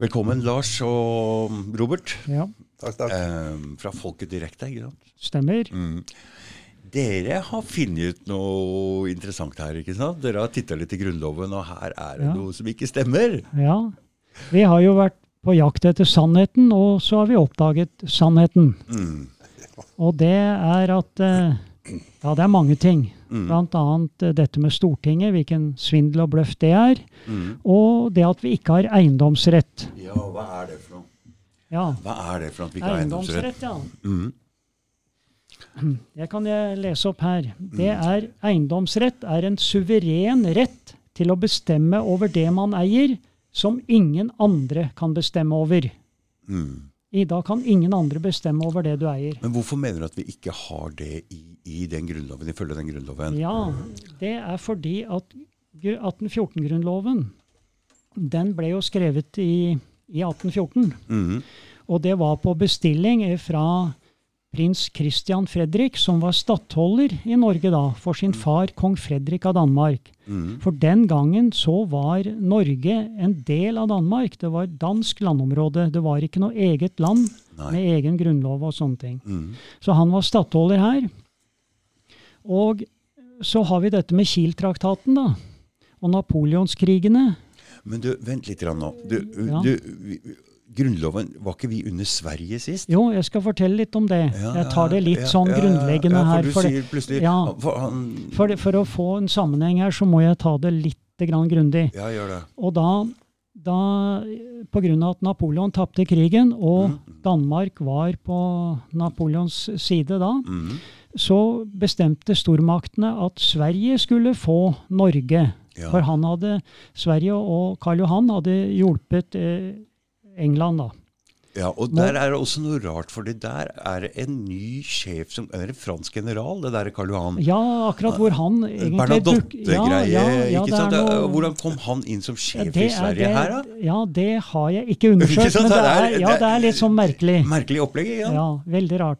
Velkommen, Lars og Robert. Ja, Takk, takk. Eh, fra Folket Direkte, ikke sant? stemmer. Mm. Dere har funnet ut noe interessant her, ikke sant? Dere har titta litt i Grunnloven, og her er det Ja. noe som ikke stemmer. Ja. Vi har jo vært på jakt etter sannheten, og så har vi oppdaget sannheten. Mm. Og det er at eh, Ja, det er mange ting. Mm. Annet eh, dette med Stortinget, hvilken svindel og bløff det er. Mm. Og det at vi ikke har eiendomsrett. Ja, hva er det for noe? Ja, Hva er det for at vi ikke har eiendomsrett? eiendomsrett, ja. Mm. Det kan jeg lese opp her. Det er Eiendomsrett er en suveren rett til å bestemme over det man eier, som ingen andre kan bestemme over. Mm. I dag kan ingen andre bestemme over det du eier. Men hvorfor mener du at vi ikke har det i, i den grunnloven, ifølge den grunnloven? Ja, det er fordi at 1814-grunnloven, den ble jo skrevet i, i 1814. Mm. Og det var på bestilling fra prins Christian Fredrik, som var stattholder i Norge da, for sin far kong Fredrik av Danmark. Mm. For den gangen så var Norge en del av Danmark. Det var dansk landområde. Det var ikke noe eget land Nei. med egen grunnlov og sånne ting. Mm. Så han var stattholder her. Og så har vi dette med Kiel-traktaten, da. Og napoleonskrigene. Men du, vent litt nå. Du, Ja. du, grunnloven, var ikke vi under Sverige sist? Jo, jeg skal fortelle litt om det. Ja, Jeg tar det litt ja, sånn grunnleggende her. For For Ja. for for, for å få en sammenheng her, så må jeg ta det litt grann grundig. Ja, gjør det. Og da, da pga. at Napoleon tapte krigen, og Danmark var på Napoleons side da, Mm. så bestemte stormaktene at Sverige skulle få Norge. Ja. For han hadde, Sverige og Karl Johan hadde hjulpet eh, England, da. Ja, og der er det også noe rart, for der er det en ny sjef som er en fransk general, det der Karl Johan. Ja, akkurat hvor han egentlig duk- Bernadotte-greie, ja, ja, ja, er noe- Hvordan kom han inn som sjef i er Sverige det- her, da? Ja, det har jeg ikke undersøkt, men det Det er- er, ja, det er litt sånn merkelig. Merkelig opplegg, ja. Ja, veldig rart.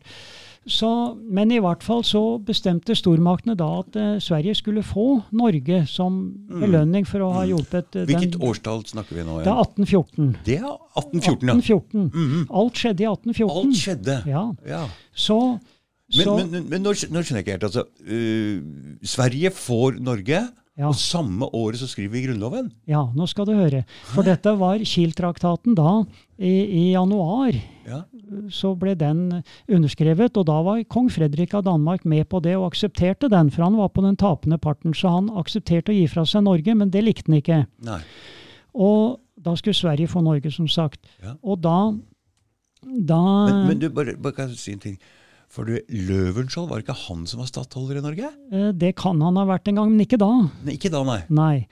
Så, men i hvert fall så bestemte stormaktene da at eh, Sverige skulle få Norge som belønning for å ha hjulpet eh, Mm. Hvilket den. årstall snakker vi nå Det er 1814. Det er 1814, ja. 1814. -hmm. Alt skjedde i 1814. Alt skjedde. Ja, Ja. så, Men, så men, men nå, nå skjønner jeg ikke helt. altså, uh, Sverige får Norge, Ja. og samme året så skriver vi Grunnloven. Ja, nå skal du høre. For dette var Kiel-traktaten da. I, I januar Ja. så ble den underskrevet, og da var kong Fredrik av Danmark med på det og aksepterte den, for han var på den tapende parten. Så han aksepterte å gi fra seg Norge, men det likte han ikke. Nei. Og da skulle Sverige få Norge, som sagt. Ja. Og da, da Men, men du, bare, bare kan si en ting. For du, Løvenskiold, var det ikke han som var stattholder i Norge? eh, Det kan han ha vært en gang, men ikke da. Nei, ikke da, nei. Nei.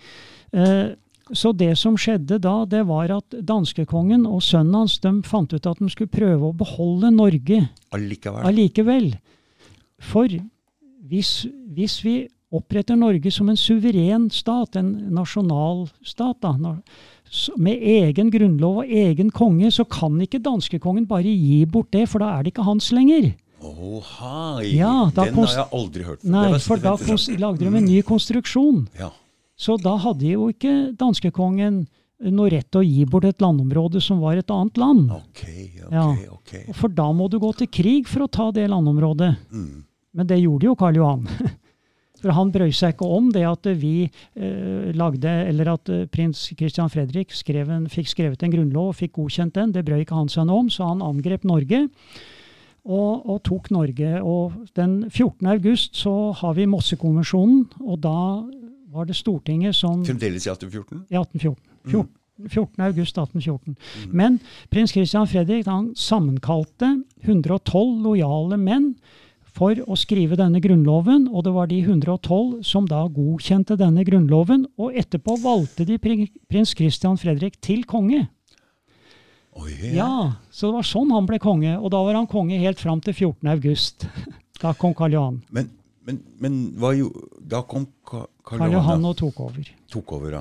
Eh, Så det som skjedde da, det var at danskekongen og sønnen hans de fant ut at de skulle prøve å beholde Norge Allikevel. allikevel. For hvis, hvis vi oppretter Norge som en suveren stat, en nasjonalstat, da, med egen grunnlov og egen konge, så kan ikke danskekongen bare gi bort det, for da er det ikke hans lenger. Å, hei! Ja, da Den har jeg aldri hørt før. Nei, for da lagde de en ny konstruksjon. Ja. Så da hadde jo ikke danskekongen noe rett til å gi bort et landområde som var et annet land. Ok, ok, Ja. ok. For da må du gå til krig for å ta det landområdet. Mm. Men det gjorde jo Karl Johan. For han brøy seg ikke om det at vi eh, lagde, eller at eh, prins Christian Fredrik skrev en, fikk skrevet en grunnlov og fikk godkjent den. Det brøy ikke han seg noe om, så han angrep Norge. Og, og tok Norge. Og den 14. august så har vi Mossekonvensjonen, og da var det Stortinget som Fremdeles i 1814? i 1814. 14, 14. august 1814. Men prins Christian Fredrik han sammenkalte 112 lojale menn for å skrive denne grunnloven, og det var de 112 som da godkjente denne grunnloven, og etterpå valgte de prins Christian Fredrik til konge. Oi, Ja, Så det var sånn han ble konge, og da var han konge helt fram til 14. august. Da kom Karl Johan. Men, men, men jo, da kom Ka- Karl Karl Johan, Johan og tok over. tok over, da.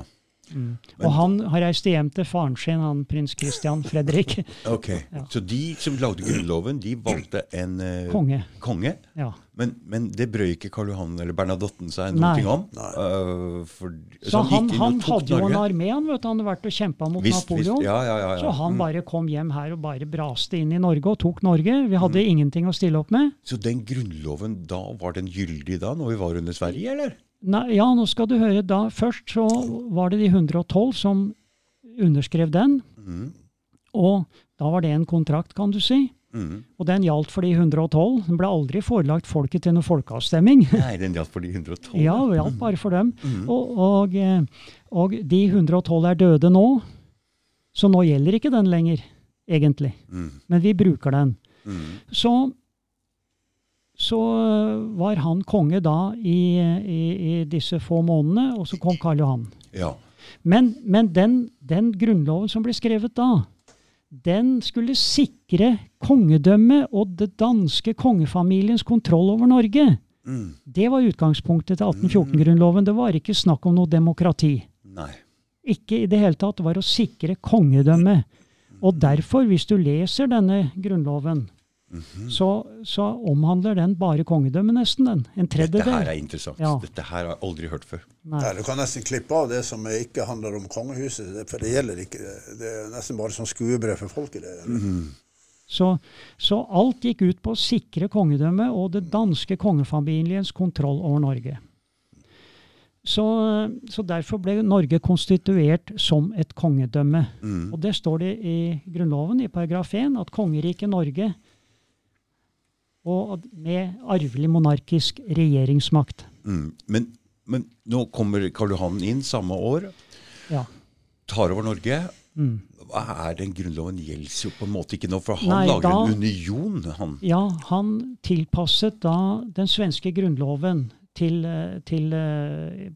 Mm. Og han har reist hjem til faren sin, han prins Christian Fredrik. Ok, Så de som lagde Grunnloven, de valgte en uh, Konge. konge. Ja. Men, men det brøy ikke Karl Johan eller Bernadotten seg noe om? Uh, for, Så han, inn han og tok hadde jo en armé, han vet han hadde vært og kjempa mot Visst, visst. Napoleon. Ja, ja, ja, ja. Så han Mm. bare kom hjem her og bare braste inn i Norge og tok Norge. Vi hadde Mm. ingenting å stille opp med. Så den grunnloven, da var den gyldig da, når vi var under Sverige, eller? Nei, ja, nå skal du høre. da Først så var det de 112 som underskrev den. Mm. Og da var det en kontrakt, kan du si. Mm. Og den gjaldt for de 112. Den ble aldri forelagt folket til noen folkeavstemning. Nei, den gjaldt for de 112. Ja, den gjaldt bare for dem. Mm. Og, og, eh, og de 112 er døde nå, så nå gjelder ikke den lenger, egentlig. Mm. Men vi bruker den. Mm. Så, så var han konge da i, i, i disse få månedene, og så kom Karl Johan. Ja. Men, men den, den grunnloven som ble skrevet da, den skulle sikre kongedømmet og det danske kongefamiliens kontroll over Norge. Mm. Det var utgangspunktet til 1814-grunnloven. Det var ikke snakk om noe demokrati. Nei. Ikke i det hele tatt. Det var å sikre kongedømmet. Og derfor, hvis du leser denne grunnloven, Mhm. så, så omhandler den bare kongedømmet, nesten. den. En Dette her er interessant. Ja. Dette her har jeg aldri hørt før. Nei. Du kan nesten klippe av det som ikke handler om kongehuset, for det gjelder ikke. Det er nesten bare sånn skuebrød for folket. det. Så, så alt gikk ut på å sikre kongedømmet og det danske kongefamiliens kontroll over Norge. Så, så derfor ble Norge konstituert som et kongedømme. Mm. Og det står det i Grunnloven, i paragraf 1, at kongeriket Norge og med arvelig monarkisk regjeringsmakt. Mm. Men, men nå kommer Karl Johan inn samme år, Ja. tar over Norge. Mm. Hva er den grunnloven gjelder jo på en måte ikke nå, for han Nei, lager da- en union, han. ja, han tilpasset da den svenske grunnloven til, eh, til, eh,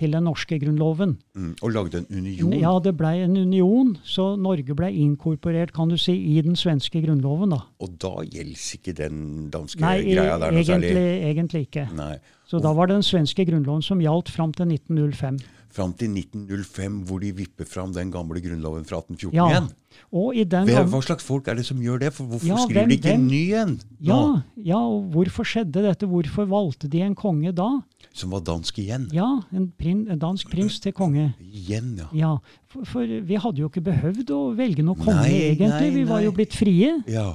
til den norske grunnloven. Mm. Og lagde en union. Ja, det blei en union, så Norge blei inkorporert kan du si, i den svenske grunnloven. da. Og da gjelder ikke den danske Nei, greia der noe egentlig, særlig. egentlig ikke. Nei. Så da var det den svenske grunnloven som gjaldt fram til 1905. Fram til 1905, hvor de vipper fram den gamle grunnloven fra 1814 Ja, igjen. Og i den Hvem, hva slags folk er det som gjør det? For hvorfor Ja, skriver hvem- de ikke en ny en? ja, ja, og hvorfor skjedde dette? Hvorfor valgte de en konge da? Som var dansk igjen? Ja, en, prin, en dansk prins til konge. Igjen, ja. Ja, for, for vi hadde jo ikke behøvd å velge noen konge, Nei, egentlig. nei, Vi var jo blitt frie. ja.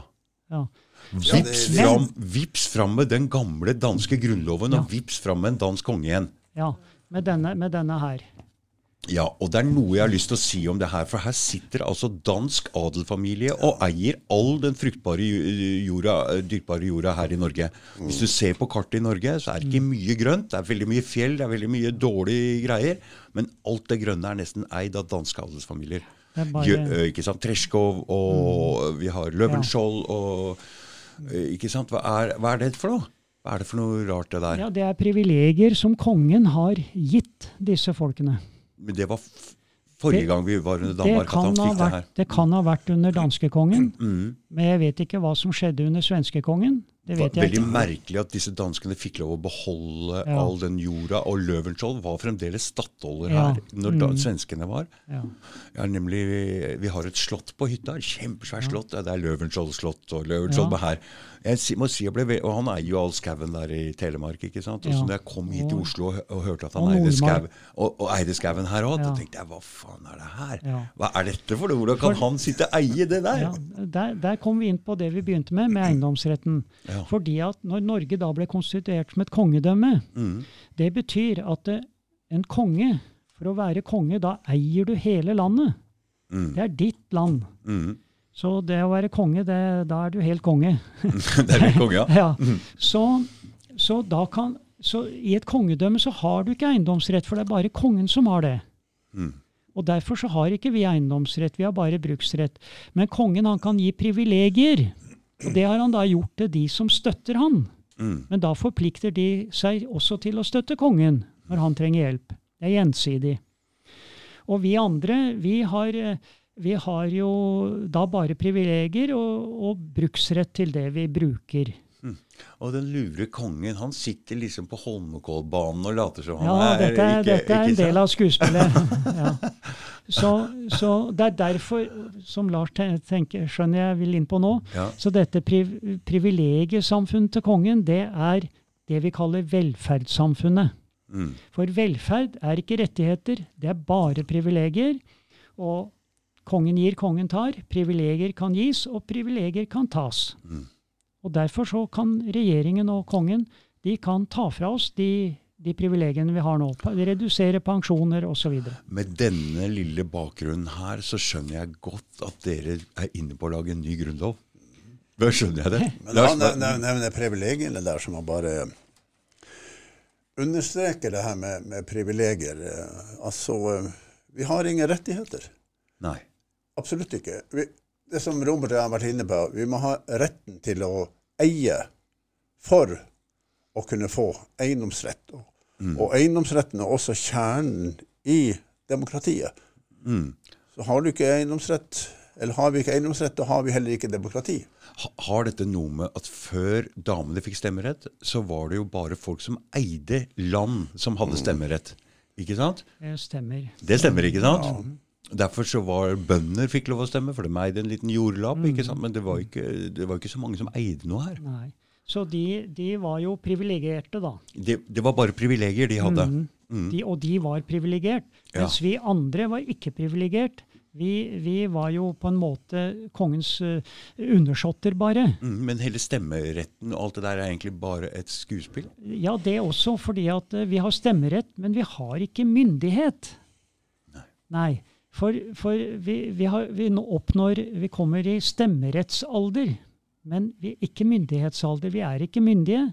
Ja. Ja, Vips, ja, fram, vips fram med den gamle danske grunnloven, Ja. og vips fram med en dansk konge igjen. ja med, denne, med denne her. Ja, og det er noe jeg har lyst til å si om det her. For her sitter altså dansk adelfamilie og eier all den fruktbare jorda, dyrkbare jorda her i Norge. Hvis du ser på kartet i Norge, så er det ikke mye grønt. Det er veldig mye fjell, det er veldig mye dårlige greier. Men alt det grønne er nesten eid av danske adelsfamilier. Er bare- Jø- ikke sant? Treskov, og vi har Løvenskiold og Ikke sant? Hva er, hva er det for noe? Hva er det for noe rart, det der? Ja, Det er privilegier som kongen har gitt disse folkene. Men det var forrige gang vi var under Danmark at han ha fikk det her. det kan ha vært under danskekongen, Mm. men jeg vet ikke hva som skjedde under svenskekongen. Det var veldig ikke. merkelig at disse danskene fikk lov å beholde Ja. all den jorda. Og Løvenskiold var fremdeles stattholder Ja. her når da, Mm. svenskene var. Ja. Ja, nemlig, Vi har et slott på hytta. Kjempesvært slott. Det er Løvenskiold slott og Løvenskiold Ja. her. Jeg si- må si jeg ble, og Han eier jo all skauen der i Telemark. ikke sant? Og så når jeg kom hit til Oslo og, og hørte at han og eide skau, og, og eide skauen her òg, da tenkte jeg hva faen er det her? Hva er dette for noe? Hvordan kan For- han sitte og eie det der? Der, der kom vi inn på det vi begynte med, med eiendomsretten. Ja. Fordi at når Norge da ble konstituert som et kongedømme, Mm. det betyr at det, en konge, for å være konge, da eier du hele landet. Mm. Det er ditt land. Mm. Så det å være konge, det, da er du helt konge. det er du konge, ja. Ja. Så, så, da kan, så i et kongedømme så har du ikke eiendomsrett, for det er bare kongen som har det. Mm. Og Derfor så har ikke vi eiendomsrett, vi har bare bruksrett. Men kongen han kan gi privilegier. Og det har han da gjort til de som støtter han. Mm. Men da forplikter de seg også til å støtte kongen når han trenger hjelp. Det er gjensidig. Og vi andre, vi har, vi har jo da bare privilegier og, og bruksrett til det vi bruker. Og den lure kongen, han sitter liksom på Holmenkollbanen og later som han Ja, er dette, er- ikke, dette er en del av skuespillet. ja. Så, så det er derfor, som Lars tenker, skjønner jeg vil inn på nå, Ja. så dette priv privilegiesamfunnet til kongen, det er det vi kaller velferdssamfunnet. Mm. For velferd er ikke rettigheter, det er bare privilegier. Og kongen gir, kongen tar. Privilegier kan gis, og privilegier kan tas. Mm. Og derfor så kan regjeringen og kongen de kan ta fra oss de, de privilegiene vi har nå. Redusere pensjoner osv. Med denne lille bakgrunnen her, så skjønner jeg godt at dere er inne på å lage en ny grunnlov. Da skjønner jeg det. Men han nevner privilegiene der, som han bare understreker det her med, med privilegier. Eh, Altså, eh, vi har ingen rettigheter. Nei. Absolutt ikke. Vi, det som Robert og jeg har vært inne på, vi må ha retten til å eie for å kunne få eiendomsrett. Og, og eiendomsretten er også kjernen i demokratiet. Mm. Så har du ikke eiendomsrett, eller har vi ikke eiendomsrett, da har vi heller ikke demokrati. Ha- Har dette noe med at før damene fikk stemmerett, så var det jo bare folk som eide land, som hadde stemmerett. Ikke sant? Det stemmer. Det stemmer, ikke sant? Derfor så var bønder fikk lov å stemme, for de eide en liten jordlapp. ikke sant? Men det var ikke, det var ikke så mange som eide noe her. Nei. Så de, de var jo privilegerte, da. Det, det var bare privilegier de hadde. Mhm. De, og de var privilegert. Ja. Mens vi andre var ikke privilegert. Vi, vi var jo på en måte kongens uh, undersåtter, bare. Mm, Men hele stemmeretten og alt det der er egentlig bare et skuespill? Ja, det også, fordi at uh, vi har stemmerett, men vi har ikke myndighet. Nei. For, for vi, vi, har, vi nå oppnår Vi kommer i stemmerettsalder, men vi er ikke myndighetsalder. Vi er ikke myndige.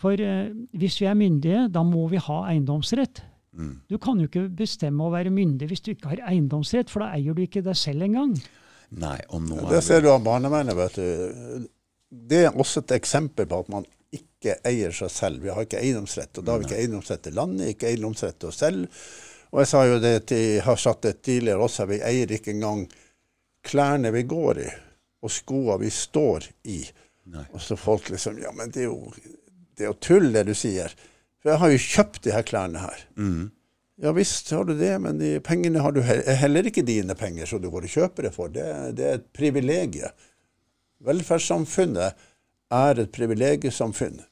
For eh, hvis vi er myndige, da må vi ha eiendomsrett. Mm. Du kan jo ikke bestemme å være myndig hvis du ikke har eiendomsrett, for da eier du ikke deg selv engang. Nei, og nå Det er ser du av barnevernet. vet du. Det er også et eksempel på at man ikke eier seg selv. Vi har ikke eiendomsrett. Og da har vi ikke eiendomsrett til landet, ikke eiendomsrett til oss selv. Og jeg sa jo det til, har sagt det tidligere også, vi eier ikke engang klærne vi går i, og skoene vi står i. Nei. Og så folk liksom Ja, men det er jo, det er jo tull, det du sier. For jeg har jo kjøpt de her klærne her. Mm. Ja visst har du det, men de pengene har du he er heller ikke dine penger, så du går og kjøper det for. Det, det er et privilegie. Velferdssamfunnet er et privilegiesamfunn.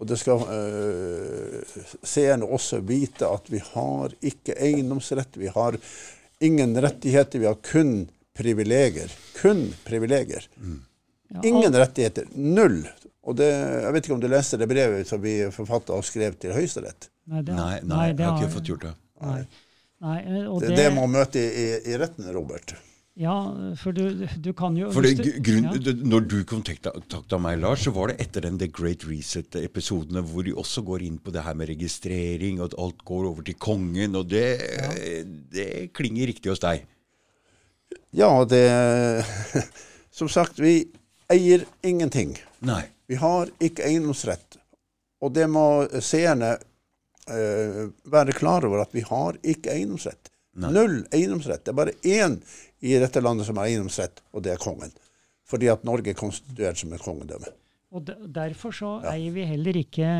Og det skal øh, seerne også vite at vi har ikke eiendomsrett. Vi har ingen rettigheter. Vi har kun privilegier. Kun privilegier. Mm. Ingen rettigheter. Null. Og det, jeg vet ikke om du leste det brevet som vi forfatta og skrev til Høyesterett. Nei, det, Nei, nei, det jeg har ikke fått gjort det. Nei. Nei, eh, og Det, det, det må møte i, i, retten, Robert. Ja, for du, du kan jo For det, grunn, ja. Når du kontakta meg, Lars, så var det etter den The Great Reset-episodene hvor de også går inn på det her med registrering, og at alt går over til kongen, og det, det klinger riktig hos deg. Ja, det Som sagt, vi eier ingenting. Nei. Vi har ikke eiendomsrett. Og det må seerne uh, være klar over, at vi har ikke eiendomsrett. Nei. Null eiendomsrett. Det er bare én i dette landet som har eiendomsrett, og det er kongen. Fordi at Norge er konstituert som et kongedømme. Og de, derfor så eier vi heller ikke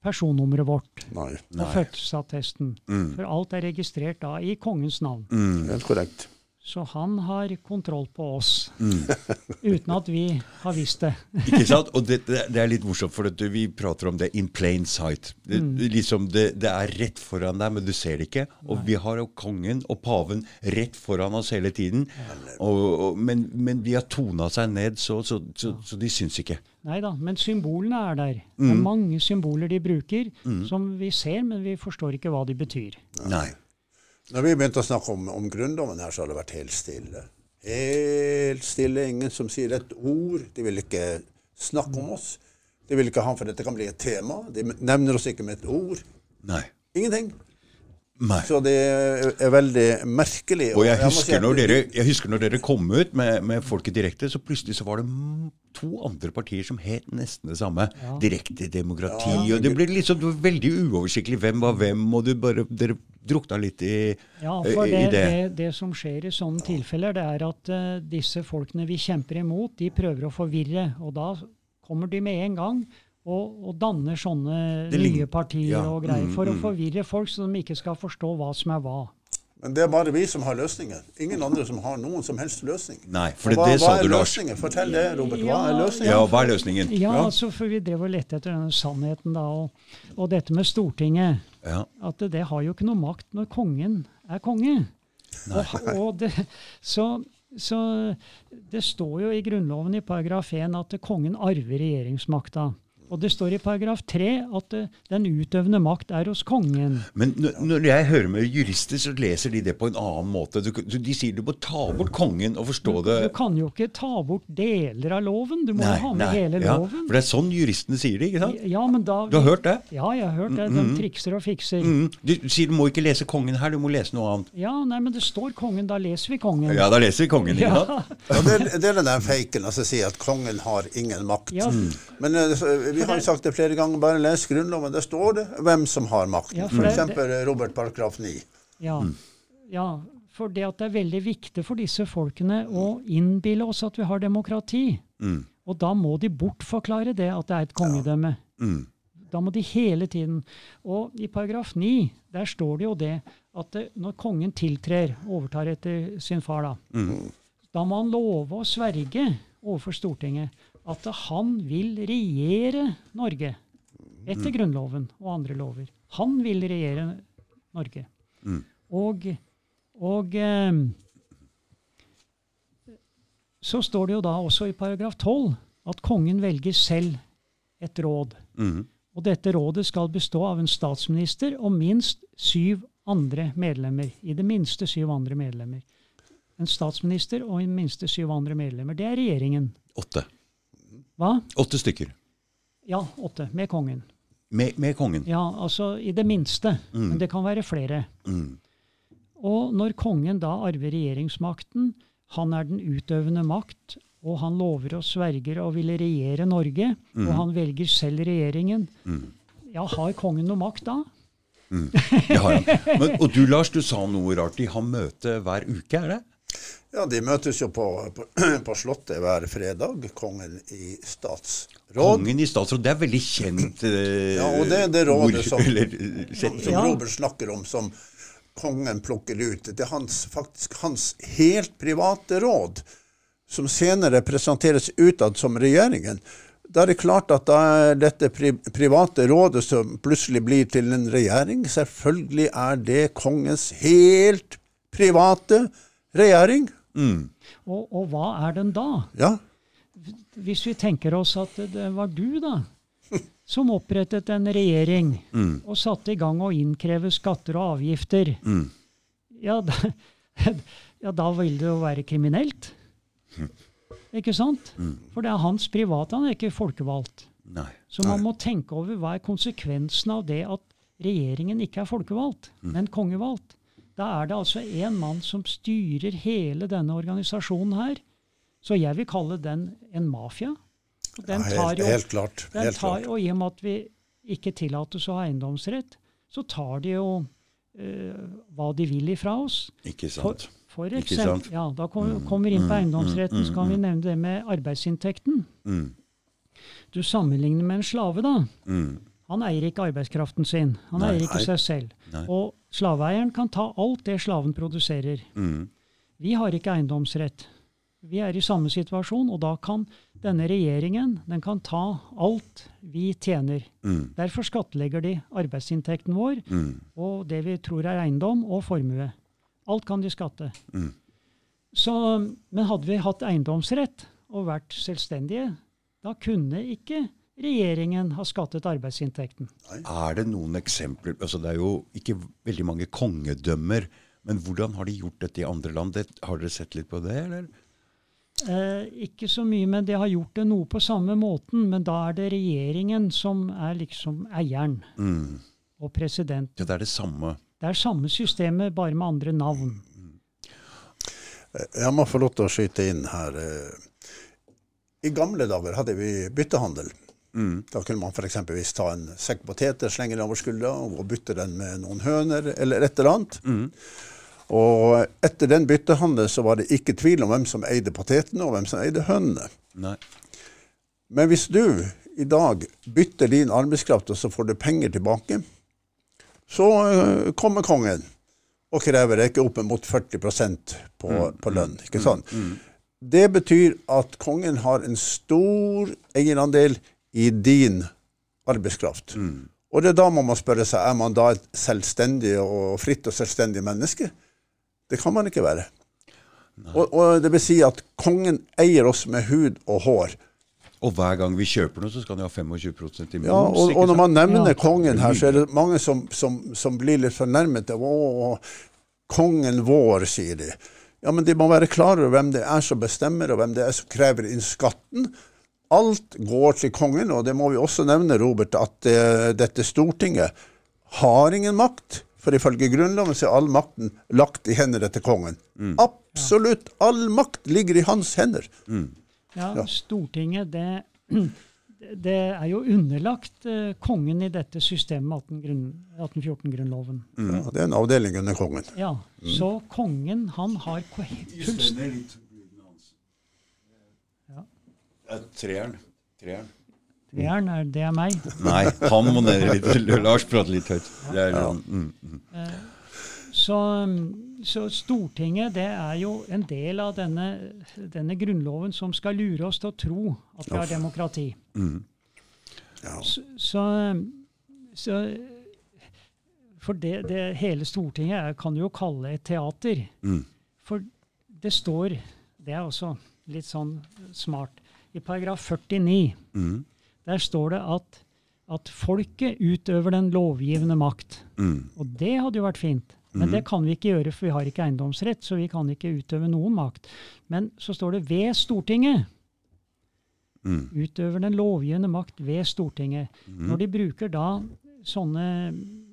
personnummeret vårt Nei, og fødselsattesten. For alt er registrert da i kongens navn. helt korrekt. Så han har kontroll på oss, Mm. uten at vi har visst det. Ikke sant? Og det, det, er litt morsomt, for at vi prater om det in plain sight. Det, liksom det, det er rett foran deg, men du ser det ikke. Og vi har jo kongen og paven rett foran oss hele tiden. Og, og, men, men de har tona seg ned, så, så, så, så de syns ikke. Nei da, men symbolene er der. Det er mange symboler de bruker som vi ser, men vi forstår ikke hva de betyr. Nei. Når vi begynte å snakke om, om Grunnloven her, så har det vært helt stille. Helt stille. Ingen som sier et ord. De vil ikke snakke om oss. De vil ikke ha, for dette kan bli et tema. De nevner oss ikke med et ord. Nei. Ingenting. Nei. Så det er veldig merkelig. Og jeg si husker, at når dere, jeg husker når dere kom ut med, med Folket direkte, så plutselig så var det to andre partier som het nesten det samme. Direkte demokrati. og Det ble liksom det var veldig uoversiktlig hvem var hvem, og du bare, dere drukna litt i, Ja, for det, det. det, det som skjer i sånne tilfeller, det er at uh, disse folkene vi kjemper imot, de prøver å forvirre. Og da kommer de med en gang og, og danner sånne nye partier ja, og greier mm, for å mm. forvirre folk, så de ikke skal forstå hva som er hva. Men det er bare vi som har løsninger. Ingen andre som har noen som helst løsning. Nei, for Og det, det hva sa du, Lars. Fortell det, Robert. Hva Ja, er løsningen? Ja, hva er løsningen? Ja, Ja. altså, for vi drev og lette etter denne sannheten, da. Og, og dette med Stortinget. Ja. At det, det har jo ikke noe makt når kongen er konge. Og, og det, så, så det står jo i Grunnloven i paragraf 1 at kongen arver regjeringsmakta. Og det står i paragraf 3 at eh, den utøvende makt er hos kongen. Men når jeg hører med jurister, så leser de det på en annen måte. Du, du, de sier du må ta bort kongen og forstå det Du kan jo ikke ta bort deler av loven. Du må Nei, ha med nei, hele ja, loven. For det er sånn juristene sier det, ikke sant? Ja, men da, Du har hørt det? Ja, jeg har hørt det. De trikser og fikser. Mm. Du sier du må ikke lese kongen her, du må lese noe annet. Ja, nei, men det står kongen. Da leser vi kongen. Ja, da leser vi kongen. ikke Ja. sant? Ja, det, er- det er den der faken, altså sier at kongen har ingen makt. Ja. Mm. Men uh, vi har sagt det flere ganger, bare les Grunnloven. Der står det hvem som har makten. Ja, eksempel eh, Robert paragraf 9. Ja. ja, for det at det er veldig viktig for disse folkene å innbille oss at vi har demokrati. Mm. Og da må de bortforklare det at det er et kongedømme. Mm. Da må de hele tiden Og i paragraf 9 der står det jo det at det, når kongen tiltrer, overtar etter sin far, da, Mm. da må han love å sverge overfor Stortinget at han vil regjere Norge etter Grunnloven og andre lover. Han vil regjere Norge. Mm. Og, og eh, så står det jo da også i paragraf 12 at kongen velger selv et råd. Mm. Og dette rådet skal bestå av en statsminister og minst syv andre medlemmer. I det minste syv andre medlemmer. En statsminister og i minste syv andre medlemmer. Det er regjeringen. Åtte. Hva? Åtte stykker. Ja, åtte. Med kongen. Med, med kongen. Ja, altså i det minste. Men det kan være flere. Mm. Og når kongen da arver regjeringsmakten, han er den utøvende makt, og han lover og sverger å ville regjere Norge, og han velger selv regjeringen, ja, har kongen noe makt da? Det har han. Men, og du Lars, du sa noe rart. De har møte hver uke, er det? Ja, de møtes jo på, på, på Slottet hver fredag, kongen i statsråd. Kongen i statsråd, det er veldig kjent eh, Ja, og det er det rådet som- eller, eh, Som, som Ja. Robert snakker om, som kongen plukker ut. Det er hans, faktisk hans helt private råd, som senere presenteres utad som regjeringen. Da er det klart at da dette pri private rådet som plutselig blir til en regjering, selvfølgelig er det kongens helt private regjering. Og, og hva er den da? Ja. Hvis vi tenker oss at det var du, da, som opprettet en regjering og satte i gang å innkreve skatter og avgifter, ja, da, ja, da vil det jo være kriminelt. Ikke sant? For det er hans private, han er ikke folkevalgt. Nei. Så man må tenke over hva er konsekvensen av det at regjeringen ikke er folkevalgt, men kongevalgt. Da er det altså en mann som styrer hele denne organisasjonen her. Så jeg vil kalle den en mafia. Den Ja, helt, jo, helt klart. den Helt tar, klart. og I og med at vi ikke tillates å ha eiendomsrett, så tar de jo eh, hva de vil ifra oss. Ikke sant. for for eksempel, sant? ja, Da kom- kommer vi inn på eiendomsretten, så kan vi nevne det med arbeidsinntekten. Mm. Du sammenligner med en slave, da. Mm. Han eier ikke arbeidskraften sin. Han Nei. eier ikke seg selv. Nei. Og slaveeieren kan ta alt det slaven produserer. Mm. Vi har ikke eiendomsrett. Vi er i samme situasjon, og da kan denne regjeringen den kan ta alt vi tjener. Mm. Derfor skattlegger de arbeidsinntekten vår Mm. og det vi tror er eiendom og formue. Alt kan de skatte. Mm. Så, men hadde vi hatt eiendomsrett og vært selvstendige, da kunne ikke regjeringen har skattet arbeidsinntekten. Er det noen eksempler altså Det er jo ikke veldig mange kongedømmer. Men hvordan har de gjort dette i andre land? Det, har dere sett litt på det? eller? Eh, ikke så mye, men de har gjort det noe på samme måten. Men da er det regjeringen som er liksom eieren, Mm. og president. Ja, det er det samme. Det er samme systemet, bare med andre navn. Jeg må få lov til å skyte inn her. eh. I gamle dager hadde vi byttehandel. Mm. Da kunne man f.eks. ta en sekk poteter, slenge den over skuldra og bytte den med noen høner eller et eller annet. Og etter den byttehandelen så var det ikke tvil om hvem som eide potetene og hvem som eide hønene. Nei. Men hvis du i dag bytter din arbeidskraft, og så får du penger tilbake, så øh, kommer kongen og krever ikke opp mot 40% på, på lønn. ikke sant? Det betyr at kongen har en stor eierandel i din arbeidskraft. Og det er da må man spørre seg er man da et selvstendig og fritt og selvstendig menneske. Det kan man ikke være. Og, og det vil si at kongen eier oss med hud og hår. Og hver gang vi kjøper noe, så skal han ha 25 i moms. Ja, og, og når man nevner Ja. kongen her, så er det mange som, som, som blir litt fornærmet. Å, kongen vår, sier de. Ja, men de må være klar over hvem det er som bestemmer, og hvem det er som krever inn skatten. Alt går til kongen, og det må vi også nevne, Robert, at uh, dette Stortinget har ingen makt. For ifølge Grunnloven så er all makten lagt i hendene til kongen. Absolutt all makt ligger i hans hender. Ja, Ja. Stortinget, det, det er jo underlagt uh, kongen i dette systemet, 18 grunn, 1814-grunnloven. Ja, det er en avdeling under kongen. Ja, Så kongen, han har fullstendig Treeren. Treeren. Treeren, er det er meg. Nei, han må ned litt. Lars prater litt høyt. Det er, mm, mm. Så, så Stortinget det er jo en del av denne, denne grunnloven som skal lure oss til å tro at vi har demokrati. Ja. Så, så, så For det, det hele Stortinget er, kan du jo kalle et teater. Mm. For det står Det er også litt sånn smart. I paragraf 49 Mm. der står det at, at folket utøver den lovgivende makt. Mm. Og det hadde jo vært fint. Men det kan vi ikke gjøre, for vi har ikke eiendomsrett, så vi kan ikke utøve noen makt. Men så står det 'ved Stortinget'. Mm. Utøver den lovgivende makt ved Stortinget. Når de bruker da sånne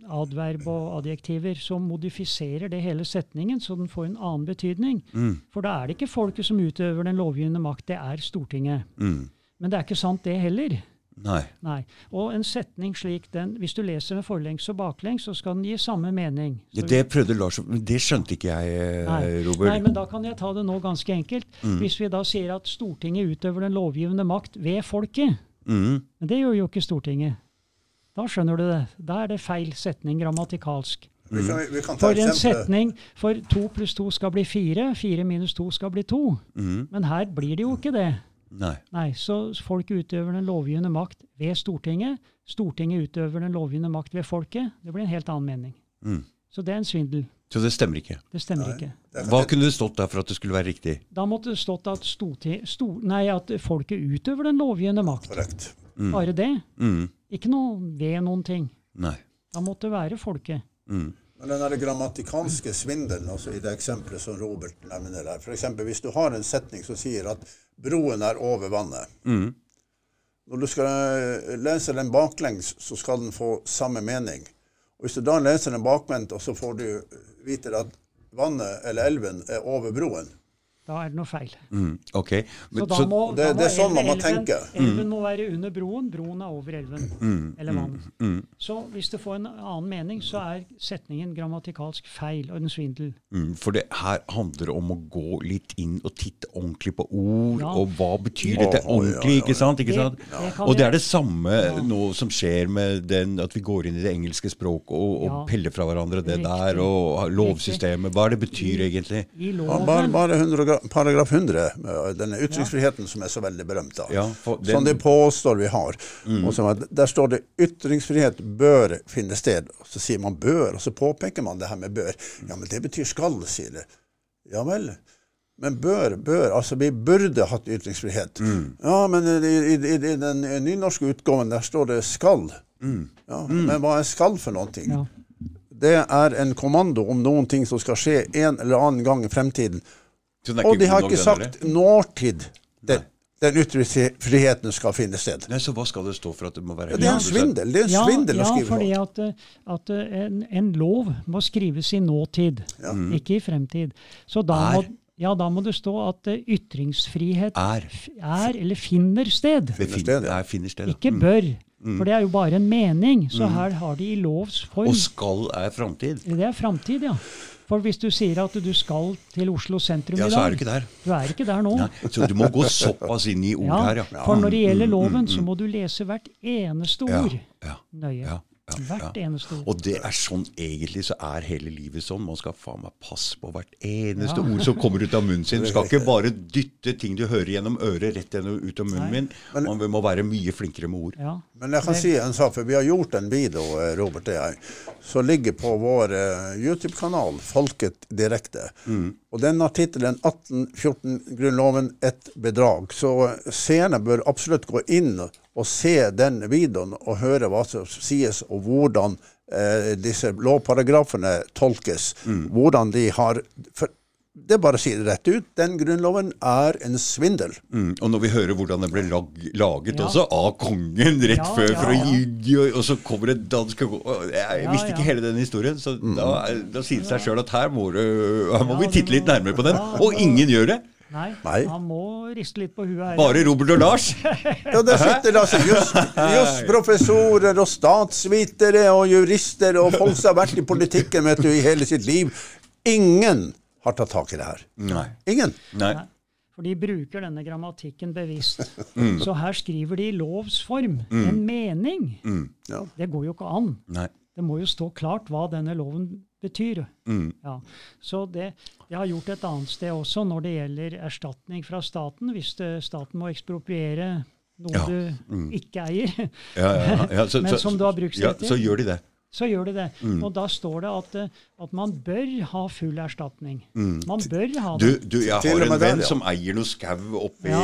adverb og adjektiver, som modifiserer det hele setningen, så den får en annen betydning. Mm. For da er det ikke folket som utøver den lovgivende makt, det er Stortinget. Mm. Men det er ikke sant, det heller. Nei. Nei. Og en setning slik den, hvis du leser med forlengs og baklengs, så skal den gi samme mening. Ja, det prøvde Lars Men det skjønte ikke jeg, eh, Nei. Robert. Nei, men da kan jeg ta det nå ganske enkelt. Mm. Hvis vi da sier at Stortinget utøver den lovgivende makt ved folket, Mm. men det gjør jo ikke Stortinget. Da skjønner du det. Da er det feil setning grammatikalsk. Vi kan, vi kan ta For en setning for to pluss to skal bli fire, fire minus to skal bli to. Mm. Men her blir det jo ikke det. Nei. Nei, Så folk utøver den lovgivende makt ved Stortinget. Stortinget utøver den lovgivende makt ved folket. Det blir en helt annen mening. Mm. Så det er en svindel. Så det stemmer ikke. Det stemmer ikke. Hva kunne det stått der for at det skulle være riktig? Da måtte det stått at, storti, sto, nei, at folket utøver den lovgivende makt. Korrekt. Bare det. Mm. Ikke noe ved noen ting. Nei. Da måtte det være folket. Mm. Men den der grammatikalske svindelen altså i det eksempelet som Robert nevner der, f.eks. hvis du har en setning som sier at broen er over vannet. Mm. Når du skal eh, lese den baklengs, så skal den få samme mening. Og Hvis du da leser den bakvendt, og så får du vite at vannet eller elven er over broen, Da er det noe feil. Mm. Ok. Så Men, da så, må, det- det er sånn man må tenke. Elven må være under broen, broen er over elven. Mm, Eller vannet. mm, Så hvis det får en annen mening, så er setningen grammatikalsk feil og en svindel. mm, for det her handler om å gå litt inn og titte ordentlig på ord, Ja. og hva betyr Ja, dette ordentlig, ja, ikke sant? Ikke sant? det det Og det er det samme nå som skjer med den, at vi går inn i det engelske språket og, og Ja. peller fra hverandre det Riktig. der, og lovsystemet. Hva er det betyr egentlig? I loven bare, bare 100, gra- paragraf 100, denne ytringsfriheten som er så veldig berømt. da. Ja, den- Som de påstår vi har. At der står det 'ytringsfrihet bør finne sted'. Og så sier man 'bør', og så påpeker man det her med 'bør'. Ja, men det betyr 'skal', sier det. Ja vel. Men bør, bør, altså vi burde hatt ytringsfrihet. Ja, men i, i, i, den nynorske utgaven der står det 'skal'. Ja, Men hva er 'skal' for noen ting? Ja. Det er en kommando om noen ting som skal skje en eller annen gang i fremtiden. Og de har ikke sagt nåtid den, den ytringsfriheten skal finne sted. Nei, Så hva skal det stå for at det må være Ja, det er en svindel. Det er en Ja, svindel ja, å skrive fordi sånn. at, eh, at eh, en, en lov må skrives i nåtid, ikke i fremtid. Så da må, Er. ja, da må det stå at eh, ytringsfrihet Er. er eller finner sted. Finner sted, ja. er finner sted. Ikke bør. For det er jo bare en mening. Så her har de i lovs form. Og skal er framtid. Det er framtid, ja. For hvis du sier at du skal til Oslo sentrum Ja, i så er du ikke der. Du er ikke der nå. Nei, så du må gå såpass inn i ord Ja, her, ja. For når det gjelder Mm, mm, loven, så mm. må du lese hvert eneste Ja, ord ja, nøye. ja, ja, Hvert ja. eneste ord. Og det er sånn egentlig så er hele livet sånn. Man skal faen meg passe på hvert eneste Ja. ord som kommer ut av munnen sin. Du skal ikke bare dytte ting du hører gjennom øret rett gjennom ut av munnen Nei. min. Man må være mye flinkere med ord. Ja. Men jeg kan si en sak, for vi har gjort en video, eh, Robert og jeg, som ligger på vår eh, YouTube-kanal, Folket direkte. Og den har tittelen 1814-grunnloven et bedrag. Så seerne bør absolutt gå inn og se den videoen og høre hva som sies, og hvordan eh, disse lovparagrafene tolkes. Hvordan de har for Det er bare å si det rett ut. Den grunnloven er en svindel. Mm. Og når vi hører hvordan den ble lag, laget Ja. også, av kongen rett Ja, før, ja, for å ja. gi, og så kommer det dansk Jeg Ja, visste ikke ja. hele den historien, så da, da sier det seg sjøl at her må, du, her må Ja, vi titte litt nærmere på den. Og ingen gjør det. Nei, Nei. han må riste litt på huet her. Bare Robert og Lars. Ja, der sitter det altså just, jusprofessorer og statsvitere og jurister og folk som har vært i politikken vet du, i hele sitt liv. Ingen har tatt tak i det her. Nei. Ingen. Nei. Nei. For de bruker denne grammatikken bevisst. Mm. Så her skriver de i lovs form en mening. Ja. Det går jo ikke an. Nei. Det må jo stå klart hva denne loven betyr. Mm. Ja. Så det, jeg har gjort et annet sted også når det gjelder erstatning fra staten. Hvis det, staten må ekspropriere noe Ja. du ikke eier, Ja, ja, ja. Så, Men så- som du har bruksrett ja. Så gjør de det. Så gjør det det. Mm. Og da står det at, eh, at man bør ha full erstatning. Man bør ha det. Du, du, jeg har en venn som eier noe skau oppe Ja.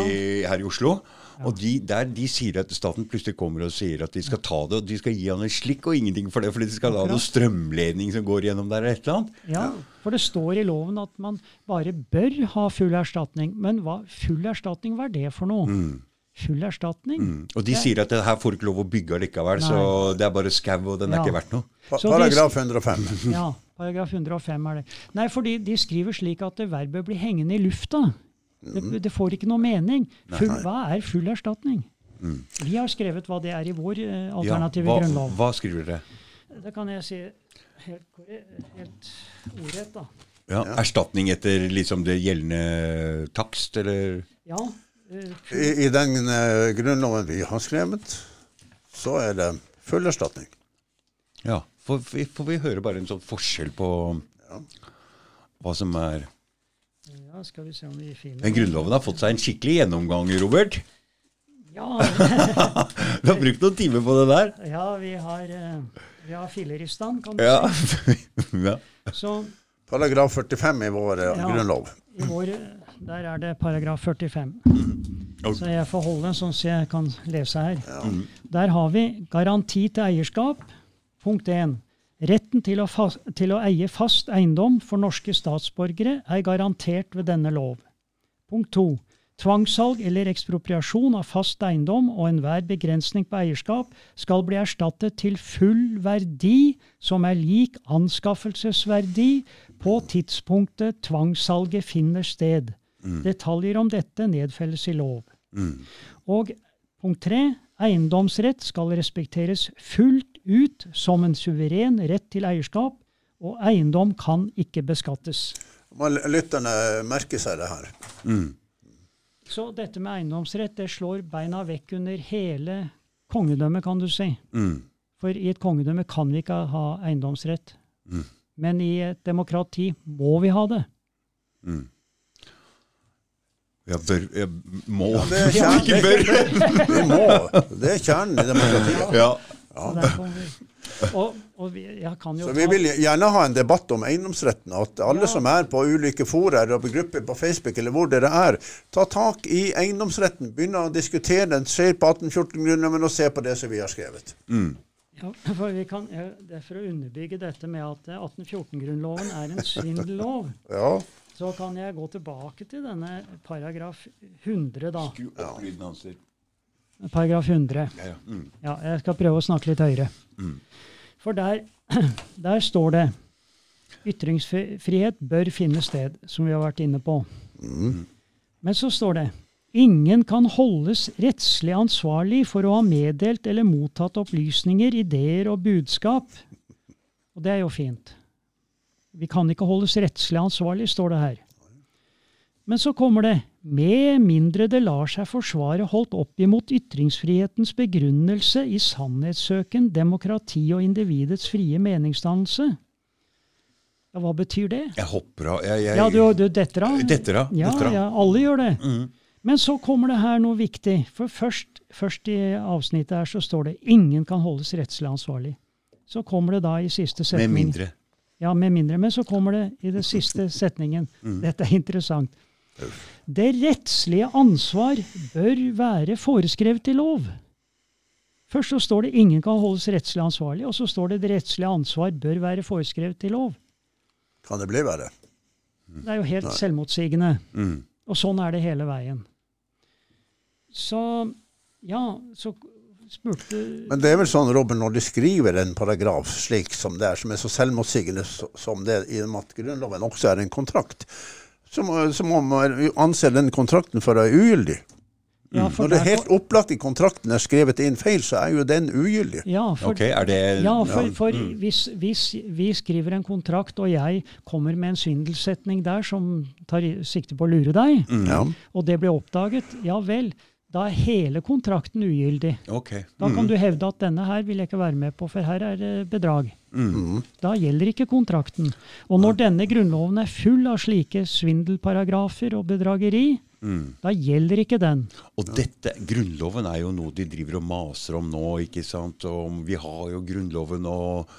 her i Oslo. Og de, der, de sier at staten plutselig kommer og sier at de skal ta det, og de skal gi han en slikk og ingenting for det, fordi de skal ha noe strømledning som går gjennom der eller et eller annet. Ja, for det står i loven at man bare bør ha full erstatning. Men hva, full erstatning, hva er det for noe? Full erstatning? Mm. Og de sier at det her får ikke lov å bygge allikevel, så det er bare skau, og den er ikke verdt noe. Pa paragraf 105. Ja, paragraf 105 er det. Nei, fordi de skriver slik at verbet blir hengende i lufta. Det, det får ikke noe mening. Full, hva er full erstatning? Vi har skrevet hva det er i vår eh, Ja, alternative hva, grunnlov. hva skriver dere? Det kan jeg si helt, korre- helt ordrett, da. Ja, Erstatning etter liksom det gjeldende takst, eller? Ja, eh, I, I den eh, grunnloven vi har skrevet, så er det full erstatning. Ja. Får vi, for vi høre bare en sånn forskjell på hva som er ja, skal vi se om vi finner Men Grunnloven har fått seg en skikkelig gjennomgang, Robert. Ja, Vi har brukt noen timer på det der. ja vi har, eh, vi har filler i stand, kan du Ja. si. ja. Så Paragraf 45 i vår eh, Ja. grunnlov. i vår, der er det paragraf 45. Ok. Så jeg får holde sånn så jeg kan lese her. Der har vi garanti til eierskap. Punkt 1. Retten til å, fas, til å eie fast eiendom for norske statsborgere er garantert ved denne lov. Punkt 2. Tvangssalg eller ekspropriasjon av fast eiendom og enhver begrensning på eierskap skal bli erstattet til full verdi som er lik anskaffelsesverdi på tidspunktet tvangssalget finner sted. Detaljer om dette nedfelles i lov. Og punkt tre, eiendomsrett skal respekteres fullt ut som en suveren rett til eierskap, og eiendom kan ikke beskattes. Må lytterne merke seg det her. Så dette med eiendomsrett det slår beina vekk under hele kongedømmet, kan du si. Mm. For i et kongedømme kan vi ikke ha eiendomsrett. Men i et demokrati må vi ha det. Jeg bør Jeg må Det er kjern- Ikke bør. Vi må. Det er kjernen i demokratiet. Ja. Vi, og, og vi, jeg kan jo Så vi vil gjerne ha en debatt om eiendomsretten. At alle Ja. som er på ulike forer og på grupper på Facebook eller hvor dere er, ta tak i eiendomsretten. Begynne å diskutere den. Se på 1814-grunnloven og se på det som vi har skrevet. Ja, for vi kan, ja, det er for å underbygge dette med at eh, 1814-grunnloven er en svindellov. Ja. Så kan jeg gå tilbake til denne paragraf 100, da. Skru opp lyden hans. Paragraf 100. Ja, ja. Mm. Ja, jeg skal prøve å snakke litt høyere. For der, der står det ytringsfrihet bør finne sted, som vi har vært inne på. Men så står det ingen kan holdes rettslig ansvarlig for å ha meddelt eller mottatt opplysninger, ideer og budskap. Og det er jo fint. Vi kan ikke holdes rettslig ansvarlig, står det her. Men så kommer det med mindre det lar seg forsvare holdt opp imot ytringsfrihetens begrunnelse i sannhetssøken, demokrati og individets frie meningsdannelse. Ja, hva betyr det? Jeg hopper av. Jeg, jeg, Ja, du, du detter av? Detter av. Ja, detter av. ja, alle gjør det. Mm. Men så kommer det her noe viktig. For først, først i avsnittet her så står det 'ingen kan holdes rettslig ansvarlig'. Så kommer det da i siste setning. Med mindre. Ja, med mindre. Men så kommer det i den siste setningen. Mm. Dette er interessant. Det rettslige ansvar bør være foreskrevet i lov. Først så står det 'ingen kan holdes rettslig ansvarlig', og så står det 'det rettslige ansvar bør være foreskrevet i lov'. Kan det bli verre? Det er jo helt selvmotsigende. Mm. Og sånn er det hele veien. Så ja, så spurte Men det er vel sånn, Robin, når de skriver en paragraf slik som det er, som er så selvmotsigende som det i og med at Grunnloven også er en kontrakt, så må, så må man anse den kontrakten for å være ugyldig. ja, Når det er helt opplagt i kontrakten er skrevet inn feil, så er jo den ugyldig. ja, for, okay, er det Ja, for, Ja, for hvis, hvis vi skriver en kontrakt, og jeg kommer med en svindelsetning der som tar sikte på å lure deg, Mm. Ja. og det blir oppdaget, ja vel, da er hele kontrakten ugyldig. Ok. Da kan du hevde at denne her vil jeg ikke være med på, for her er det bedrag. Mm. Da gjelder ikke kontrakten. Og når denne grunnloven er full av slike svindelparagrafer og bedrageri, Mm. da gjelder ikke den. Og dette, Grunnloven er jo noe de driver og maser om nå. ikke sant? Og vi har jo Grunnloven, og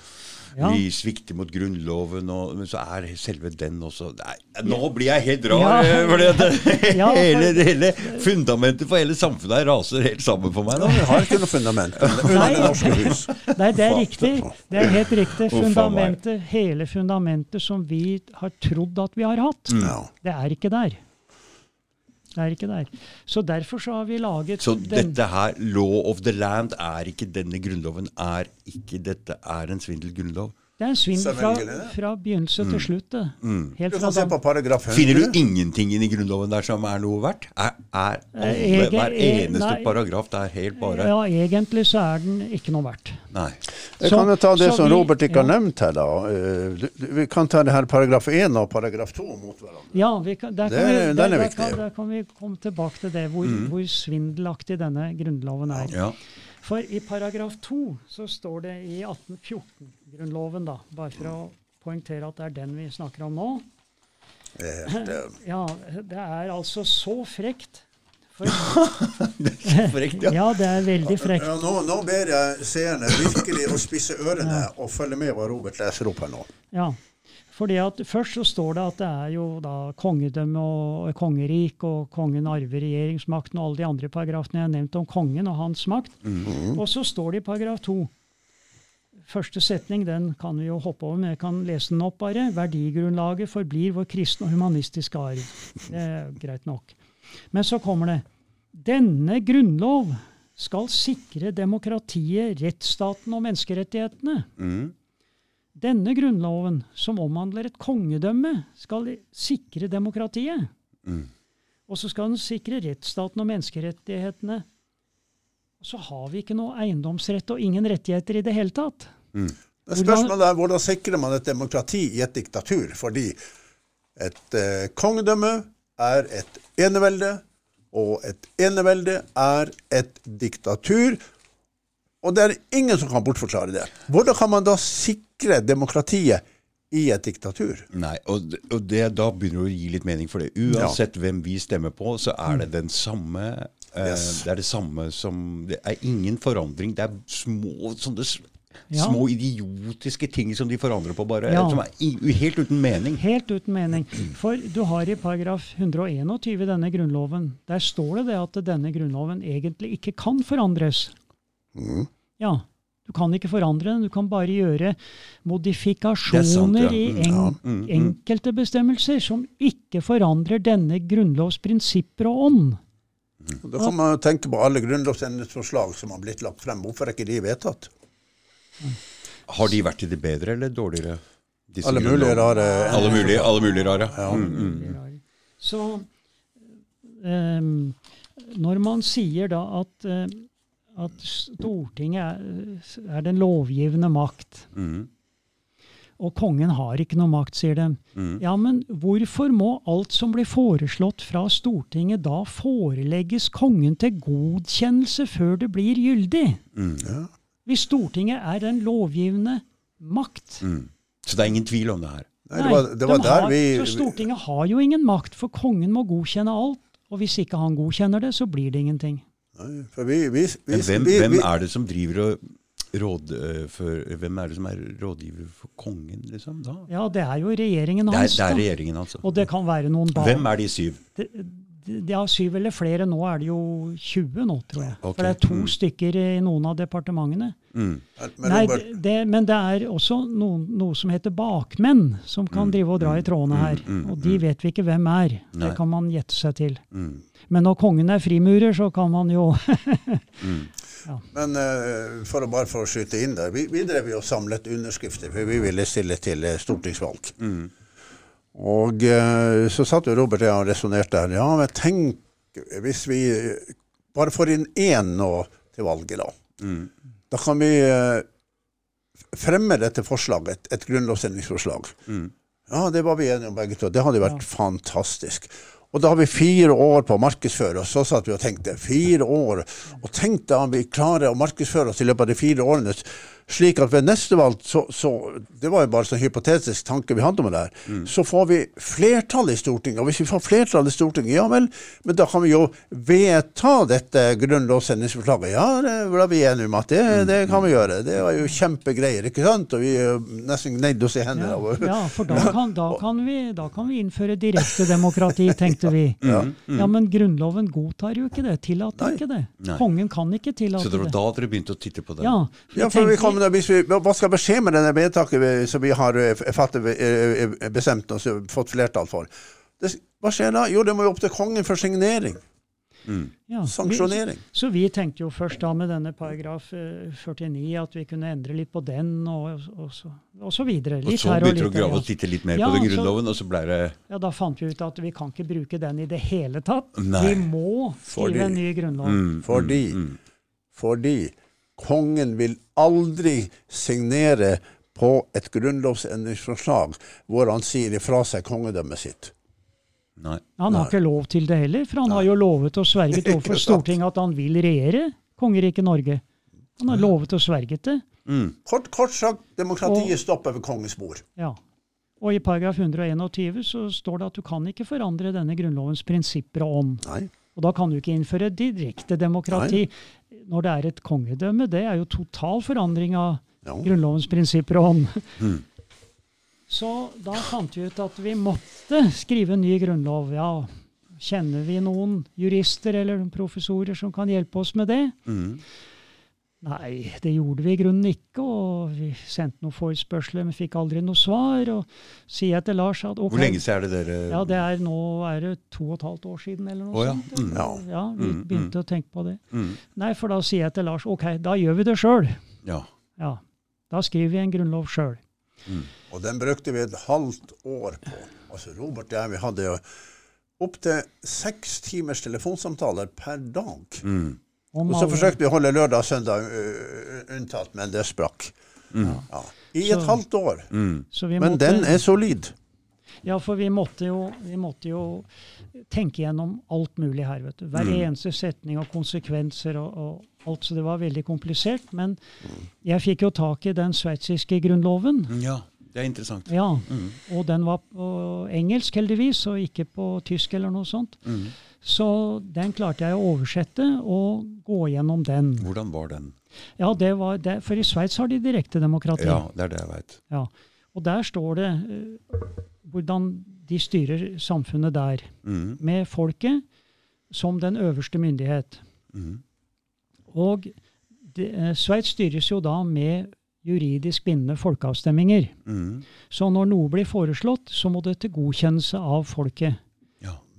Ja. vi svikter mot Grunnloven, og, men så er selve den også Nei, Nå blir jeg helt rar! Ja. eh, For det, Ja, for- hele, hele fundamentet for hele samfunnet her raser helt sammen for meg nå. vi har ikke noe fundament under det norske hus. Nei, det er riktig. Det er helt riktig. Fundamentet, hele fundamentet som vi har trodd at vi har hatt, Ja. det er ikke der. Er ikke der. Så derfor så har vi laget Så dette her, law of the land, er ikke denne grunnloven er ikke Dette er en svindelgrunnlov. Det er en svindel fra, fra begynnelse til slutt. det. Helt Du fra kan se på paragraf 100. Finner du ingenting inni Grunnloven der som er noe verdt? Er, er alle, Eh, hver egen- eneste nei. paragraf det er helt bare Ja, egentlig så er den ikke noe verdt. Nei. Jeg Så- kan jo ta det som vi- Robert ikke har nevnt her, da. Eh, Vi kan ta det her paragraf 1 og paragraf 2 mot hverandre. Ja, vi kan, der, kan Det vi, vi, den der, er der, kan, der kan vi komme tilbake til det, hvor, Mm. hvor svindelaktig denne grunnloven er. Ja. For i paragraf 2 så står det i 1814-grunnloven, da, bare for å poengtere at det er den vi snakker om nå. Det er Ja, det er altså så frekt. For, Frekt, ja. ja, det er veldig frekt. Ja, nå, nå ber jeg seerne virkelig å spisse ørene og følge med hva Robert leser opp her nå. Ja. Fordi at Først så står det at det er jo da kongedømme og kongerik, og kongen arver regjeringsmakten og alle de andre paragrafene jeg har nevnt om kongen og hans makt. Og så står det i paragraf to Første setning den kan vi jo hoppe over, men jeg kan lese den opp bare. Verdigrunnlaget forblir vår kristne og humanistiske arv. Det er greit nok. Men så kommer det. Denne grunnlov skal sikre demokratiet, rettsstaten og menneskerettighetene. Mm. Denne grunnloven, som omhandler et kongedømme, skal sikre demokratiet. Mm. Og så skal den sikre rettsstaten og menneskerettighetene. Og så har vi ikke noe eiendomsrett og ingen rettigheter i det hele tatt. Mm. Det Spørsmålet er hvordan sikrer man et demokrati i et diktatur? Fordi et eh, kongedømme er et enevelde, og et enevelde er et diktatur. Og det er ingen som kan bortforklare det. Hvordan kan man da sikre demokratiet i et diktatur? Nei, og, det- og det, da begynner det å gi litt mening for det. Uansett hvem vi stemmer på, så er det den samme eh, Yes. Det er det samme som Det er ingen forandring. Det er små sånne Ja. Små idiotiske ting som de forandrer på, bare. Ja. Som er i, helt uten mening. Helt uten mening. For du har i paragraf 121 i denne grunnloven, der står det det at denne grunnloven egentlig ikke kan forandres. Mm. Ja, du kan ikke forandre den, du kan bare gjøre modifikasjoner er sant, ja. i Mm, en, ja. Mm, mm. enkelte bestemmelser som ikke forandrer denne grunnlovs prinsipper og ånd. Da kan man tenke på alle grunnlovsendringsforslag som har blitt lagt frem. Hvorfor er ikke de vedtatt? Har de vært til det bedre eller dårligere? disse Alle mulige rare Alle mulige, alle mulige rare. Ja. Mm, mm. Så um, når man sier da at, eh, at Stortinget er, er den lovgivende makt, Mm. og kongen har ikke noe makt, sier de. Mm. Ja, men hvorfor må alt som blir foreslått fra Stortinget da forelegges kongen til godkjennelse før det blir gyldig? Mm. Hvis Stortinget er den lovgivende makt. Mm. Så det er ingen tvil om det her. Nei, det var, det var de der har, vi så Stortinget har jo ingen makt, for kongen må godkjenne alt. Og hvis ikke han godkjenner det, så blir det ingenting. Vi, vi, vi, hvem, vi, hvem er det som driver og råd, øh, for, Hvem er det som er rådgiver for kongen, liksom? da? Ja, det er jo regjeringen Det er, det er regjeringen, altså. Og det kan være noen barn. Hvem er de syv? Det, det har syv eller flere. Nå er det jo 20 nå, tror jeg. Okay. For det er to Mm. stykker i noen av departementene. Mm. men Nei, det, det, men det er også noen, noe som heter bakmenn, som kan drive og dra i trådene her. mm, Og de vet vi ikke hvem er. Nei. Det kan man gjette seg til. Mm. Men når kongen er frimurer, så kan man jo Men uh, for å bare for å skyte inn der, vi, vi drev jo og samlet underskrifter, for vi ville stille til eh, stortingsvalg. Mm. Og eh, så satt jo Robert og jeg og resonnerte her. Ja, men tenk hvis vi bare får inn én nå til valget, da. Mm. Da kan vi eh, fremme dette forslaget, et, et grunnlovsendringsforslag. Mm. Ja, det var vi enige om begge to. Det hadde vært fantastisk. Og da har vi fire år på å markedsføre oss. Så satt vi og tenkte fire år. Og tenk da om vi klarer å markedsføre oss i løpet av de fire årene slik at ved neste valg så, så Det var jo bare sånn hypotetisk tanke vi hadde om det her. Så får vi flertall i Stortinget. Og hvis vi får flertall i Stortinget, ja vel, men da kan vi jo vedta dette grunnlovsendringsforslaget. Ja, det ble vi enige om at det, det kan vi gjøre. Det var jo kjempegreier, ikke sant? Og vi nesten gneide oss i hendene. Ja, ja for da kan, da, kan vi, da kan vi innføre direkte demokrati, tenkte vi. Ja, Men Grunnloven godtar jo ikke det. Tillater Nei. ikke det. Nei. Kongen kan ikke tillate Så det var da dere begynte å titte på det? Ja, Ja, for vi kommer, da, hvis vi, hva skal vi skje med denne vedtaket vi, som vi har eh, fattet, eh, eh, bestemt oss og fått flertall for? Det, hva skjer da? Jo, det må jo opp til kongen for signering. ja. Sanksjonering. Vi, så vi tenkte jo først da med denne paragraf eh, 49 at vi kunne endre litt på den, og, og, så, og så videre. Og så begynte du å grave og titte litt mer Ja, på den så- grunnloven, og så ble det Ja, Da fant vi ut at vi kan ikke bruke den i det hele tatt. Nei. Vi må skrive Fordi- en ny grunnlov. mm, Fordi, mm, fordi kongen vil aldri signere på et grunnlovsendringsforslag hvor han sier ifra seg kongedømmet sitt. Nei. Han har ikke lov til det heller, for han har jo lovet og sverget overfor Stortinget at han vil regjere kongeriket Norge. Han har lovet og sverget det. Mm. Kort, kort sagt, demokratiet stopper ved kongens bord. Ja. Og i paragraf 121 så står det at du kan ikke forandre denne grunnlovens prinsipper og ånd. Nei. Og da kan du ikke innføre direkte demokrati. Når det er et kongedømme, det er jo total forandring av Ja. Grunnlovens prinsipper og ånd. Mm. Så da fant vi ut at vi måtte skrive en ny grunnlov. Ja, kjenner vi noen jurister eller professorer som kan hjelpe oss med det? Mm. Nei, det gjorde vi i grunnen ikke. Og vi sendte noen forespørsler, men fikk aldri noe svar. Og sier jeg til Lars at okay, Hvor lenge siden er det dere ja, det er nå er det to og et halvt år siden eller noe oh, ja. sånt. Mm. Ja. Ja, vi Mm, begynte å tenke på det. mm. Nei, for da sier jeg til Lars ok, da gjør vi det sjøl. Ja. Ja, da skriver vi en grunnlov sjøl. Og den brukte vi et halvt år på. Altså Robert og jeg, vi hadde jo opptil seks timers telefonsamtaler per dag. Mm. Og så forsøkte vi å holde lørdag og søndag unntatt, men det sprakk. Ja. I et Så- halvt år. Mm. så vi Men måtte, den er solid. Ja, for vi måtte, jo, vi måtte jo tenke gjennom alt mulig her. vet du. Hver Mm. eneste setning og konsekvenser og, og alt. Så det var veldig komplisert. Men jeg fikk jo tak i den sveitsiske grunnloven. ja. Det er interessant. Ja, Mm. Og den var på engelsk, heldigvis, og ikke på tysk eller noe sånt. Mm. Så den klarte jeg å oversette og gå gjennom den. Hvordan var den? Ja, det var det, For i Sveits har de direktedemokrati. Ja, det er det jeg veit. Ja. Og der står det uh, hvordan de styrer samfunnet der. Mm. Med folket som den øverste myndighet. Mm. Og eh, Sveits styres jo da med juridisk bindende folkeavstemninger. Mm. Så når noe blir foreslått, så må det til godkjennelse av folket.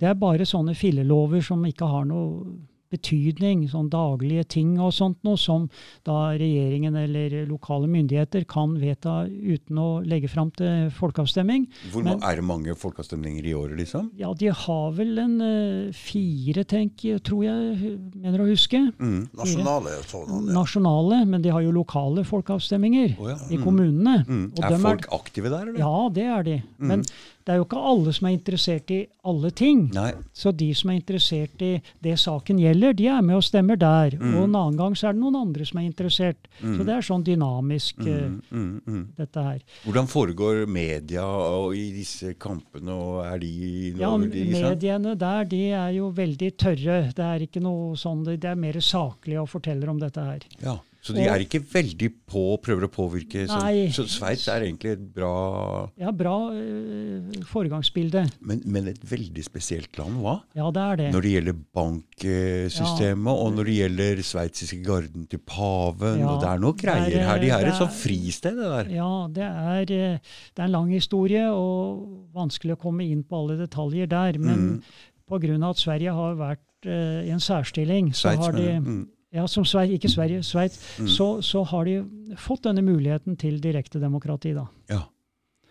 Det er bare sånne fillelover som ikke har noe betydning, sånn daglige ting og sånt noe, som da regjeringen eller lokale myndigheter kan vedta uten å legge fram til folkeavstemning. Hvor Men- er det mange folkeavstemninger i året, liksom? Ja, de har vel en uh, fire, tenk, tror jeg, mener å huske. Mm. Nasjonale sånn. Ja. Nasjonale, men de har jo lokale folkeavstemninger oh, ja. i kommunene. Mm. Og Er folk folk aktive der, eller? Ja, det er de. Mm. Men det er jo ikke alle som er interessert i alle ting. Nei. Så de som er interessert i det saken gjelder, de er med og stemmer der. Mm. Og en annen gang så er det noen andre som er interessert. Så det er sånn dynamisk, eh, Mm, mm, mm. dette her. Hvordan foregår media og i disse kampene, og er de Ja, noe de- mediene der, de er jo veldig tørre. Det er ikke noe sånn, det er mer saklige og forteller om dette her. Ja, Så de Og- er ikke veldig på, prøver å påvirke. Så, så Sveits er egentlig et bra Ja, bra eh, foregangsbilde. men, men et veldig spesielt land, hva? Ja, det er det. Når det gjelder banksystemet, og når det gjelder sveitsiske garden til paven. Ja, og Det er noe det er, greier her. De er er et sånt fristed, det der. Ja, det er, eh, det er en lang historie og vanskelig å komme inn på alle detaljer der. Mm. Men på grunn av at Sverige har vært eh, i en særstilling, så Sveits, har de. Mm. Ja, som Sverige, ikke Sverige, Sveits, så, så har de fått denne muligheten til direktedemokrati, da. Ja.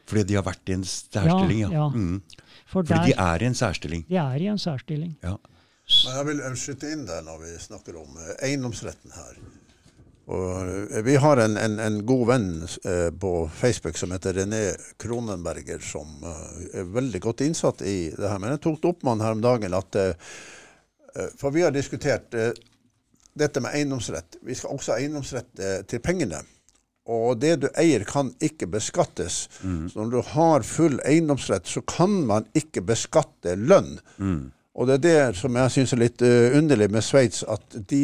Fordi de har vært i en særstilling, ja. Ja, ja. Mm. For Fordi der, de er i en særstilling. de er i en særstilling. Ja. Men jeg vil skyte inn der når vi snakker om eh, eiendomsretten her. Og eh, vi har en, en, en god venn eh, på Facebook som heter René Kronenberger, som eh, er veldig godt innsatt i det her. Men jeg tok det opp med han her om dagen at For vi har diskutert eh, dette med eiendomsrett. Vi skal også ha eiendomsrett eh, til pengene. Og det du eier, kan ikke beskattes. Så når du har full eiendomsrett, så kan man ikke beskatte lønn. Og det er det som jeg syns er litt eh, underlig med Sveits, at de,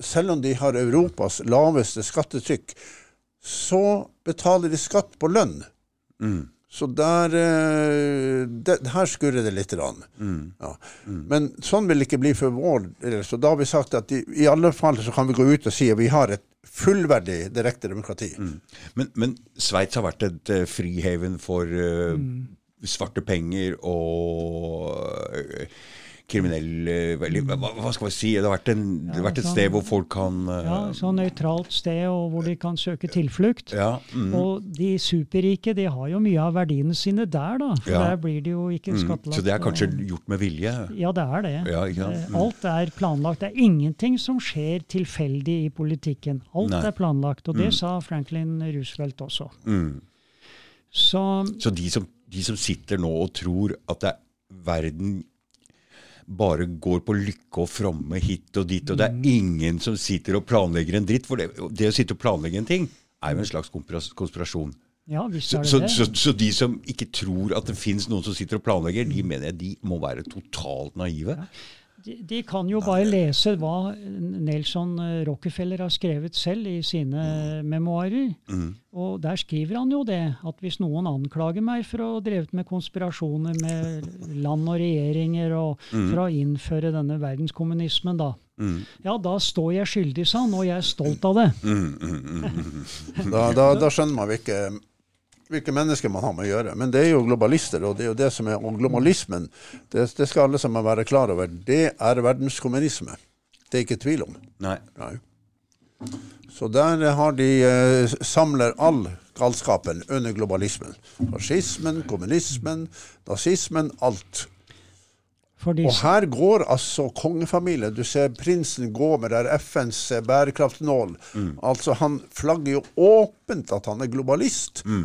selv om de har Europas laveste skattetrykk, så betaler de skatt på lønn. Så der eh, det, Her skurrer det litt. Rann. Ja. Men sånn vil det ikke bli for vår del. Så da har vi sagt at i, i alle fall så kan vi gå ut og si at vi har et fullverdig direkte demokrati. Men, men Sveits har vært et uh, frihaven for uh, Mm. svarte penger og uh, kriminell eh, hva, hva skal vi si? Det har vært, en, det har vært et sånn- sted hvor folk kan uh, Ja, sånn nøytralt sted og hvor de kan søke tilflukt. ja, mm, Og de superrike de har jo mye av verdiene sine der, da. For Ja. der blir det jo ikke mm. Så det er kanskje gjort med vilje? Ja, det er det. Ja? Eh, Mm. Alt er planlagt. Det er ingenting som skjer tilfeldig i politikken. Alt Nei. er planlagt. Og det Mm. sa Franklin Roosevelt også. Mm. Så Så de som, de som sitter nå og tror at det er verden bare går på lykke og fromme hit og dit, og det er Mm. ingen som sitter og planlegger en dritt. For det, det å sitte og planlegge en ting er jo en slags konspirasjon. ja, det så, det. så, så de som ikke tror at det fins noen som sitter og planlegger, de mener jeg de må være totalt naive. De, de kan jo bare lese hva Nelson eh, Rockefeller har skrevet selv i sine memoarer. Mm. Og der skriver han jo det, at hvis noen anklager meg for å ha drevet med konspirasjoner med land og regjeringer og for å innføre denne verdenskommunismen, da. Mm. Ja, da står jeg skyldig, sa han, og jeg er stolt av det. Da, da, da skjønner man hvilke, hvilke mennesker man har med å gjøre. Men det er jo globalister, og det er jo det som er og globalismen. Det, det skal alle sammen være klar over. Det er verdenskommunisme. Det er ikke tvil om. Nei. Nei. Så der har de eh, samler all galskapen under globalismen. Fascismen, kommunismen, nazismen, alt. Fordi... Og her går altså kongefamilien. Du ser prinsen gå med der FNs bærekraftnål. Mm. Altså Han flagger jo åpent at han er globalist. Ja.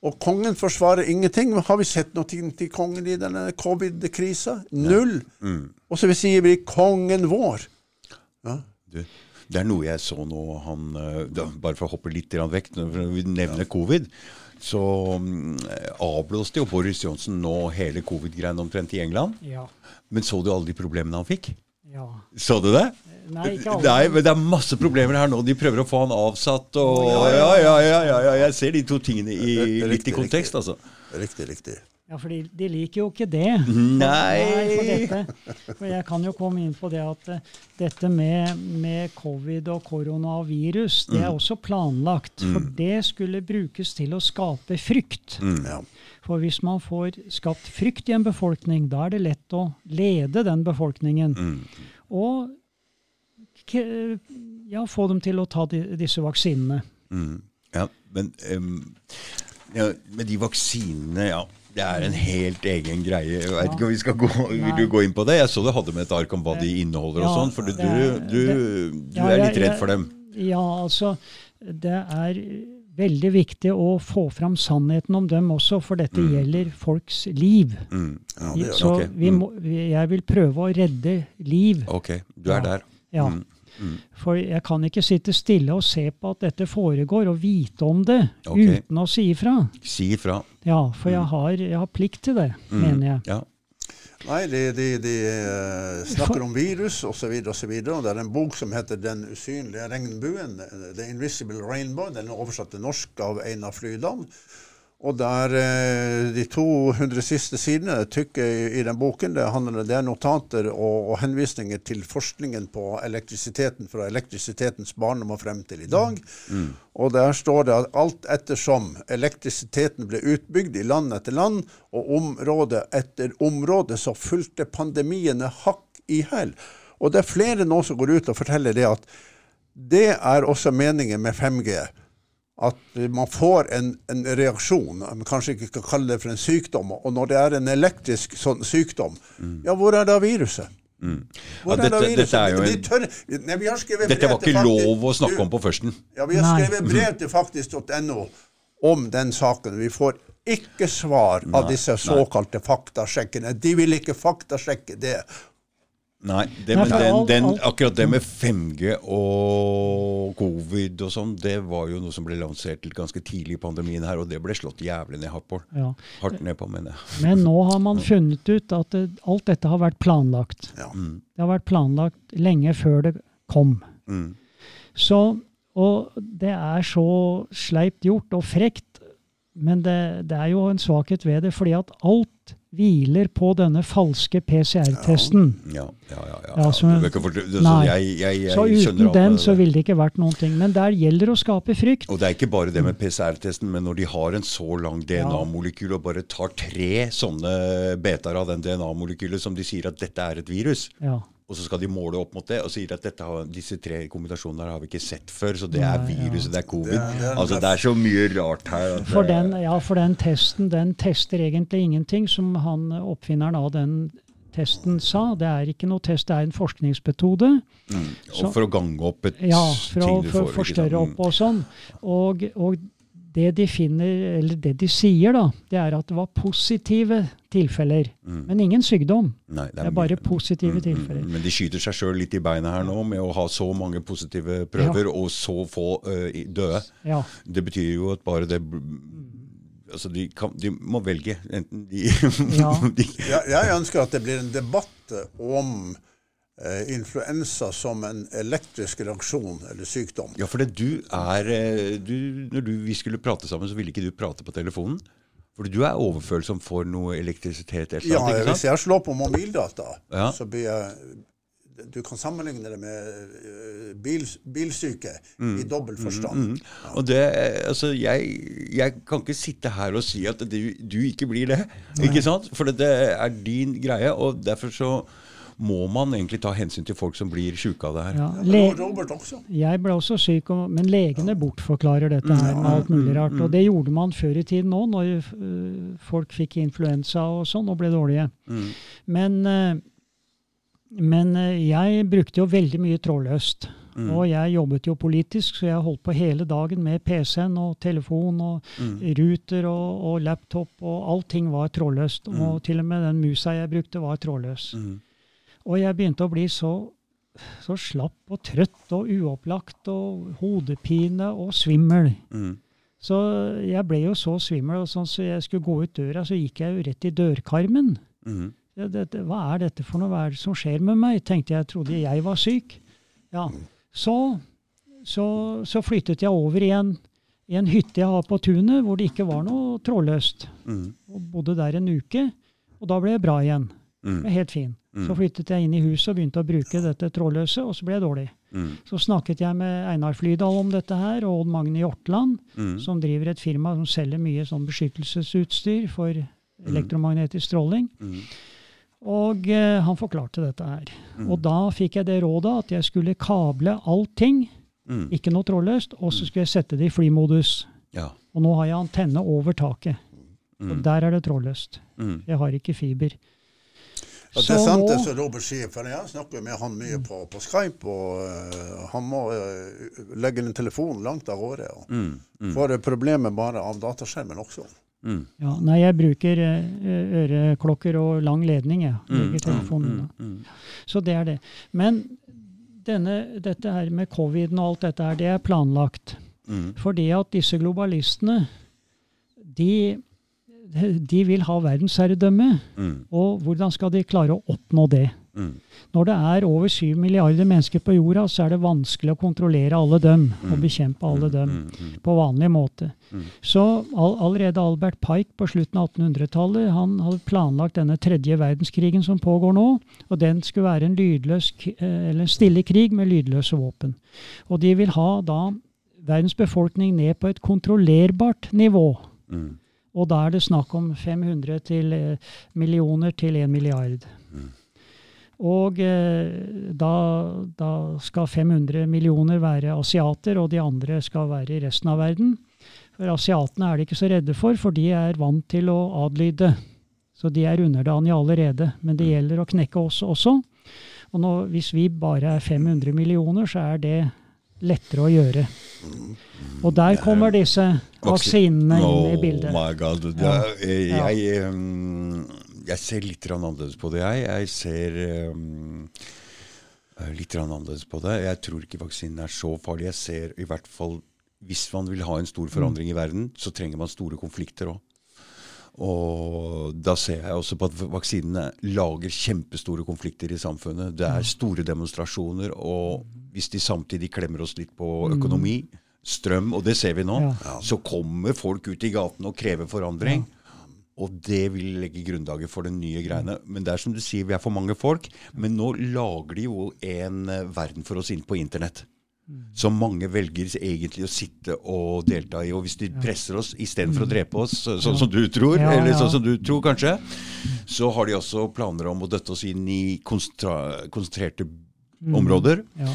Og kongen forsvarer ingenting. Har vi sett noe til kongen i denne covid-krisa? Null. Og så sier vi 'kongen vår'. Du, det er noe jeg så nå han, eh, da, Bare for å hoppe litt vekk, når vi nevner covid. Så mm, avblåste jo Boris Johnson nå hele covid-greiene omtrent i England. ja, Men så du alle de problemene han fikk? ja. Så du det? Nei, ikke alle. Nei, men det er masse problemer her nå. De prøver å få han avsatt og Ja, ja, ja. ja, ja, ja. Jeg ser de to tingene i, Riktig, litt i kontekst, riktig. altså. Riktig, riktig. Ja, for de, de liker jo ikke det. Nei. for dette. For jeg kan jo komme inn på det at uh, dette med, med covid og koronavirus, det Mm. er også planlagt. For det skulle brukes til å skape frykt. Mm. Ja. For hvis man får skapt frykt i en befolkning, da er det lett å lede den befolkningen. Mm. og ja, få dem til å ta de, disse vaksinene. Mm. Ja, men um, ja, med de vaksinene, ja. Det er en helt egen greie. Jeg vet ikke om vi skal gå, Vil du gå inn på det? Jeg så du hadde med et ark om hva de inneholder og sånn. For du, du, du, er litt redd for dem. Ja, altså Det er veldig viktig å få fram sannheten om dem også, for dette gjelder folks liv. Mm. Ja, det Så det. Ok, vi mm. må, jeg vil prøve å redde liv. Ok, du er der. Ja. Mm. Mm. For jeg kan ikke sitte stille og se på at dette foregår, og vite om det okay. uten å si ifra. Si ifra. Ja, for jeg har, jeg har plikt til det, Mm. mener jeg. Ja. Nei, de, de, de eh, snakker om virus osv. Og, så videre, og det er en bok som heter 'Den usynlige regnbuen'. eh, 'The Invisible Rainbow'. Den er oversatt til norsk av Einar Flyland. Og der eh, de 200 siste sidene tykke i, den boken, det, handler, det er notater og, og henvisninger til forskningen på elektrisiteten fra elektrisitetens barndom og frem til i dag. Og der står det at alt ettersom elektrisiteten ble utbygd i land etter land, og område etter område, så fulgte pandemiene hakk i hæl. Og det er flere nå som går ut og forteller det at det er også meningen med 5G. At man får en, en reaksjon, man kanskje ikke skal kalle det for en sykdom. Og når det er en elektrisk sånn sykdom, ja, hvor er da viruset? Mm. Ja, er dette- viruset? dette er jo en- tør, nei, vi Dette var ikke faktisk- lov å snakke om på førsten. ja, Vi har Nei. skrevet brev til faktisk.no om den saken. Vi får ikke svar av disse såkalte faktasjekkene. De vil ikke faktasjekke det. Nei, det, men den, den, akkurat det med 5G og covid og sånn, det var jo noe som ble lansert ganske tidlig i pandemien her, og det ble slått jævlig ned hardt på. Ja. Hardt ned på, mener jeg. Men nå har man funnet ut at det, alt dette har vært planlagt. Ja. Det har vært planlagt lenge før det kom. Mm. Så, og det er så sleipt gjort og frekt, men det, det er jo en svakhet ved det, fordi at alt hviler på denne falske PCR-testen. Ja, ja, ja. ja, Ja, ja. så- Du bør ikke fortelle- så Nei. jeg, jeg, jeg Så uten den så ville det ikke vært noen ting. Men der gjelder det å skape frykt. Og det er ikke bare det med PCR-testen, men når de har en så lang DNA-molekyl og bare tar tre sånne betaer av den DNA-molekylet som de sier at dette er et virus, Ja. Og så skal de måle opp mot det og sier at dette har, disse tre kombinasjonene har vi ikke sett før, så det er viruset, det er covid. Det er- det er altså det er så mye rart her. For den, ja, for den testen den tester egentlig ingenting, som han oppfinneren av den testen sa. Det er ikke noe test, det er en forskningsmetode. Mm. og for å gange opp et Ja, for å ting du for, får. ikke forstørre opp og sånn. Og, og det de finner, eller det de sier, da, det er at det var positive tilfeller. Men ingen sykdom. Nei, Det er bare positive Mm, tilfeller. Men de skyter seg sjøl litt i beina her nå med å ha så mange positive prøver og så få uh, døde. Ja. Det betyr jo at bare det Altså, de, kan, de må velge. Enten de, Ja. de Jeg, jeg ønsker at det blir en debatt om influensa som en elektrisk reaksjon eller sykdom. Ja, for det du er eh, du, Når du, vi skulle prate sammen, så ville ikke du prate på telefonen. For du er overfølsom for noe elektrisitet? Eller Ja, annet, hvis jeg slår på mobildata, Ja. så blir jeg Du kan sammenligne det med eh, bil, bilsyke Mm. i dobbel forstand. Og det, altså, jeg, jeg kan ikke sitte her og si at du, du ikke blir det. Ikke sant? For det er din greie, og derfor så må man egentlig ta hensyn til folk som blir sjuke av det her. Ja. Robert også. jeg ble også syk, men legene bortforklarer dette her med alt mulig rart. Og det gjorde man før i tiden òg, når øh, folk fikk influensa og sånn og ble dårlige. Men, øh, men øh, jeg brukte jo veldig mye trådløst. Og jeg jobbet jo politisk, så jeg holdt på hele dagen med PC-en og telefon og ruter og, og laptop, og allting var trådløst. Og til og med den musa jeg brukte, var trådløs. Og jeg begynte å bli så, så slapp og trøtt og uopplagt og hodepine og svimmel. Mm. Så jeg ble jo så svimmel, og sånn, så jeg skulle gå ut døra, så gikk jeg jo rett i dørkarmen. Mm. Det, det, hva er dette for noe? Hva er det som skjer med meg? Tenkte jeg, trodde jeg var syk. Ja. Så, så, så flyttet jeg over i en, i en hytte jeg har på tunet, hvor det ikke var noe trådløst. Mm. Og bodde der en uke, og da ble jeg bra igjen. Mm. Helt fin. Så flyttet jeg inn i huset og begynte å bruke dette trådløse, og så ble jeg dårlig. Mm. Så snakket jeg med Einar Flydal om dette her, og Odd Magne Hjortland, Mm. som driver et firma som selger mye sånn beskyttelsesutstyr for elektromagnetisk stråling. Mm. Og eh, han forklarte dette her. Og da fikk jeg det rådet at jeg skulle kable allting, Mm. ikke noe trådløst, og så skulle jeg sette det i flymodus. Ja. Og nå har jeg antenne over taket. Og Mm. der er det trådløst. Mm. Jeg har ikke fiber. Ja, det er sant det som Robert sier, for jeg snakker med han mye på, på Skype, og uh, han må uh, legge en telefon langt av gårde. Og Mm. Mm. får problemer bare av dataskjermen også. Mm. Ja, nei, jeg bruker eh, øreklokker og lang ledning, jeg. Mm. Legger telefonen unna. Mm. Mm. Så det er det. Men denne, dette her med covid og alt dette her, det er planlagt. Mm. Fordi at disse globalistene, de, de vil ha verdensherredømme. Mm. Og hvordan skal de klare å oppnå det? Mm. Når det er over syv milliarder mennesker på jorda, så er det vanskelig å kontrollere alle dem og Mm. bekjempe alle dem Mm. Mm. på vanlig måte. Mm. Så all, allerede Albert Pike på slutten av 1800-tallet han hadde planlagt denne tredje verdenskrigen som pågår nå. og Den skulle være en, lydløs, eh, eller en stille krig med lydløse våpen. Og de vil ha da verdens befolkning ned på et kontrollerbart nivå. Mm. Og da er det snakk om 500 til, eh, millioner til 1 milliard. Mm. Og eh, da, da skal 500 millioner være asiater, og de andre skal være i resten av verden. For asiatene er de ikke så redde for, for de er vant til å adlyde. Så de er underdanige allerede. Men det gjelder å knekke oss også. Og nå, hvis vi bare er 500 millioner, så er det lettere å gjøre. Og der kommer disse vaksinene inn i bildet. Oh my god. Er- Ja. jeg, um, jeg ser litt annerledes på det, jeg. Jeg ser um, eh, litt annerledes på det. Jeg tror ikke vaksinen er så farlig. Jeg ser i hvert fall Hvis man vil ha en stor forandring i verden, så trenger man store konflikter òg. Og da ser jeg også på at vaksinene lager kjempestore konflikter i samfunnet. Det er store demonstrasjoner, og hvis de samtidig klemmer oss litt på økonomi, strøm, og det ser vi nå, Ja. så kommer folk ut i gatene og krever forandring. Og det vil legge grunnlaget for den nye greiene. Men det er som du sier, vi er for mange folk. Men nå lager de jo en eh, verden for oss inn på internett. Som mange velger egentlig å sitte og delta i. Og hvis de presser oss istedenfor å drepe oss, sånn som du tror, Ja, eller sånn som du tror kanskje, så har de også planer om å døtte oss inn i konsentrerte konsentrerte områder. Ja.